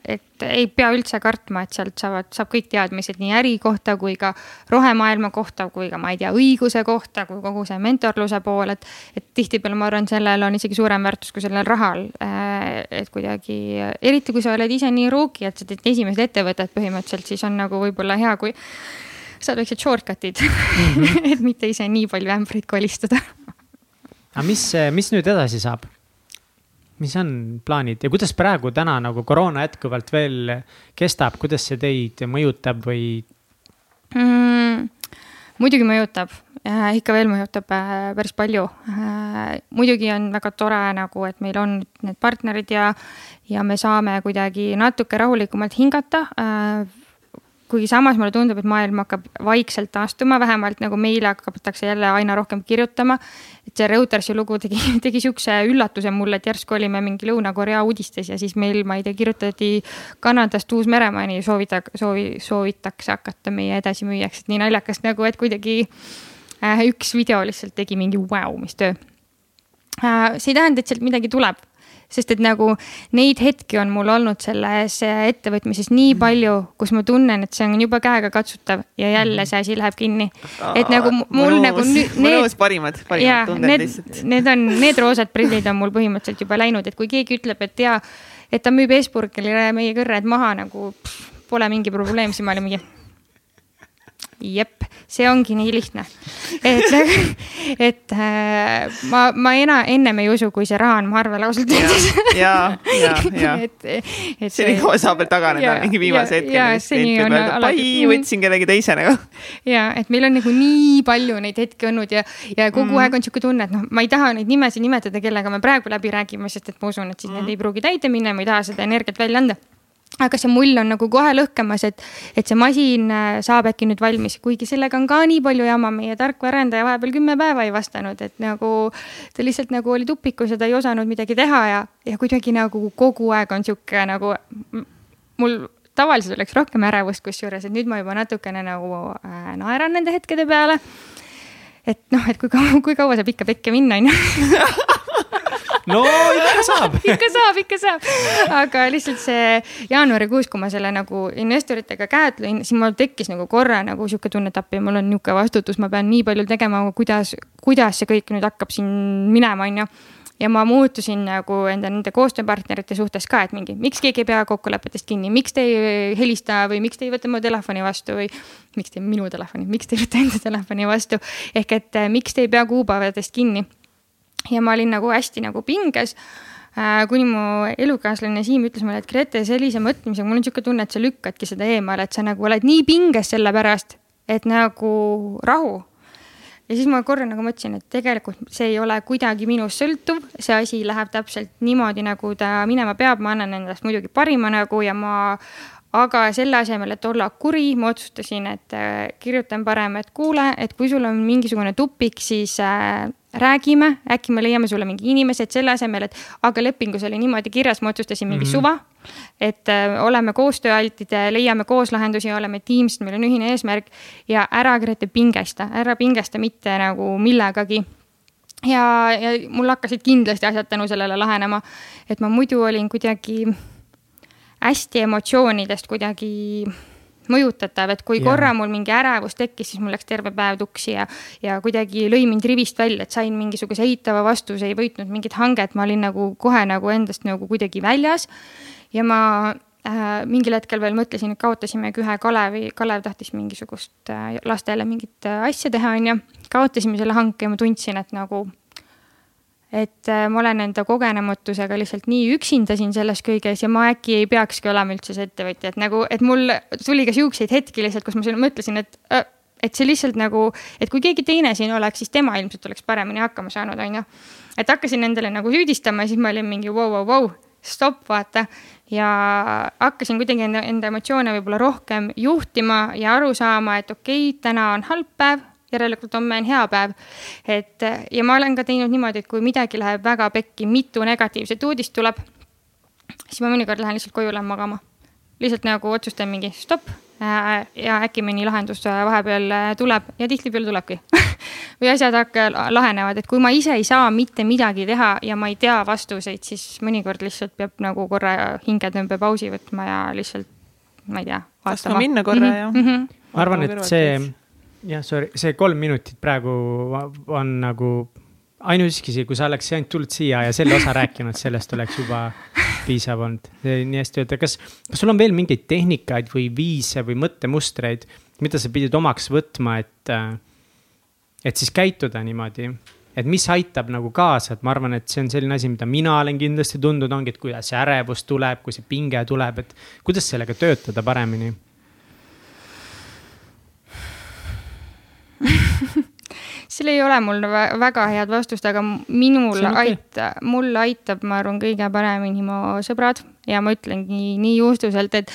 [SPEAKER 3] et ei pea üldse kartma, et sealt saavad, saab kõik teadmised nii äri kohta kui ka rohemaailma kohta, kui ka ma ei tea, õiguse kohta, kui kogu see mentorluse pool, et. et tihtipeale ma arvan, sellel on isegi suurem väärtus kui sellel rahal. Äh, et kuidagi, eriti kui sa oled ise nii rookie, et sa teed esimesed ettevõtted põhimõtteliselt, siis on nagu võib-olla hea, kui saad väiksed shortcut'id mm, -hmm. et mitte ise nii palju ämbreid kolistada
[SPEAKER 2] aga mis, mis nüüd edasi saab? mis on plaanid ja kuidas praegu täna nagu koroona jätkuvalt veel kestab, kuidas see teid mõjutab või
[SPEAKER 3] mm,? muidugi mõjutab ikka veel mõjutab äh, päris palju äh,. muidugi on väga tore nagu, et meil on need partnerid ja, ja me saame kuidagi natuke rahulikumalt hingata kuigi samas mulle tundub, et maailm hakkab vaikselt taastuma, vähemalt nagu meile hakatakse jälle aina rohkem kirjutama. et see Reutersi lugu tegi, tegi sihukese üllatuse mulle, et järsku olime mingi Lõuna-Korea uudistes ja siis meil, ma ei tea, kirjutati Kanadast Uus-Meremaani soovita-, soovi, soovitakse hakata meie edasimüüjaks, et nii naljakas nagu, et kuidagi äh, üks video lihtsalt tegi mingi vau wow,, mis töö äh,. see ei tähenda, et sealt midagi tuleb sest et nagu neid hetki on mul olnud selles ettevõtmises nii mhm. palju, kus ma tunnen, et see on juba käegakatsutav ja jälle mhm. see asi läheb kinni. et nagu mul
[SPEAKER 1] mõnus,
[SPEAKER 3] nagu
[SPEAKER 1] nüüd. mõnus, parimad, parimad tunded
[SPEAKER 3] need, lihtsalt. Need on, need roosad prillid on mul põhimõtteliselt juba läinud, et kui keegi ütleb, et jaa, et ta müüb Esburgile meie kõrred maha nagu pff, pole mingi probleem, siis ma olin mingi jep, see ongi nii lihtne. et, et äh, ma, ma ena, ennem ei usu, kui see raha on mu arvel ausalt öeldes.
[SPEAKER 1] ja, ja, ja. et, et. seni kaua saab veel taganeda mingi viimase hetkeni. pai, võtsin kellegi teise nagu.
[SPEAKER 3] ja, et meil on nagu nii palju neid hetki olnud ja, ja kogu mm. aeg on sihuke tunne, et noh, ma ei taha neid nimesid nimetada, kellega me praegu läbi räägime, sest et ma usun, et siis mm. need ei pruugi täide minna, ma ei taha seda energiat välja anda aga see mull on nagu kohe lõhkemas, et, et see masin äh, saab äkki nüüd valmis, kuigi sellega on ka nii palju jama, meie tarkvaraarendaja vahepeal kümme päeva ei vastanud, et nagu ta lihtsalt nagu oli tupikus ja ta ei osanud midagi teha ja, ja kuidagi nagu kogu aeg on sihuke nagu mul tavaliselt oleks rohkem ärevust kusjuures, et nüüd ma juba natukene nagu äh, naeran nende hetkede peale. et noh, et kui kaua, kui kaua saab ikka pekke minna, on ju
[SPEAKER 2] no ikka saab
[SPEAKER 3] ikka saab, ikka saab. aga lihtsalt see jaanuarikuus, kui ma selle nagu investoritega käed lõin, siis mul tekkis nagu korra nagu sihuke tunne, et appi, mul on nihuke vastutus, ma pean nii palju tegema, kuidas, kuidas see kõik nüüd hakkab siin minema, on ju ja ma muutusin nagu enda nende koostööpartnerite suhtes ka, et mingi, miks keegi ei pea kokkulepetest kinni, miks te ei helista või miks te ei võta mu telefoni vastu või miks te minu telefoni, miks te ei võta enda telefoni vastu. ehk et miks te ei pea kuupäevadest kinni ja ma olin nagu hästi nagu pinges äh, kuni mu elukaaslane Siim ütles mulle, et Grete, sellise mõtlemisega, mul on niisugune tunne, et sa lükkadki seda eemale, et sa nagu oled nii pinges selle pärast, et nagu rahu. ja siis ma korra nagu mõtlesin, et tegelikult see ei ole kuidagi minust sõltuv, see asi läheb täpselt niimoodi, nagu ta minema peab, ma annan endast muidugi parima nagu ja ma aga selle asemel, et olla kuri, ma otsustasin, et äh, kirjutan parem, et kuule, et kui sul on mingisugune tupik, siis äh, räägime, äkki me leiame sulle mingi inimese, et selle asemel, et aga lepingus oli niimoodi kirjas, ma otsustasin mingi mm -hmm. suva. et äh, oleme koostööaltid, leiame koos lahendusi, oleme tiimsed, meil on ühine eesmärk ja ära Grete pingesta, ära pingesta mitte nagu millegagi ja, ja mul hakkasid kindlasti asjad tänu sellele lahenema. et ma muidu olin kuidagi hästi emotsioonidest kuidagi mõjutatav, et kui ja. korra mul mingi ärevus tekkis, siis mul läks terve päev tuksi ja, ja kuidagi lõi mind rivist välja, et sain mingisuguse eitava vastuse, ei võitnud mingit hanget, ma olin nagu kohe nagu endast nagu kuidagi väljas. ja ma äh, mingil hetkel veel mõtlesin, et kaotasimegi ühe Kalevi, Kalev tahtis mingisugust äh, lastele mingit äh, asja teha, on ju. kaotasime selle hanke ja ma tundsin, et nagu et äh, ma olen enda kogenematusega lihtsalt nii üksinda siin selles kõiges ja ma äkki ei peakski olema üldse see ettevõtja, et nagu, et mul tuli ka siukseid hetki lihtsalt, kus ma mõtlesin, et äh, et see lihtsalt nagu, et kui keegi teine siin oleks, siis tema ilmselt oleks paremini hakkama saanud, on ju. et hakkasin endale nagu süüdistama ja siis ma olin mingi vau, vau, vau, stopp, vaata. ja hakkasin kuidagi enda, enda emotsioone võib-olla rohkem juhtima ja aru saama, et okei okay,, täna on halb päev järelikult homme on hea päev. et ja ma olen ka teinud niimoodi, et kui midagi läheb väga pekki, mitu negatiivset uudist tuleb, siis ma mõnikord lähen lihtsalt koju, lähen magama. lihtsalt nagu otsustan mingi stopp äh, ja äkki mõni lahendus äh, vahepeal äh, tuleb ja tihtipeale tulebki või asjad hakkavad, lahenevad, et kui ma ise ei saa mitte midagi teha ja ma ei tea vastuseid, siis mõnikord lihtsalt peab nagu korra hingetõmbepausi võtma ja lihtsalt, ma ei tea.
[SPEAKER 1] laskma minna korra mm -hmm. ja mm.
[SPEAKER 2] -hmm. ma arvan, et see jah, sorry, see kolm minutit praegu on nagu ainuüksi, kui sa oleks ainult tulnud siia ja selle osa rääkinud, sellest oleks juba piisav olnud. nii hästi öelda, kas, kas sul on veel mingeid tehnikaid või viise või mõttemustreid, mida sa pidid omaks võtma, et, et siis käituda niimoodi? et mis aitab nagu kaasa, et ma arvan, et see on selline asi, mida mina olen kindlasti tundnud, ongi, et kuidas see ärevus tuleb, kui see pinge tuleb, et kuidas sellega töötada paremini
[SPEAKER 3] seal ei ole mul väga head vastust, aga minul okay. aita-, mul aitab, ma arvan, kõige paremini mu sõbrad ja ma ütlengi nii juustuselt, et,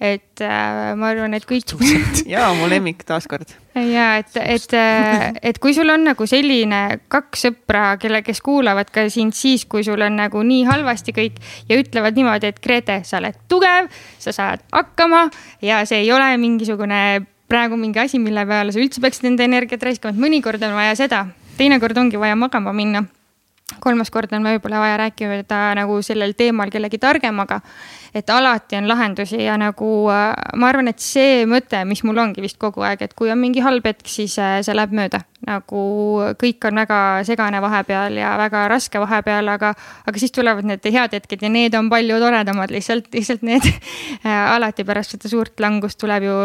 [SPEAKER 3] et äh, ma arvan, et kõik.
[SPEAKER 1] ja mu lemmik taaskord.
[SPEAKER 3] ja et, et, äh, et kui sul on nagu selline kaks sõpra, kelle, kes kuulavad ka sind siis, kui sul on nagu nii halvasti kõik ja ütlevad niimoodi, et Grete, sa oled tugev, sa saad hakkama ja see ei ole mingisugune praegu mingi asi, mille peale sa üldse peaksid enda energiat raiskama, et mõnikord on vaja seda, teinekord ongi vaja magama minna. kolmas kord on võib-olla vaja rääkida nagu sellel teemal kellegi targemaga et alati on lahendusi ja nagu äh, ma arvan, et see mõte, mis mul ongi vist kogu aeg, et kui on mingi halb hetk, siis äh, see läheb mööda. nagu kõik on väga segane vahepeal ja väga raske vahepeal, aga, aga siis tulevad need head hetked ja need on palju toredamad, lihtsalt, lihtsalt need äh, alati pärast seda suurt langust tuleb ju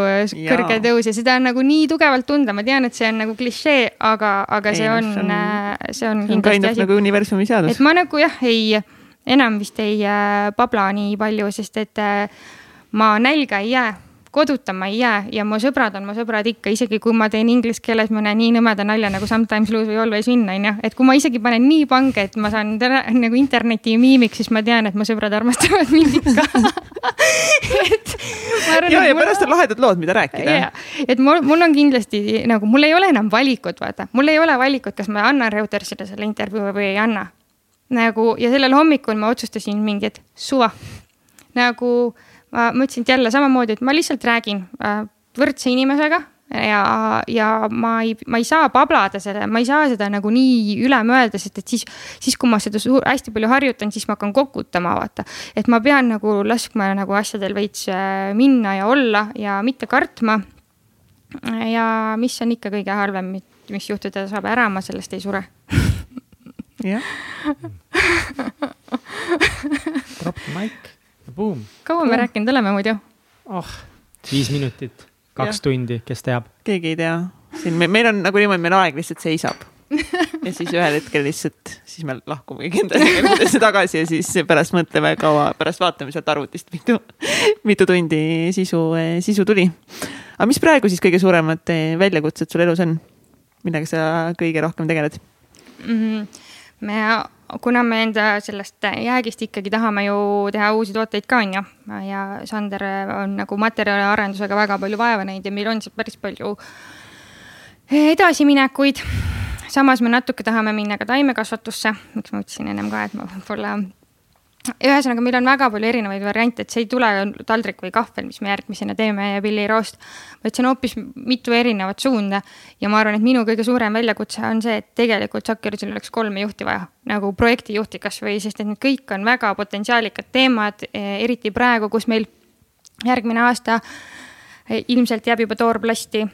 [SPEAKER 3] kõrge tõus ja seda on nagu nii tugevalt tunda, ma tean, et see on nagu klišee, aga, aga see on, see on, see on
[SPEAKER 1] kindlasti asi. nagu universumi seadus.
[SPEAKER 3] et ma nagu jah, ei enam vist ei äh, pabla nii palju, sest et äh, ma nälga ei jää koduta ma ei jää ja mu sõbrad on mu sõbrad ikka, isegi kui ma teen inglise keeles mõne nii nõmeda nalja nagu sometimes lose või always win on ju. et kui ma isegi panen nii pange, et ma saan nagu interneti miimiks, siis ma tean, et mu sõbrad armastavad mind ikka
[SPEAKER 1] et. ja, ja pärast on lahedad lood, mida rääkida.
[SPEAKER 3] et mul, mul on kindlasti nagu, mul ei ole enam valikut, vaata, mul ei ole valikut, kas ma annan Reutersile selle intervjuu või ei anna nagu ja sellel hommikul ma otsustasin mingi, et suva. nagu ma mõtlesin, et jälle samamoodi, et ma lihtsalt räägin äh, võrdse inimesega ja, ja ma ei, ma ei saa pablada selle, ma ei saa seda nagu nii üle mõelda, sest et siis, siis kui ma seda suur, hästi palju harjutan, siis ma hakkan kokutama, vaata. et ma pean nagu laskma nagu asjadel veits äh, minna ja olla ja mitte kartma. ja mis on ikka kõige halvem, mis juhtuda saab, ära ma sellest ei sure
[SPEAKER 1] jah.
[SPEAKER 2] Drop the mic ja boom.
[SPEAKER 3] kaua me rääkinud oleme muidu?
[SPEAKER 2] oh, viis minutit, kaks ja. tundi, kes teab?
[SPEAKER 1] keegi ei tea, siin me, meil on nagu niimoodi, meil aeg lihtsalt seisab ja siis ühel hetkel lihtsalt, siis me lahkumegi enda elusse tagasi ja siis pärast mõtleme kaua, pärast vaatame sealt arvutist, mitu, mitu tundi sisu, sisu tuli. aga mis praegu siis kõige suuremad väljakutsed sul elus on? millega sa kõige rohkem tegeled
[SPEAKER 3] mm? -hmm me, kuna me enda sellest jäägist ikkagi tahame ju teha uusi tooteid ka, on ju. ja Sander on nagu materjaliarendusega väga palju vaeva näinud ja meil on seal päris palju edasiminekuid. samas me natuke tahame minna ka taimekasvatusse, miks ma ütlesin ennem ka, et ma võib-olla ühesõnaga, meil on väga palju erinevaid variante, et see ei tule taldrik või kahvel, mis me järgmisena teeme ja pilliroost, vaid see on hoopis mitu erinevat suunda. ja ma arvan, et minu kõige suurem väljakutse on see, et tegelikult Sakkersil oleks kolme juhti vaja, nagu projektijuhti kasvõi, sest et need kõik on väga potentsiaalikad teemad, e, eriti praegu, kus meil järgmine aasta e, ilmselt jääb juba toorplasti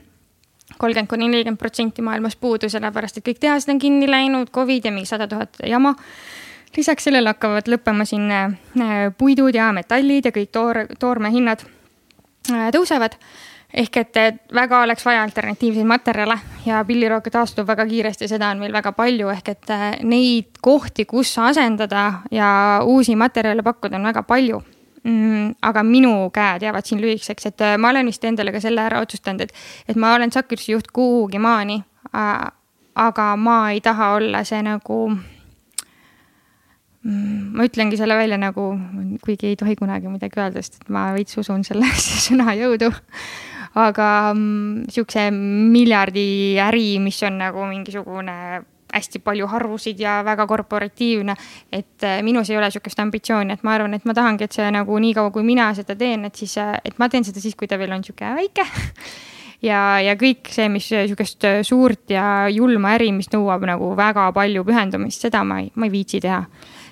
[SPEAKER 3] kolmkümmend kuni nelikümmend protsenti maailmas puudu, sellepärast et kõik tehased on kinni läinud, Covid ja mingi sada tuhat jama lisaks sellele hakkavad lõppema siin äh, puidud ja metallid ja kõik toor, toormehinnad äh, tõusevad. ehk et väga oleks vaja alternatiivseid materjale ja pilliroog taastub väga kiiresti, seda on meil väga palju, ehk et äh, neid kohti, kus asendada ja uusi materjale pakkuda, on väga palju mm,. aga minu käed jäävad siin lühikeseks, et ma olen vist endale ka selle ära otsustanud, et, et ma olen Sakürsi juht kuhugi maani. aga ma ei taha olla see nagu ma ütlengi selle välja nagu, kuigi ei tohi kunagi midagi öelda, sest et ma veits usun sellesse sõna jõudu. aga mm, sihukese miljardi äri, mis on nagu mingisugune hästi palju harusid ja väga korporatiivne. et äh, minus ei ole sihukest ambitsiooni, et ma arvan, et ma tahangi, et see nagu niikaua, kui mina seda teen, et siis, äh, et ma teen seda siis, kui ta veel on sihuke väike ja, ja kõik see, mis sihukest suurt ja julma äri, mis nõuab nagu väga palju pühendumist, seda ma ei, ma ei viitsi teha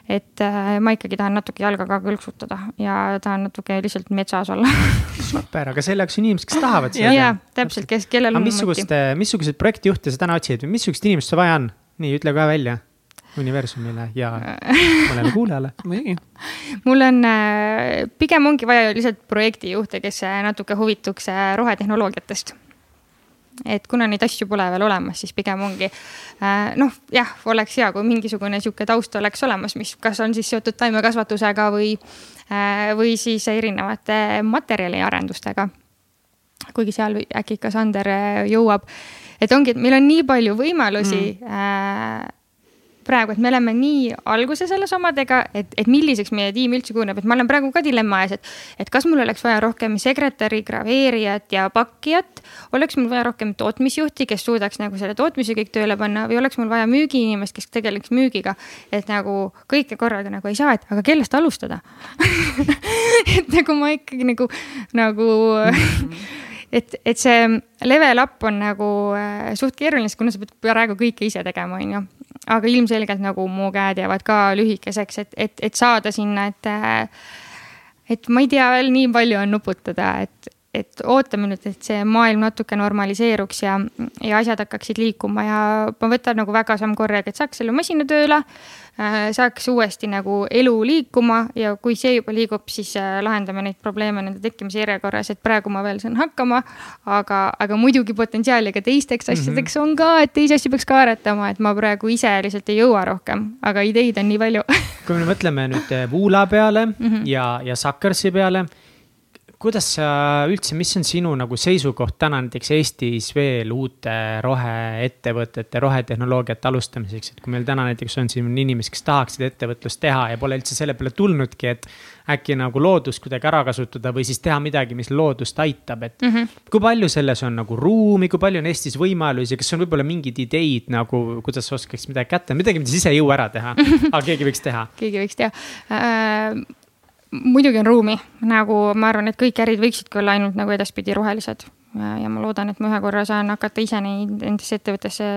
[SPEAKER 3] et äh, ma ikkagi tahan natuke jalga ka kõlksutada ja tahan natuke lihtsalt metsas olla
[SPEAKER 2] super, aga selle jaoks on inimesed, kes tahavad seda
[SPEAKER 3] teha. jah, täpselt, kes, kellel
[SPEAKER 2] on. missugust, missuguseid projektijuhte sa täna otsid või missugust inimest sul vaja on? nii, ütle ka välja universumile ja mõnele kuulajale.
[SPEAKER 1] muidugi.
[SPEAKER 3] mul on, äh, pigem ongi vaja lihtsalt projektijuhte, kes äh, natuke huvituks rohetehnoloogiatest et kuna neid asju pole veel olemas, siis pigem ongi äh, noh, jah, oleks hea, kui mingisugune sihuke taust oleks olemas, mis, kas on siis seotud taimekasvatusega või, äh, või siis erinevate materjaliarendustega. kuigi seal äkki ikka Sander äh, jõuab et ongi, et meil on nii palju võimalusi mm. Praegu, et me oleme nii alguses alles omadega, et, et milliseks meie tiim üldse kujuneb, et ma olen praegu ka dilemma ees, et. et kas mul oleks vaja rohkem sekretäri, graveerijat ja pakkijat. oleks mul vaja rohkem tootmisjuhti, kes suudaks nagu selle tootmise kõik tööle panna või oleks mul vaja müügiinimest, kes tegeleks müügiga. et nagu kõike korraga nagu ei saa, et aga kellest alustada et nagu ma ikkagi nagu, nagu et, et see level up on nagu äh, suht keeruline, sest kuna sa pead praegu kõike ise tegema, on ju aga ilmselgelt nagu mu käed jäävad ka lühikeseks, et, et, et saada sinna, et. et ma ei tea, veel nii palju on nuputada, et, et ootame nüüd, et see maailm natuke normaliseeruks ja, ja asjad hakkaksid liikuma ja ma võtan nagu väga samm korraga, et saaks selle masina tööle Äh, saaks uuesti nagu elu liikuma ja kui see juba liigub, siis äh, lahendame neid probleeme nende tekkimise järjekorras, et praegu ma veel saan hakkama. aga, aga muidugi potentsiaali ka teisteks mhm. asjadeks mm -hmm. on ka, et teisi asju peaks ka aretama, et ma praegu ise lihtsalt ei jõua rohkem, aga ideid on nii palju
[SPEAKER 2] kui me mõtleme nüüd Voola peale mm -hmm. ja, ja Suckersi peale kuidas sa üldse, mis on sinu nagu seisukoht täna näiteks Eestis veel uute roheettevõtete, rohetehnoloogiate alustamiseks, et kui meil täna näiteks on siin inimesed, kes tahaksid ettevõtlust teha ja pole üldse selle peale tulnudki, et äkki nagu loodust kuidagi ära kasutada või siis teha midagi, mis loodust aitab, et mm. -hmm. kui palju selles on nagu ruumi, kui palju on Eestis võimalusi, kas on võib-olla mingeid ideid nagu, kuidas oskaks midagi kätte, midagi, mida sa ise ei jõua ära teha, aga keegi võiks teha
[SPEAKER 3] keegi võiks teha äh muidugi on ruumi, nagu ma arvan, et kõik ärid võiksidki olla ainult nagu edaspidi rohelised. ja ma loodan, et ma ühe korra saan hakata ise neid endasse ettevõttesse,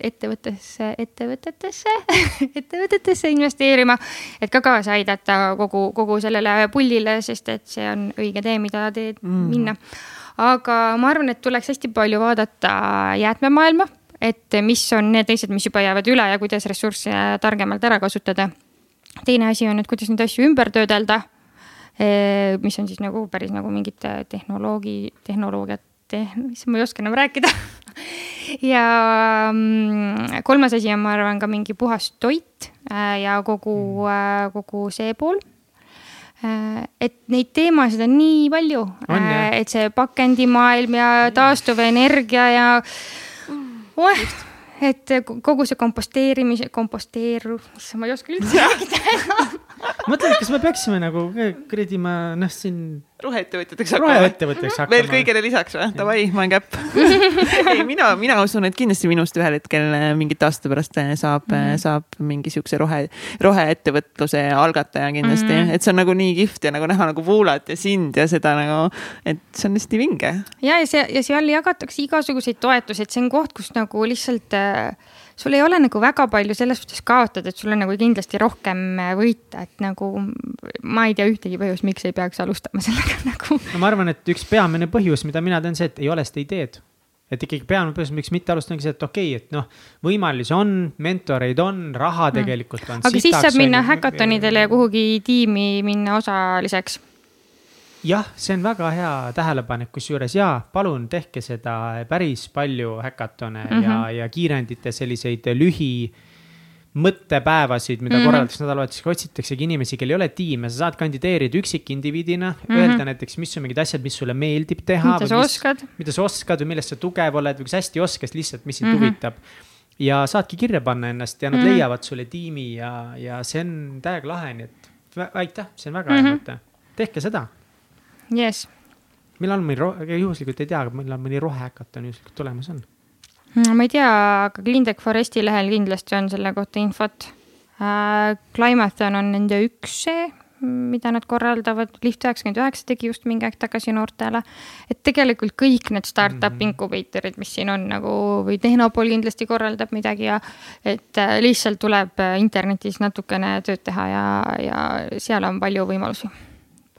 [SPEAKER 3] ettevõttesse, ettevõtetesse ettevõtetesse investeerima. et ka kaasa aidata kogu, kogu sellele pullile, sest et see on õige tee, mida teed mm. minna. aga ma arvan, et tuleks hästi palju vaadata jäätmemaailma, et mis on need teised, mis juba jäävad üle ja kuidas ressursse targemalt ära kasutada teine asi on, et kuidas neid asju ümber töödelda mis on siis nagu päris nagu mingit tehnoloogi, tehnoloogiat, mis ma ei oska enam rääkida. Ja mm, kolmas asi on, ma arvan, ka mingi puhas toit äh, ja kogu, mm. äh, kogu see pool. Äh, et neid teemasid on nii palju, et see pakendimaailm ja taastuvenergia ja oh, et kogu see komposteerimise, komposteeru, issand, ma ei oska üldse rääkida
[SPEAKER 2] mõtlen, kas me peaksime nagu kuradi ma noh, siin.
[SPEAKER 1] roheettevõtjateks hakkama.
[SPEAKER 2] roheettevõtjaks hakkama.
[SPEAKER 1] veel kõigele lisaks või? Davai, ma olen käpp ei, mina, mina usun, et kindlasti minust ühel hetkel äh, mingite aastate pärast äh, saab mm, -hmm. saab mingi siukse rohe, roheettevõtluse algataja kindlasti mm, -hmm. et see on nagu nii kihvt ja nagu näha nagu Voolat ja sind ja seda nagu, et see on hästi vinge.
[SPEAKER 3] ja, ja see ja seal jagatakse igasuguseid toetusi, et see on koht, kus nagu lihtsalt äh, sul ei ole nagu väga palju selles suhtes kaotada, et sul on nagu kindlasti rohkem äh, võita, et nagu ma ei tea ühtegi põhjust, miks ei peaks alustama sellega nagu.
[SPEAKER 2] no ma arvan, et üks peamine põhjus, mida mina tean, see, et ei ole seda ideed et ikkagi peamine põhjus, miks mitte alustada, ongi see, et okei okay,, et noh, võimalusi on, mentoreid on, raha mm. tegelikult on.
[SPEAKER 3] aga siis saab minna häkatonidele ja kuhugi tiimi minna osaliseks
[SPEAKER 2] jah, see on väga hea tähelepanek, kusjuures jaa, palun tehke seda päris palju häkatone mm -hmm. ja, mhm. ja kiirendite selliseid lühi mõttepäevasid, mida mm -hmm. korraldatakse nädalavahetusega, otsitaksegi inimesi, kellel ei ole tiime, sa saad kandideerida üksikindiviidina mm, -hmm. öelda näiteks, mis on mingid asjad, mis sulle meeldib teha.
[SPEAKER 3] mida sa mis, oskad.
[SPEAKER 2] mida sa oskad või millest sa tugev oled või sa hästi oskad, lihtsalt, mis sind mm -hmm. huvitab. ja saadki kirja panna ennast ja nad mm -hmm. leiavad sulle tiimi ja, ja see on täiega lahe, nii et aitäh, see on väga hea mm -hmm. mõte. tehke seda
[SPEAKER 3] Yes.
[SPEAKER 2] millal meil, juhuslikult ei tea, millal mõni rohehäkaton juhuslikult tulemas on?
[SPEAKER 3] Mm, ma ei tea, aga Cleantech Foresti lehel kindlasti on selle kohta infot äh,. Climathon on nende üks see, mida nad korraldavad, Lift üheksakümmend üheksa tegi just mingi aeg tagasi noortele. et tegelikult kõik need startup mm -hmm. inkubaatorid, mis siin on nagu või Tehnopol kindlasti korraldab midagi ja et äh, lihtsalt tuleb äh, internetis natukene tööd teha ja, ja seal on palju võimalusi,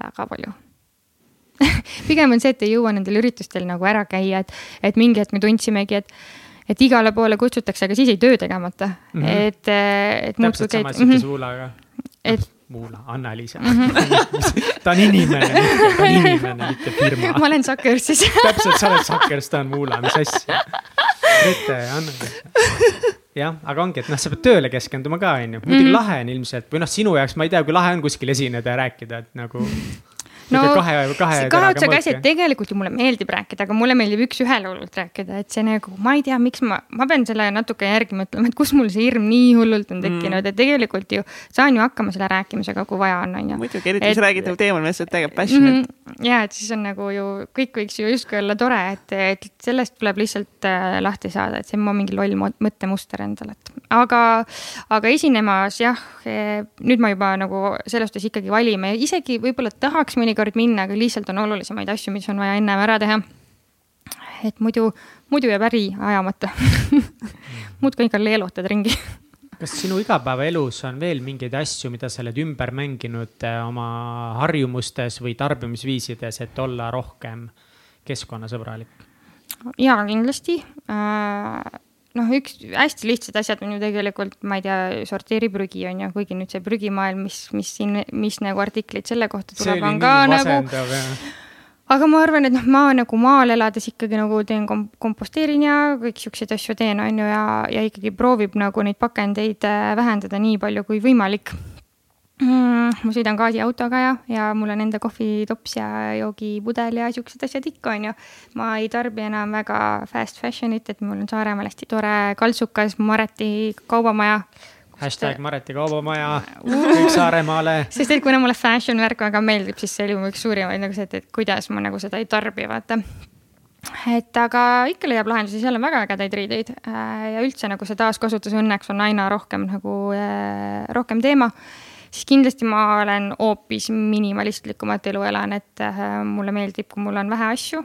[SPEAKER 3] väga palju pigem on see, et ei jõua nendel üritustel nagu ära käia, et, et mingi hetk me tundsimegi, et et igale poole kutsutakse, aga siis jäi töö tegemata mm. -hmm. et, et.
[SPEAKER 2] täpselt sama sihuke Suulaga. et Muula, Anna-Liisa mm. -hmm. ta on inimene, ta on inimene, mitte firma.
[SPEAKER 3] ma olen Suckers siis
[SPEAKER 2] täpselt, sa oled Suckers, ta on Muula, mis asja. mitte Anna-Liisa. jah, aga ongi, et noh, sa pead tööle keskenduma ka, on ju. muidugi mm -hmm. lahe on ilmselt või noh, sinu jaoks ma ei tea, kui lahe on kuskil esineda ja rääkida, et nagu
[SPEAKER 3] no kahe, kahe, kahe otsaga asi, et tegelikult ju mulle meeldib rääkida, aga mulle meeldib üks-ühele hullult rääkida, et see nagu, ma ei tea, miks ma, ma pean selle natuke järgi mõtlema, et kus mul see hirm nii hullult on tekkinud mm., et tegelikult ju saan ju hakkama selle rääkimisega, kui vaja on, on ju.
[SPEAKER 1] muidugi, eriti kui sa räägid nagu teemal, millest sa oled tegelikult passionate mm.
[SPEAKER 3] ja, et siis on nagu ju kõik võiks ju justkui olla tore, et, et sellest tuleb lihtsalt äh, lahti saada, et see on mu mingi loll mõttemuster endale, et aga, aga esinemas jah, e, nüüd ma juba nagu selles suhtes ikkagi valime, isegi võib-olla tahaks mõnikord minna, aga lihtsalt on olulisemaid asju, mis on vaja ennem ära teha. et muidu, muidu jääb äri ajamata muudkui ikka leelutad ringi
[SPEAKER 2] kas sinu igapäevaelus on veel mingeid asju, mida sa oled ümber mänginud äh, oma harjumustes või tarbimisviisides, et olla rohkem keskkonnasõbralik?
[SPEAKER 3] ja kindlasti äh, noh, üks hästi lihtsad asjad on ju tegelikult, ma ei tea, sorteeri prügi on ju, kuigi nüüd see prügimaailm, mis, mis siin, mis nagu artiklid selle kohta tuleb, on ka nagu aga ma arvan, et noh, ma nagu maal elades ikkagi nagu teen kom-, komposteerin ja kõik siukseid asju teen, on ju, ja, ja ikkagi proovib nagu neid pakendeid äh, vähendada nii palju kui võimalik mm,. ma sõidan gaasiautoga ja, ja mul on enda kohvitops ja joogipudel ja siuksed asjad ikka, on ju. ma ei tarbi enam väga fast fashion'it, et mul on Saaremaal hästi tore kaltsukas Mareti kaubamaja
[SPEAKER 2] hashtag Mareti kaubamaja, kõik Saaremaale.
[SPEAKER 3] sest et kuna mulle fashion värk väga meeldib, siis see oli mu üks suurimaid nagu see, et, et kuidas ma nagu seda ei tarbi, vaata et aga ikka leiab lahendusi, seal on väga ägedaid riideid äh, ja üldse nagu see taaskasutus õnneks on aina rohkem nagu äh, rohkem teema. Siis kindlasti ma olen hoopis minimalistlikumat elu elan, et äh, mulle meeldib, kui mul on vähe asju,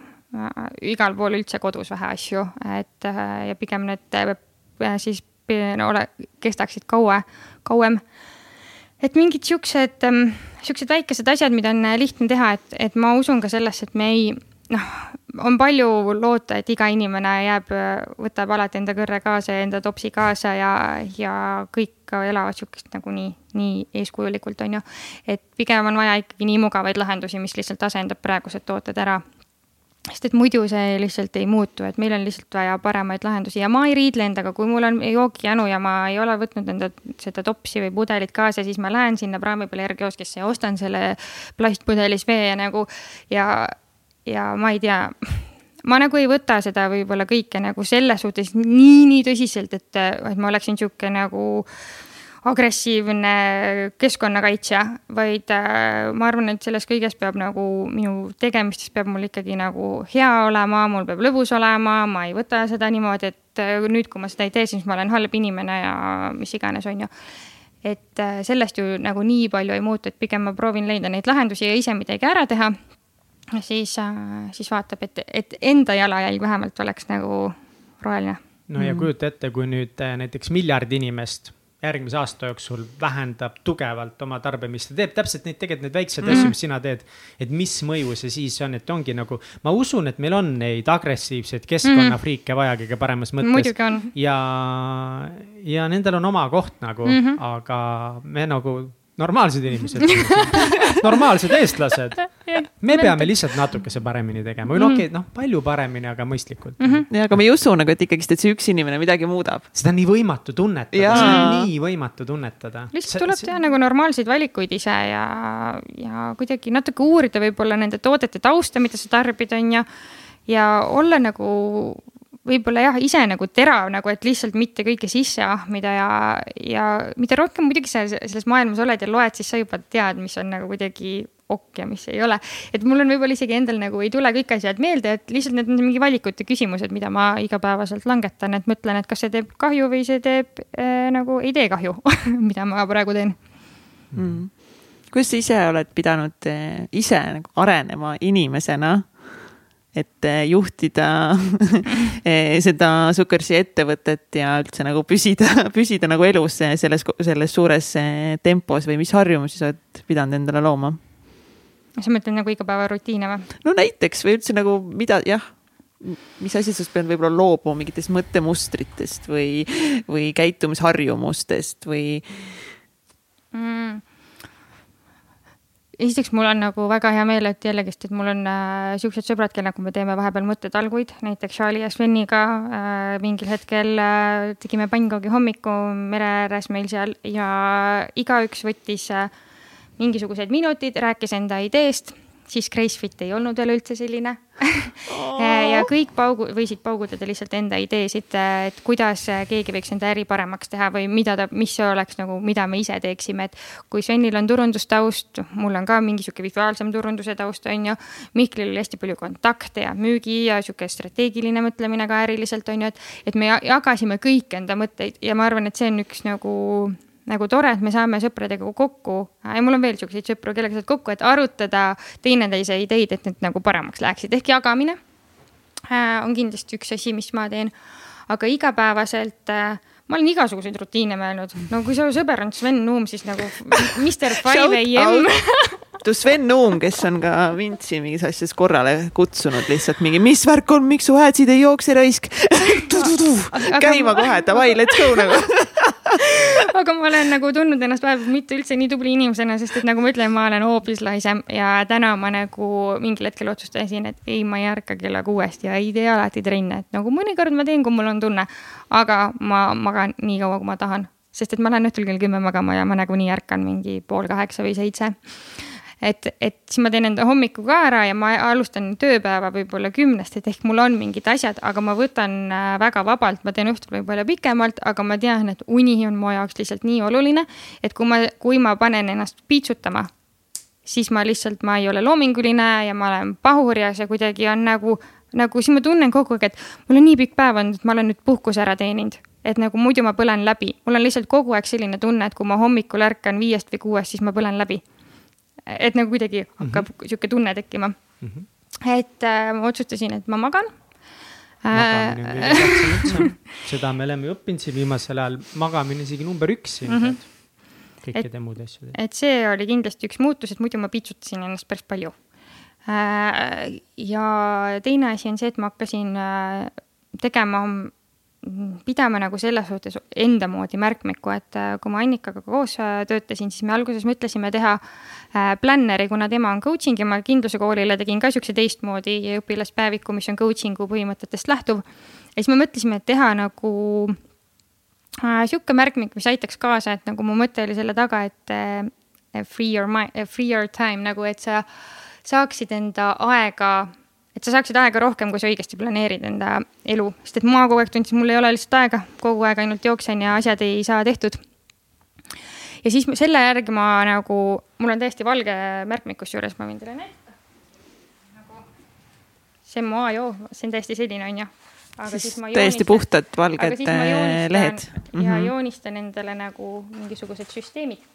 [SPEAKER 3] igal pool üldse kodus vähe asju, et ja pigem need siis ole, kestaksid kaua, kauem. et mingid siuksed, ähm, siuksed väikesed asjad, mida on äh, lihtne teha, et, et ma usun ka sellesse, et me ei, noh, on palju loota, et iga inimene jääb, äh, võtab alati enda kõrre kaasa ja enda topsi kaasa ja, ja kõik elavad sihukest nagu nii, nii eeskujulikult, on ju. et pigem on vaja ikkagi nii mugavaid lahendusi, mis lihtsalt asendab praegused tooted ära sest et muidu see lihtsalt ei muutu, et meil on lihtsalt vaja paremaid lahendusi ja ma ei riidle endaga, kui mul on joogijanu ja ma ei ole võtnud enda seda topsi või pudelit kaasa, siis ma lähen sinna praami peale järgkioskisse ja ostan selle plastpudelis vee ja nagu ja, ja ma ei tea ma nagu ei võta seda võib-olla kõike nagu selles suhtes nii, nii tõsiselt, et, et ma oleksin sihuke nagu agressiivne keskkonnakaitsja, vaid äh, ma arvan, et selles kõiges peab nagu minu tegemistes peab mul ikkagi nagu hea olema, mul peab lõbus olema, ma ei võta seda niimoodi, et äh, nüüd, kui ma seda ei tee, siis ma olen halb inimene ja mis iganes, on ju et äh, sellest ju nagu nii palju ei muutu, et pigem ma proovin leida neid lahendusi ja ise midagi ära teha. Siis, siis vaatab, et, et enda jalajälg vähemalt oleks nagu roheline.
[SPEAKER 2] no ja kujuta ette, kui nüüd näiteks miljard inimest järgmise aasta jooksul vähendab tugevalt oma tarbimist ja teeb täpselt neid, tegelikult neid väikseid mm asju, mis sina teed. et mis mõju see siis on, et ongi nagu, ma usun, et meil on neid agressiivseid keskkonnafriike mm vaja kõige paremas mõttes. ja, ja nendel on oma koht nagu mm, -hmm. aga me nagu normaalsed inimesed normaalsed eestlased. me peame lihtsalt natukese paremini tegema või noh, okei okay,, noh, palju paremini, aga mõistlikult
[SPEAKER 1] mm. -hmm. ja, aga me ei usu nagu, et ikkagist, et see üks inimene midagi muudab.
[SPEAKER 2] seda on nii võimatu tunnetada, seda on nii võimatu tunnetada.
[SPEAKER 3] lihtsalt tuleb see... teha nagu normaalseid valikuid ise ja, ja kuidagi natuke uurida võib-olla nende toodete tausta, mida sa tarbid, on ju. ja olla nagu võib-olla jah, ise nagu terav nagu, et lihtsalt mitte kõike sisse ahmida ja, ja mida rohkem muidugi sa selles maailmas oled ja loed, siis sa juba tead, mis on nagu kuidagi ok ja mis ei ole. et mul on võib-olla isegi endal nagu ei tule kõik asjad meelde, et lihtsalt need on mingi valikute küsimused, mida ma igapäevaselt langetan, et mõtlen, et kas see teeb kahju või see teeb äh, nagu ei tee kahju mida ma praegu teen.
[SPEAKER 1] Mm.. kuidas sa ise oled pidanud äh, ise nagu arenema inimesena et eh, juhtida eh, seda Sukersi ettevõtet ja üldse nagu püsida, püsida nagu elus selles, selles suures eh, tempos või mis harjumusi sa oled pidanud endale looma?
[SPEAKER 3] sa mõtled nagu igapäevarutiine või?
[SPEAKER 1] no näiteks või üldse nagu mida, jah, mis asi sa pead võib-olla loobuma mingitest mõttemustritest või, või käitumisharjumustest või
[SPEAKER 3] mm.? Esiteks mul on nagu väga hea meel, et jällegist, et mul on äh, siuksed sõbrad, kellega me teeme vahepeal mõttetalguid, näiteks Charlie ja Sveniga äh, mingil hetkel äh, tegime pannkoogi hommiku mere ääres meil seal ja igaüks võttis äh, mingisugused minutid, rääkis enda ideest siis Gracefit ei olnud veel üldse selline. Ja kõik paugu, võisid paugutada lihtsalt enda ideesid, et kuidas keegi võiks enda äri paremaks teha või mida ta, mis oleks nagu, mida me ise teeksime, et kui Svenil on turundustaust, mul on ka mingi sihuke visuaalsem turunduse taust, on ju. Mihklil oli hästi palju kontakte ja müügi ja sihuke strateegiline mõtlemine ka äriliselt on ju, et, et me jagasime kõik enda mõtteid ja ma arvan, et see on üks nagu nagu tore, et me saame sõpradega kokku. Ja mul on veel siukseid sõpru, kellega saad kokku, et arutada teineteise ideid, et need nagu paremaks läheksid, ehk jagamine äh, on kindlasti üks asi, mis ma teen. aga igapäevaselt äh, ma olen igasuguseid rutiine mõelnud, no kui su sõber on Sven Nuum, siis nagu Mr Five AM
[SPEAKER 1] to Sven Nuum, kes on ka Vintsi mingis asjas korrale kutsunud lihtsalt mingi, mis värk on, miks su häädsid ei jookse raisk? Käima kohe, davai, let's go nagu.
[SPEAKER 3] Aga ma olen nagu tundnud ennast vahepeal mitte üldse nii tubli inimesena, sest et nagu ma ütlen, ma olen hoopis laisem ja täna ma nagu mingil hetkel otsustasin, et ei, ma ei ärka kella kuuest ja ei tee alati trenne, et nagu mõnikord ma teen, kui mul on tunne. aga ma magan nii kaua, kui ma tahan, sest et ma lähen õhtul kell kümme magama ja ma nagunii ärkan mingi pool kaheksa või seitse et, et siis ma teen enda hommiku ka ära ja ma alustan tööpäeva võib-olla kümnest, et ehk mul on mingid asjad, aga ma võtan äh, väga vabalt, ma teen õhtul võib-olla pikemalt, aga ma tean, et uni on mu jaoks lihtsalt nii oluline, et kui ma, kui ma panen ennast piitsutama, siis ma lihtsalt, ma ei ole loominguline ja ma olen pahur ja kuidagi on nagu, nagu siis ma tunnen kogu aeg, et mul on nii pikk päev olnud, et ma olen nüüd puhkuse ära teeninud. Et nagu muidu ma põlen läbi, mul on lihtsalt kogu aeg selline tunne, et kui ma hommikul ärkan viiest või kuuest, siis ma põlen läbi et nagu kuidagi hakkab mm -hmm. sihuke tunne tekkima mm. -hmm. et äh, ma otsustasin, et ma magan
[SPEAKER 2] magamine on kõige tähtsam üldse, seda me oleme õppinud siin viimasel ajal, magamine isegi number üks ilmselt mm -hmm. kõikide muude asjade.
[SPEAKER 3] et see oli kindlasti üks muutus, et muidu ma piitsutasin ennast päris palju. Äh, ja teine asi on see, et ma hakkasin äh, tegema pidama nagu selles suhtes enda moodi märkmikku, et äh, kui ma Annikaga koos töötasin, siis me alguses mõtlesime teha äh, plänneri, kuna tema on coaching ja ma kindluse koolile tegin ka siukse teistmoodi õpilaspäeviku, mis on coaching'u põhimõtetest lähtuv. ja siis me mõtlesime, et teha nagu äh, sihuke märkmik, mis aitaks kaasa, et nagu mu mõte oli selle taga, et äh, free your mind, free your time nagu, et sa saaksid enda aega et sa saaksid aega rohkem, kui sa õigesti planeerid enda elu, sest et ma kogu aeg tundsin, mul ei ole lihtsalt aega, kogu aeg ainult jooksen ja asjad ei saa tehtud. Ja siis selle järgi ma nagu, mul on täiesti valge märkmik kusjuures, ma võin teile näidata nagu,. see on mu ajoo, see on täiesti selline, on ju.
[SPEAKER 1] aga siis ma täiesti puhtad valged äh, lehed.
[SPEAKER 3] ja mm -hmm. joonistan endale nagu mingisugused süsteemid.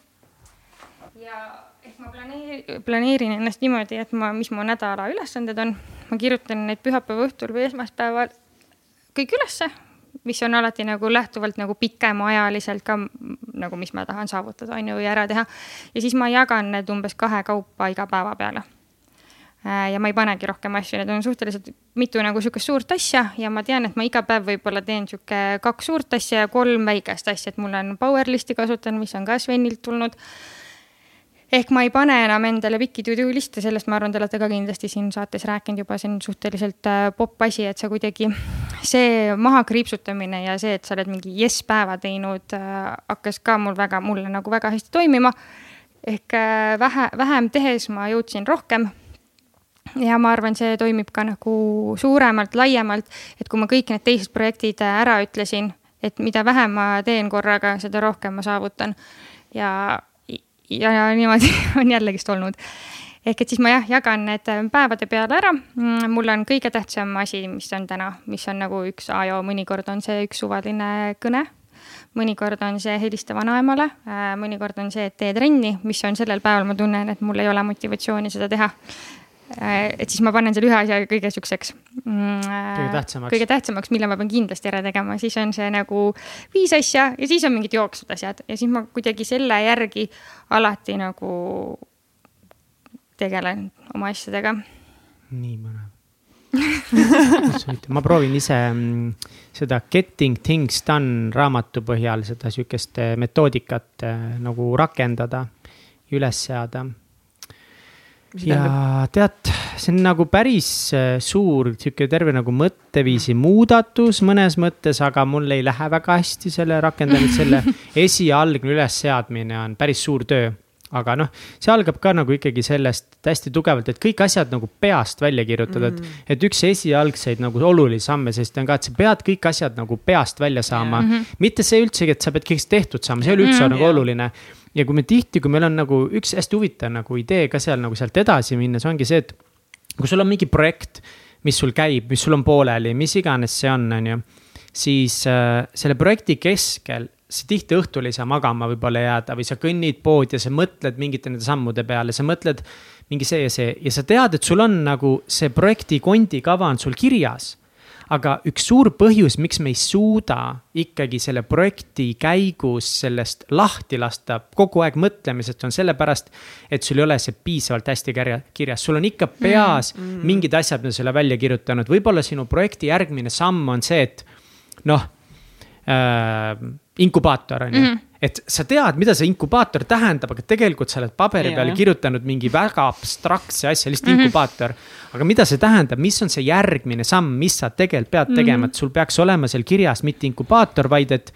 [SPEAKER 3] ja ehk ma planeerin, planeerin ennast niimoodi, et ma, mis mu nädala ülesanded on ma kirjutan need pühapäeva õhtul või esmaspäeval kõik ülesse, mis on alati nagu lähtuvalt nagu pikemaajaliselt ka nagu, mis ma tahan saavutada, on ju, või ära teha. ja siis ma jagan need umbes kahe kaupa iga päeva peale. Äh, ja ma ei panegi rohkem asju, need on suhteliselt mitu nagu sihukest suurt asja ja ma tean, et ma iga päev võib-olla teen sihuke kaks suurt asja ja kolm väikest asja, et mul on Powerlisti kasutan, mis on ka Svenilt tulnud ehk ma ei pane enam endale pikki to-do liste, sellest ma arvan, te olete ka kindlasti siin saates rääkinud juba, see on suhteliselt äh, popp asi, et sa kuidagi, see maha kriipsutamine ja see, et sa oled mingi jess päeva teinud, äh, hakkas ka mul väga, mulle nagu väga hästi toimima. ehk äh, vähe, vähem tehes ma jõudsin rohkem ja ma arvan, see toimib ka nagu suuremalt, laiemalt, et kui ma kõik need teised projektid ära ütlesin, et mida vähem ma teen korraga, seda rohkem ma saavutan. ja ja, ja niimoodi on jällegist olnud. Ehk et siis ma jah, jagan need äh, päevade peale ära. Mm, mul on kõige tähtsam asi, mis on täna, mis on nagu üks ajo, mõnikord on see üks suvaline kõne mõnikord on see helista vanaemale, äh, mõnikord on see, et tee trenni, mis on sellel päeval, ma tunnen, et mul ei ole motivatsiooni seda teha. Äh, et siis ma panen selle ühe asja kõige siukseks.
[SPEAKER 2] Mm, kõige tähtsamaks.
[SPEAKER 3] kõige tähtsamaks, mille ma pean kindlasti ära tegema, siis on see nagu viis asja ja siis on mingid jooksvad asjad ja siis ma kuidagi selle järgi alati nagu tegelen oma asjadega.
[SPEAKER 2] nii põnev. Ma proovin ise mm, seda Getting Things Done raamatu põhjal seda sihukest metoodikat äh, nagu rakendada, üles seada. Ja tead, see on nagu päris äh, suur sihuke terve nagu mõtteviisi muudatus mõnes mõttes, aga mul ei lähe väga hästi selle rakendamine, selle esialgne ülesseadmine on päris suur töö. Aga noh, see algab ka nagu ikkagi sellest hästi tugevalt, et kõik asjad nagu peast välja kirjutada mm, -hmm. et, et üks esialgseid nagu olulisi samme, sest on ka, et sa pead kõik asjad nagu peast välja saama mm. -hmm. mitte see üldsegi, et sa pead kõik tehtud saama, see ei ole üldse mm -hmm. nagu yeah. oluline. ja kui me tihti, kui meil on nagu üks hästi huvitav nagu idee ka seal nagu sealt edasi minna, see ongi see, et kui sul on mingi projekt, mis sul käib, mis sul on pooleli, mis iganes see on, on ju siis äh, selle projekti keskel sa tihti õhtul ei saa magama võib-olla jääda või sa kõnnid poodi ja sa mõtled mingite nende sammude peale, sa mõtled mingi see ja see ja sa tead, et sul on nagu see projekti kondikava on sul kirjas. aga üks suur põhjus, miks me ei suuda ikkagi selle projekti käigus sellest lahti lasta kogu aeg mõtlemisest, on sellepärast, et sul ei ole see piisavalt hästi kirjas, sul on ikka peas mm, mm. mingid asjad, mida sa oled välja kirjutanud, võib-olla sinu projekti järgmine samm on see, et noh äh, inkubaator on ju mm. -hmm et sa tead, mida see inkubaator tähendab, aga tegelikult sa oled paberi yeah. peale kirjutanud mingi väga abstraktse asja, lihtsalt mm -hmm. inkubaator. aga mida see tähendab, mis on see järgmine samm, mis sa tegelikult pead tegema mm, -hmm. et sul peaks olema seal kirjas mitte inkubaator, vaid et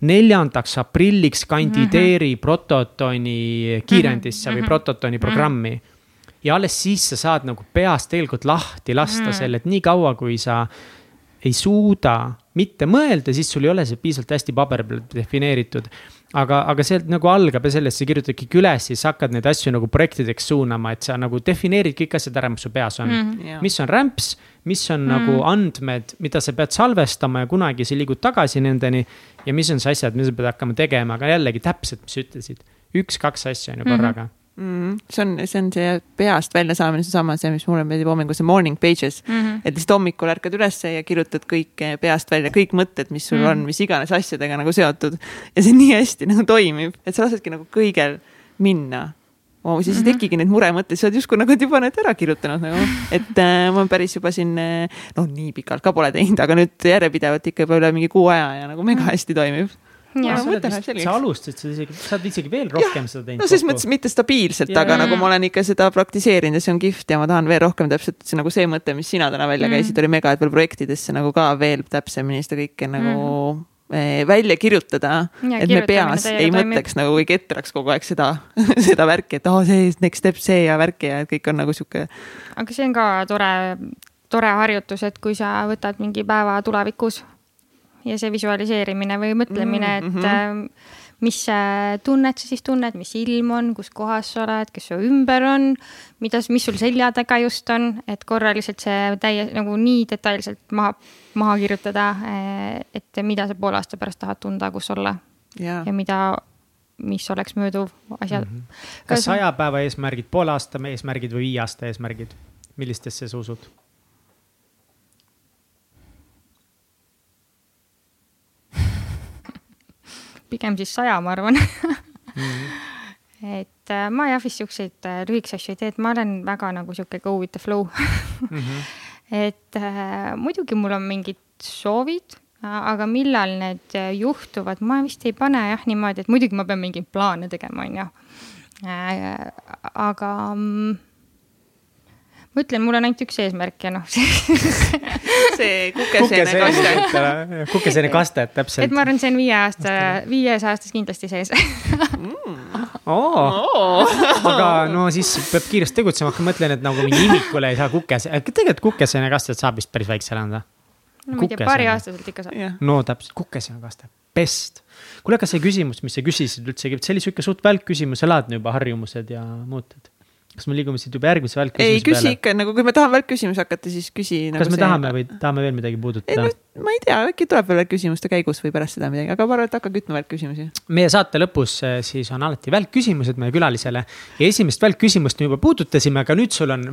[SPEAKER 2] neljandaks aprilliks kandideeri mm -hmm. Prototoni kiirendisse mm -hmm. või mhm. Prototoni programmi mm. -hmm. ja alles siis sa saad nagu peast tegelikult lahti lasta mm -hmm. selle, et nii kaua, kui sa ei suuda mitte mõelda, siis sul ei ole see piisavalt hästi paberi peal defineeritud. aga, aga sealt nagu algab ja sellest sa kirjutad kõik üles, siis hakkad neid asju nagu projektideks suunama, et sa nagu defineerid kõik asjad ära, mis su peas on mm,. Yeah. mis on rämps, mis on mm. nagu andmed, mida sa pead salvestama ja kunagi sa liigud tagasi nendeni. ja mis on see asjad, mida sa pead hakkama tegema, aga jällegi täpselt, mis sa ütlesid, üks-kaks asja on ju korraga mm -hmm
[SPEAKER 1] mm,. see on, see on see peast väljasaamine, seesama, see, mis mulle meeldib hommikul, see morning pages mm. -hmm. et lihtsalt hommikul ärkad ülesse ja kirjutad kõik peast välja, kõik mõtted, mis sul mm -hmm. on, mis iganes asjadega nagu seotud. ja see nii hästi nagu toimib, et sa lasedki nagu kõigel minna oh,. siis mm -hmm. ei tekigi neid muremõtteid, sa oled justkui nagu juba need ära kirjutanud nagu, et äh, ma päris juba siin, äh, noh, nii pikalt ka pole teinud, aga nüüd järjepidevalt ikka juba üle mingi kuu aja ja nagu mega mhm. hästi toimib
[SPEAKER 2] ja sa, vist, sa alustasid seda isegi, sa oled isegi veel rohkem ja, seda teinud.
[SPEAKER 1] no selles mõttes mitte stabiilselt, aga ja. nagu ma olen ikka seda praktiseerinud ja see on kihvt ja ma tahan veel rohkem täpselt see nagu see mõte, mis sina täna välja mm. käisid, oli mega, et veel projektidesse nagu ka veel täpsemini seda kõike nagu mm välja kirjutada, et me peas ei mõtleks nagu või ketraks kogu aeg seda, seda värki, et aa oh, see next step see ja värk ja kõik on nagu sihuke.
[SPEAKER 3] aga see on ka tore, tore harjutus, et kui sa võtad mingi päeva tulevikus ja see visualiseerimine või mõtlemine, et mm -hmm. mis tunnet sa siis tunned, mis ilm on, kus kohas sa oled, kes su ümber on, mida, mis sul selja taga just on, et korra lihtsalt see täie nagu nii detailselt maha, maha kirjutada, eh, et mida sa poole aasta pärast tahad tunda, kus olla ja, ja mida mis oleks mööduv asjad mm. -hmm.
[SPEAKER 2] kas saja päeva eesmärgid, poole aasta eesmärgid või viie aasta eesmärgid, millistesse sa usud?
[SPEAKER 3] Pigem siis saja, ma arvan mm. -hmm. et äh, ma jah, vist siukseid äh, lühikesi asju ei tee, et ma olen väga nagu sihuke go with the flow mm. -hmm. et äh, muidugi mul on mingid soovid, aga millal need äh, juhtuvad, ma vist ei pane jah niimoodi, et muidugi ma pean mingeid plaane tegema, on ju äh,. aga mm, ma ütlen, mul on ainult üks eesmärk ja noh
[SPEAKER 1] see kukesene kaste.
[SPEAKER 2] kukesene kaste, täpselt.
[SPEAKER 3] et ma arvan, see on viie aasta, viies aastas kindlasti sees mm..
[SPEAKER 2] Oh. aga no siis peab kiiresti tegutsema, aga ma mõtlen, et nagu mingi imikule ei saa kukese, tegelikult kukesene kastet saab vist päris väiksel anda.
[SPEAKER 3] no ma ei tea, paariaastaselt ikka saab yeah..
[SPEAKER 2] no täpselt, kukesene kaste, best. kuule, aga see küsimus, mis sa küsisid üldsegi, see oli sihuke suht välk küsimus, elad juba harjumused ja muud kas me liigume siit juba järgmise välkküsimuse
[SPEAKER 1] peale? ei, küsi ikka nagu, kui me tahame välkküsimusi hakata, siis küsi
[SPEAKER 2] nagu. kas me see... tahame või tahame veel midagi puudutada?
[SPEAKER 1] ma ei tea, äkki tuleb veel küsimuste käigus või pärast seda midagi, aga ma arvan, et hakka kütma välkküsimusi.
[SPEAKER 2] meie saate lõpus eh, siis on alati välkküsimused meie külalisele ja esimest välkküsimust me juba puudutasime, aga nüüd sul on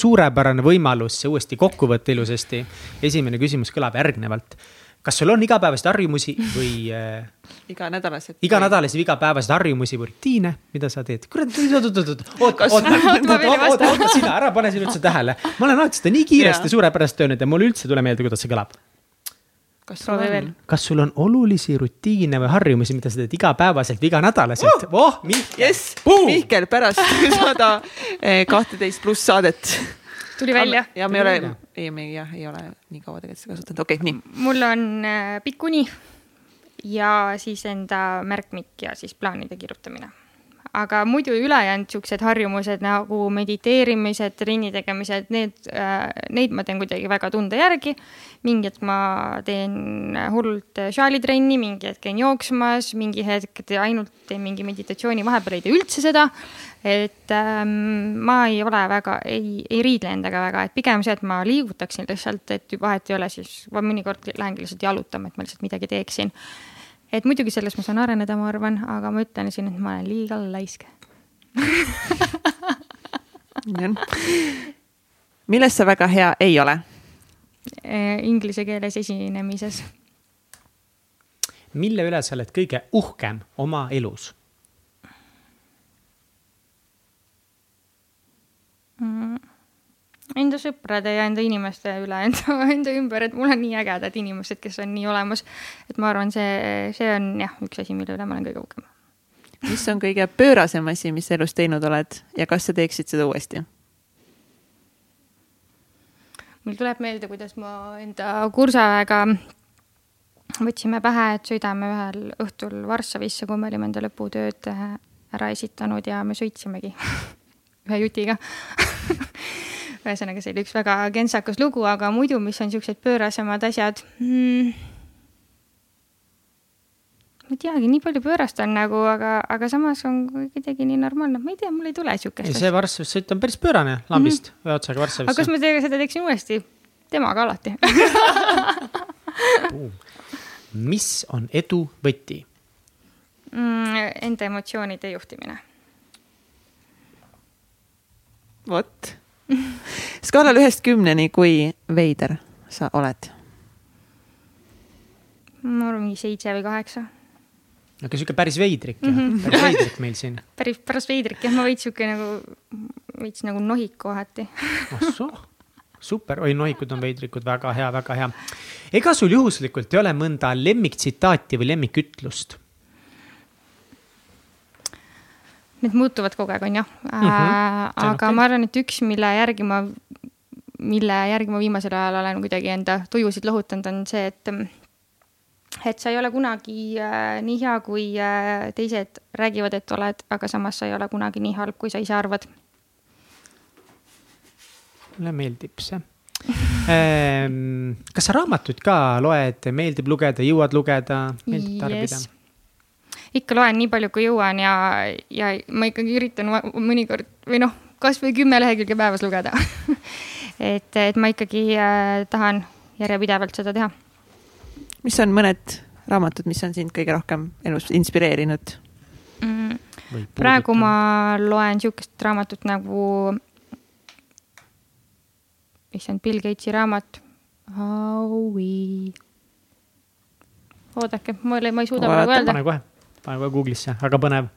[SPEAKER 2] suurepärane võimalus see uuesti kokku võtta ilusasti. esimene küsimus kõlab järgnevalt kas sul on igapäevaseid harjumusi või äh,?
[SPEAKER 1] iganädalased.
[SPEAKER 2] iganädalaseid või igapäevaseid harjumusi või rutiine, mida sa teed? kurat, oot, oot, oot, oot, oot, oot, oota sina, ära pane siin üldse tähele. ma olen alati seda nii kiiresti suurepäraselt öelnud ja mul üldse ei tule meelde, kuidas see kõlab.
[SPEAKER 1] kas sul on?
[SPEAKER 2] kas sul on olulisi rutiine või harjumusi, mida sa teed igapäevaselt või iganädalaselt uh!? oh,
[SPEAKER 1] Mihkel yes!. Mihkel pärast sada eh, kahteteist pluss saadet
[SPEAKER 3] tuli välja.
[SPEAKER 1] ja me ei ole, ei, me jah, ei ole nii kaua tegelikult seda kasutanud, okei okay,, nii.
[SPEAKER 3] mul on äh, pikk uni ja siis enda märkmik ja siis plaanide kirjutamine. Aga muidu ülejäänud siuksed harjumused nagu mediteerimised, trenni tegemised, need äh,, neid ma teen kuidagi väga tunde järgi. mingi hetk ma teen hullult šaalitrenni, mingi hetk käin jooksmas, mingi hetk ainult teen mingi meditatsiooni, vahepeal ei tee üldse seda. et ähm, ma ei ole väga, ei, ei riidle endaga väga, et pigem see, et ma liigutaksin lihtsalt, et vahet ei ole, siis ma mõnikord lähengi lihtsalt jalutama, et ma lihtsalt midagi teeksin et muidugi selles ma saan areneda, ma arvan, aga ma ütlen siin, et ma olen liiga laisk
[SPEAKER 1] milles sa väga hea ei ole?
[SPEAKER 3] Eh, inglise keeles esinemises.
[SPEAKER 2] mille üle sa oled kõige uhkem oma elus
[SPEAKER 3] mm.? Enda sõprade ja enda inimeste üle, enda, enda ümber, et mul on nii ägedad inimesed, kes on nii olemas. et ma arvan, see, see on jah, üks asi, mille üle ma olen kõige uhkem.
[SPEAKER 1] mis on kõige pöörasem asi, mis elus teinud oled ja kas sa teeksid seda uuesti?
[SPEAKER 3] mul tuleb meelde, kuidas ma enda kursaega võtsime pähe, et sõidame ühel õhtul Varssavisse, kui me olime enda lõputööd ära esitanud ja me sõitsimegi ühe jutiga ühesõnaga, see oli üks väga kentsakas lugu, aga muidu, mis on siuksed pöörasemad asjad hmm,? ma ei teagi, nii palju pöörast on nagu, aga, aga samas on kuidagi nii normaalne, ma ei tea, mul ei tule siukest.
[SPEAKER 2] see Varssavis sõit on päris pöörane lambist mm -hmm. ühe otsaga Varssavisse.
[SPEAKER 3] aga kas ma teiega seda teeksin uuesti? temaga alati
[SPEAKER 2] mis on edu võti
[SPEAKER 3] mm,? Enda emotsioonide juhtimine.
[SPEAKER 1] vot skaalal ühest kümneni, kui veider sa oled?
[SPEAKER 3] ma arvan, mingi seitse või kaheksa.
[SPEAKER 2] aga sihuke päris veidrik mm, -hmm. päris veidrik meil siin.
[SPEAKER 3] päris, päris veidrik jah, ma veits sihuke nagu, veits nagu nohik kohati.
[SPEAKER 2] ahsoo, super, oi nohikud on veidrikud, väga hea, väga hea. ega sul juhuslikult ei ole mõnda lemmiktsitaati või lemmikütlust?
[SPEAKER 3] Need muutuvad kogu aeg, on ju mm. -hmm. aga okay. ma arvan, et üks, mille järgi ma, mille järgi ma viimasel ajal olen kuidagi enda tujusid lohutanud, on see, et et sa ei ole kunagi äh, nii hea, kui äh, teised räägivad, et oled, aga samas sa ei ole kunagi nii halb, kui sa ise arvad.
[SPEAKER 2] mulle meeldib see kas sa raamatuid ka loed, meeldib lugeda, jõuad lugeda, meeldib tarbida yes.?
[SPEAKER 3] Ikka loen nii palju, kui jõuan ja, ja ma ikkagi üritan mõnikord või noh, kasvõi kümme lehekülge päevas lugeda et, et ma ikkagi äh, tahan järjepidevalt seda teha.
[SPEAKER 1] mis on mõned raamatud, mis on sind kõige rohkem elus inspireerinud
[SPEAKER 3] mm,? praegu ma loen sihukest raamatut nagu, issand, Bill Gatesi raamat How we oodake, ma ei, ma ei suuda praegu öelda.
[SPEAKER 2] pane kohe pane kohe Google'isse, väga põnev.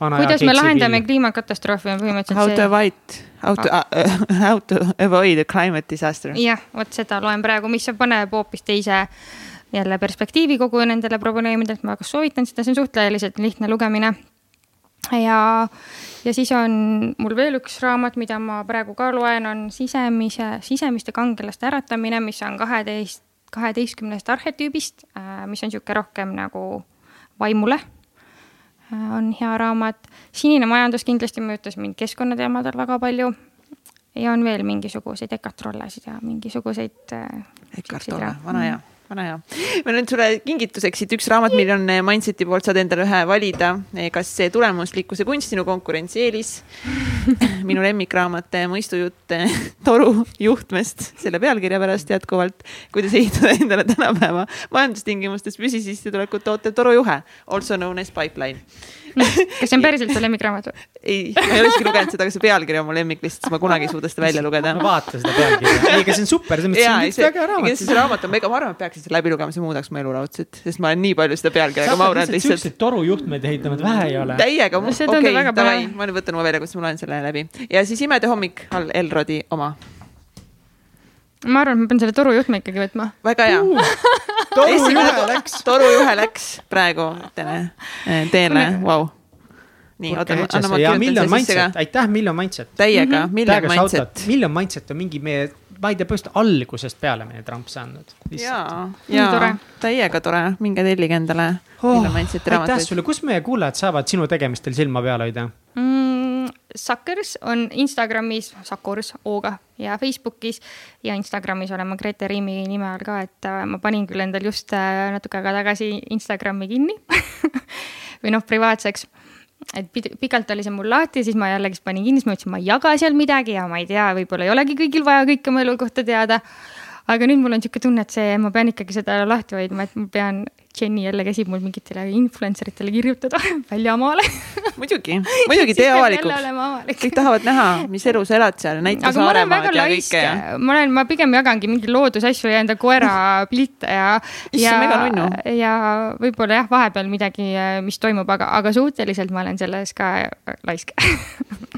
[SPEAKER 3] kuidas me lahendame kliimakatastroofi on põhimõtteliselt
[SPEAKER 1] how see. How to avoid, how to uh,, how to avoid a climate disaster.
[SPEAKER 3] jah, vot seda loen praegu, mis paneb hoopis teise jälle perspektiivi kogu nendele probleemidele, ma väga soovitan seda, see on suhteliselt lihtne lugemine. ja, ja siis on mul veel üks raamat, mida ma praegu ka loen, on sisemise, sisemiste kangelaste äratamine, mis on kaheteist, kaheteistkümnest arhetüübist, äh, mis on niisugune rohkem nagu vaimule on hea raamat. sinine majandus kindlasti mõjutas mind keskkonnateemadel väga palju. ja on veel mingisuguseid Eckart Trollesid ja mingisuguseid.
[SPEAKER 1] Äh, Eckart Trolle, vana hea vana hea. meil on sulle kingituseks siit üks raamat, mille on eh, Mindseti poolt, saad endale ühe valida. Eh, kas tulemuslikkuse kunst, sinu konkurentsieelis? minu lemmikraamat eh, Mõistujutt toru juhtmest, selle pealkirja pärast jätkuvalt. kuidas ehitada endale tänapäeva majandustingimustes püsisissetulekut tootev torujuhe, also known as pipeline
[SPEAKER 3] kas see on päriselt su lemmikraamat või?
[SPEAKER 1] ei, ma ei ole isegi lugenud seda, aga see pealkiri on mu lemmik lihtsalt, sest ma kunagi ei suuda seda välja lugeda.
[SPEAKER 2] ma vaatan seda pealkirja, ei, aga see on super, see on üks väga hea raamat.
[SPEAKER 1] see raamat on mega, ma arvan, et peaksin selle läbi lugema, see muudaks mu elu raudselt, sest ma olen nii palju seda pealkirja mauranud lihtsalt.
[SPEAKER 2] siukseid torujuhtmeid ehitanud vähe ei ole.
[SPEAKER 1] täiega, okei davai, ma nüüd võtan oma välja, kus ma loen selle läbi ja siis Imede hommik all Elrodi oma
[SPEAKER 3] ma arvan, et ma pean selle torujuhtme ikkagi võtma.
[SPEAKER 1] väga hea uh,. torujuhe läks. torujuhe läks praegu teele, vau
[SPEAKER 2] nii, oota, anna ma kirjutan sisse ka. aitäh, Miljon Mindset.
[SPEAKER 1] täiega mm, -hmm. Miljon Mindset.
[SPEAKER 2] Miljon Mindset on mingi meie ma ei tea, põhimõtteliselt algusest peale meie tramps andnud.
[SPEAKER 1] ja, ja täiega tore, minge tellige endale
[SPEAKER 2] oh,. aitäh sulle, kus meie kuulajad saavad sinu tegemistel silma peal hoida mm,?
[SPEAKER 3] Suckers on Instagramis, Suckers O-ga ja Facebookis ja Instagramis olen ma Grete Riimi nime all ka, et äh, ma panin küll endal just äh, natuke aega tagasi Instagrami kinni või noh, privaatseks et pikalt oli see mul lahti, siis ma jällegi panin kinni, siis ma mõtlesin, ma ei jaga seal midagi ja ma ei tea, võib-olla ei olegi kõigil vaja kõike oma elu kohta teada. aga nüüd mul on niisugune tunne, et see, ma pean ikkagi seda lahti hoidma, et ma pean Jenny jälle käsib mul mingitele influencer itele kirjutada väljamaale
[SPEAKER 1] muidugi, muidugi tee avalikuks. kõik tahavad näha, mis elu sa elad seal, näita Saaremaad ja kõike
[SPEAKER 3] ma olen, ma pigem jagangi mingeid loodusasju ja enda koera pilte ja
[SPEAKER 1] ja,
[SPEAKER 3] ja võib-olla jah, vahepeal midagi, mis toimub, aga, aga suhteliselt ma olen selles ka laisk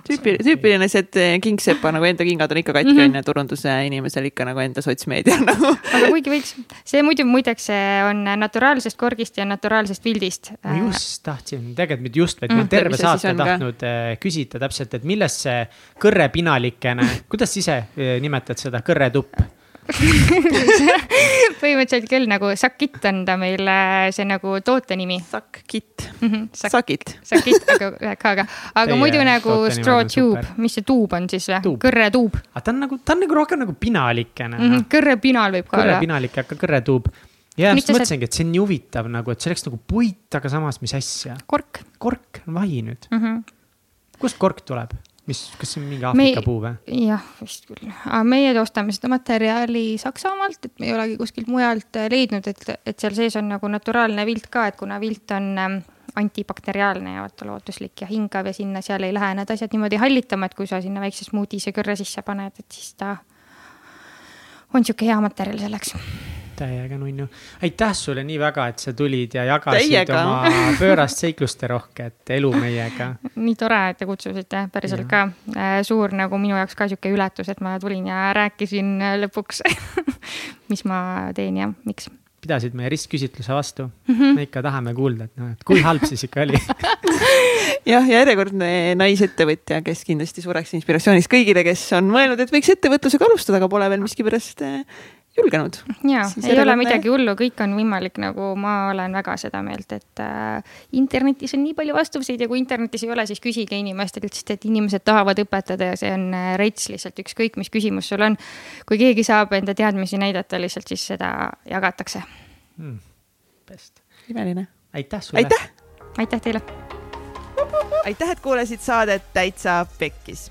[SPEAKER 1] tüüpiline, tüüpiline see, et kingsepa nagu enda kingad on ikka katki mhm. onju mm -hmm., turunduse inimesel ikka nagu enda sotsmeedia nagu
[SPEAKER 3] aga kuigi võiks, see muidu muideks on naturaalne naturaalsest korgist ja naturaalsest pildist.
[SPEAKER 2] ma just tahtsin, tegelikult mitte just, vaid mm, terve saate tahtnud ka? Äh, küsida täpselt, et millest see kõrrepinalikene, kuidas sa ise äh, nimetad seda kõrretupp?
[SPEAKER 3] põhimõtteliselt küll nagu Sakit on ta meil see nagu toote nimi.
[SPEAKER 1] Sakit mm. -hmm, sak sakit.
[SPEAKER 3] Sakit, aga ühe K-ga, aga Teie muidu nagu straw tube, mis see tuub on siis või? kõrretuub.
[SPEAKER 2] aga ta on nagu, ta on nagu rohkem nagu pinalikene
[SPEAKER 3] mm. -hmm, kõrrepinal võib ka
[SPEAKER 2] olla. kõrrepinalik, aga kõrretuub ja just mõtlesingi, et see on nii huvitav nagu, et see oleks nagu puit, aga samas, mis asja?
[SPEAKER 3] kork.
[SPEAKER 2] kork on vahi nüüd mm. -hmm. kust kork tuleb? mis, kas see on mingi Aafrika me, puu või?
[SPEAKER 3] jah, vist küll, aga meie ostame seda materjali Saksamaalt, et me ei olegi kuskilt mujalt äh, leidnud, et, et seal sees on nagu naturaalne vilt ka, et kuna vilt on ähm, antibakteriaalne ja vaata looduslik ja hingav ja sinna seal ei lähe need asjad niimoodi hallitama, et kui sa sinna väikse smuutise kõrre sisse paned, et siis ta on sihuke hea materjal selleks
[SPEAKER 2] täiega nunnu. aitäh sulle nii väga, et sa tulid ja jagasid täiega. oma pöörast seikluste rohket elu meiega.
[SPEAKER 3] nii tore, et te kutsusite, päriselt ka äh, suur nagu minu jaoks ka sihuke üllatus, et ma tulin ja rääkisin äh, lõpuks mis ma teen ja miks
[SPEAKER 2] pidasid meie ristküsitluse vastu mm. -hmm. me ikka tahame kuulda, et noh, et kui halb siis ikka oli
[SPEAKER 1] jah, järjekordne naisettevõtja, kes kindlasti suureks inspiratsiooniks kõigile, kes on mõelnud, et võiks ettevõtlusega alustada, aga pole veel miskipärast äh, julgenud.
[SPEAKER 3] ja, ei ole midagi hullu, kõik on võimalik, nagu ma olen väga seda meelt, et äh, internetis on nii palju vastuseid ja kui internetis ei ole, siis küsige inimestelt, sest et inimesed tahavad õpetada ja see on äh, rets lihtsalt ükskõik, mis küsimus sul on. kui keegi saab enda teadmisi näidata lihtsalt, siis seda jagatakse
[SPEAKER 2] hmm.. Best.
[SPEAKER 1] imeline.
[SPEAKER 2] aitäh sulle.
[SPEAKER 1] aitäh.
[SPEAKER 3] aitäh teile.
[SPEAKER 1] aitäh, et kuulasid saadet Täitsa Pekkis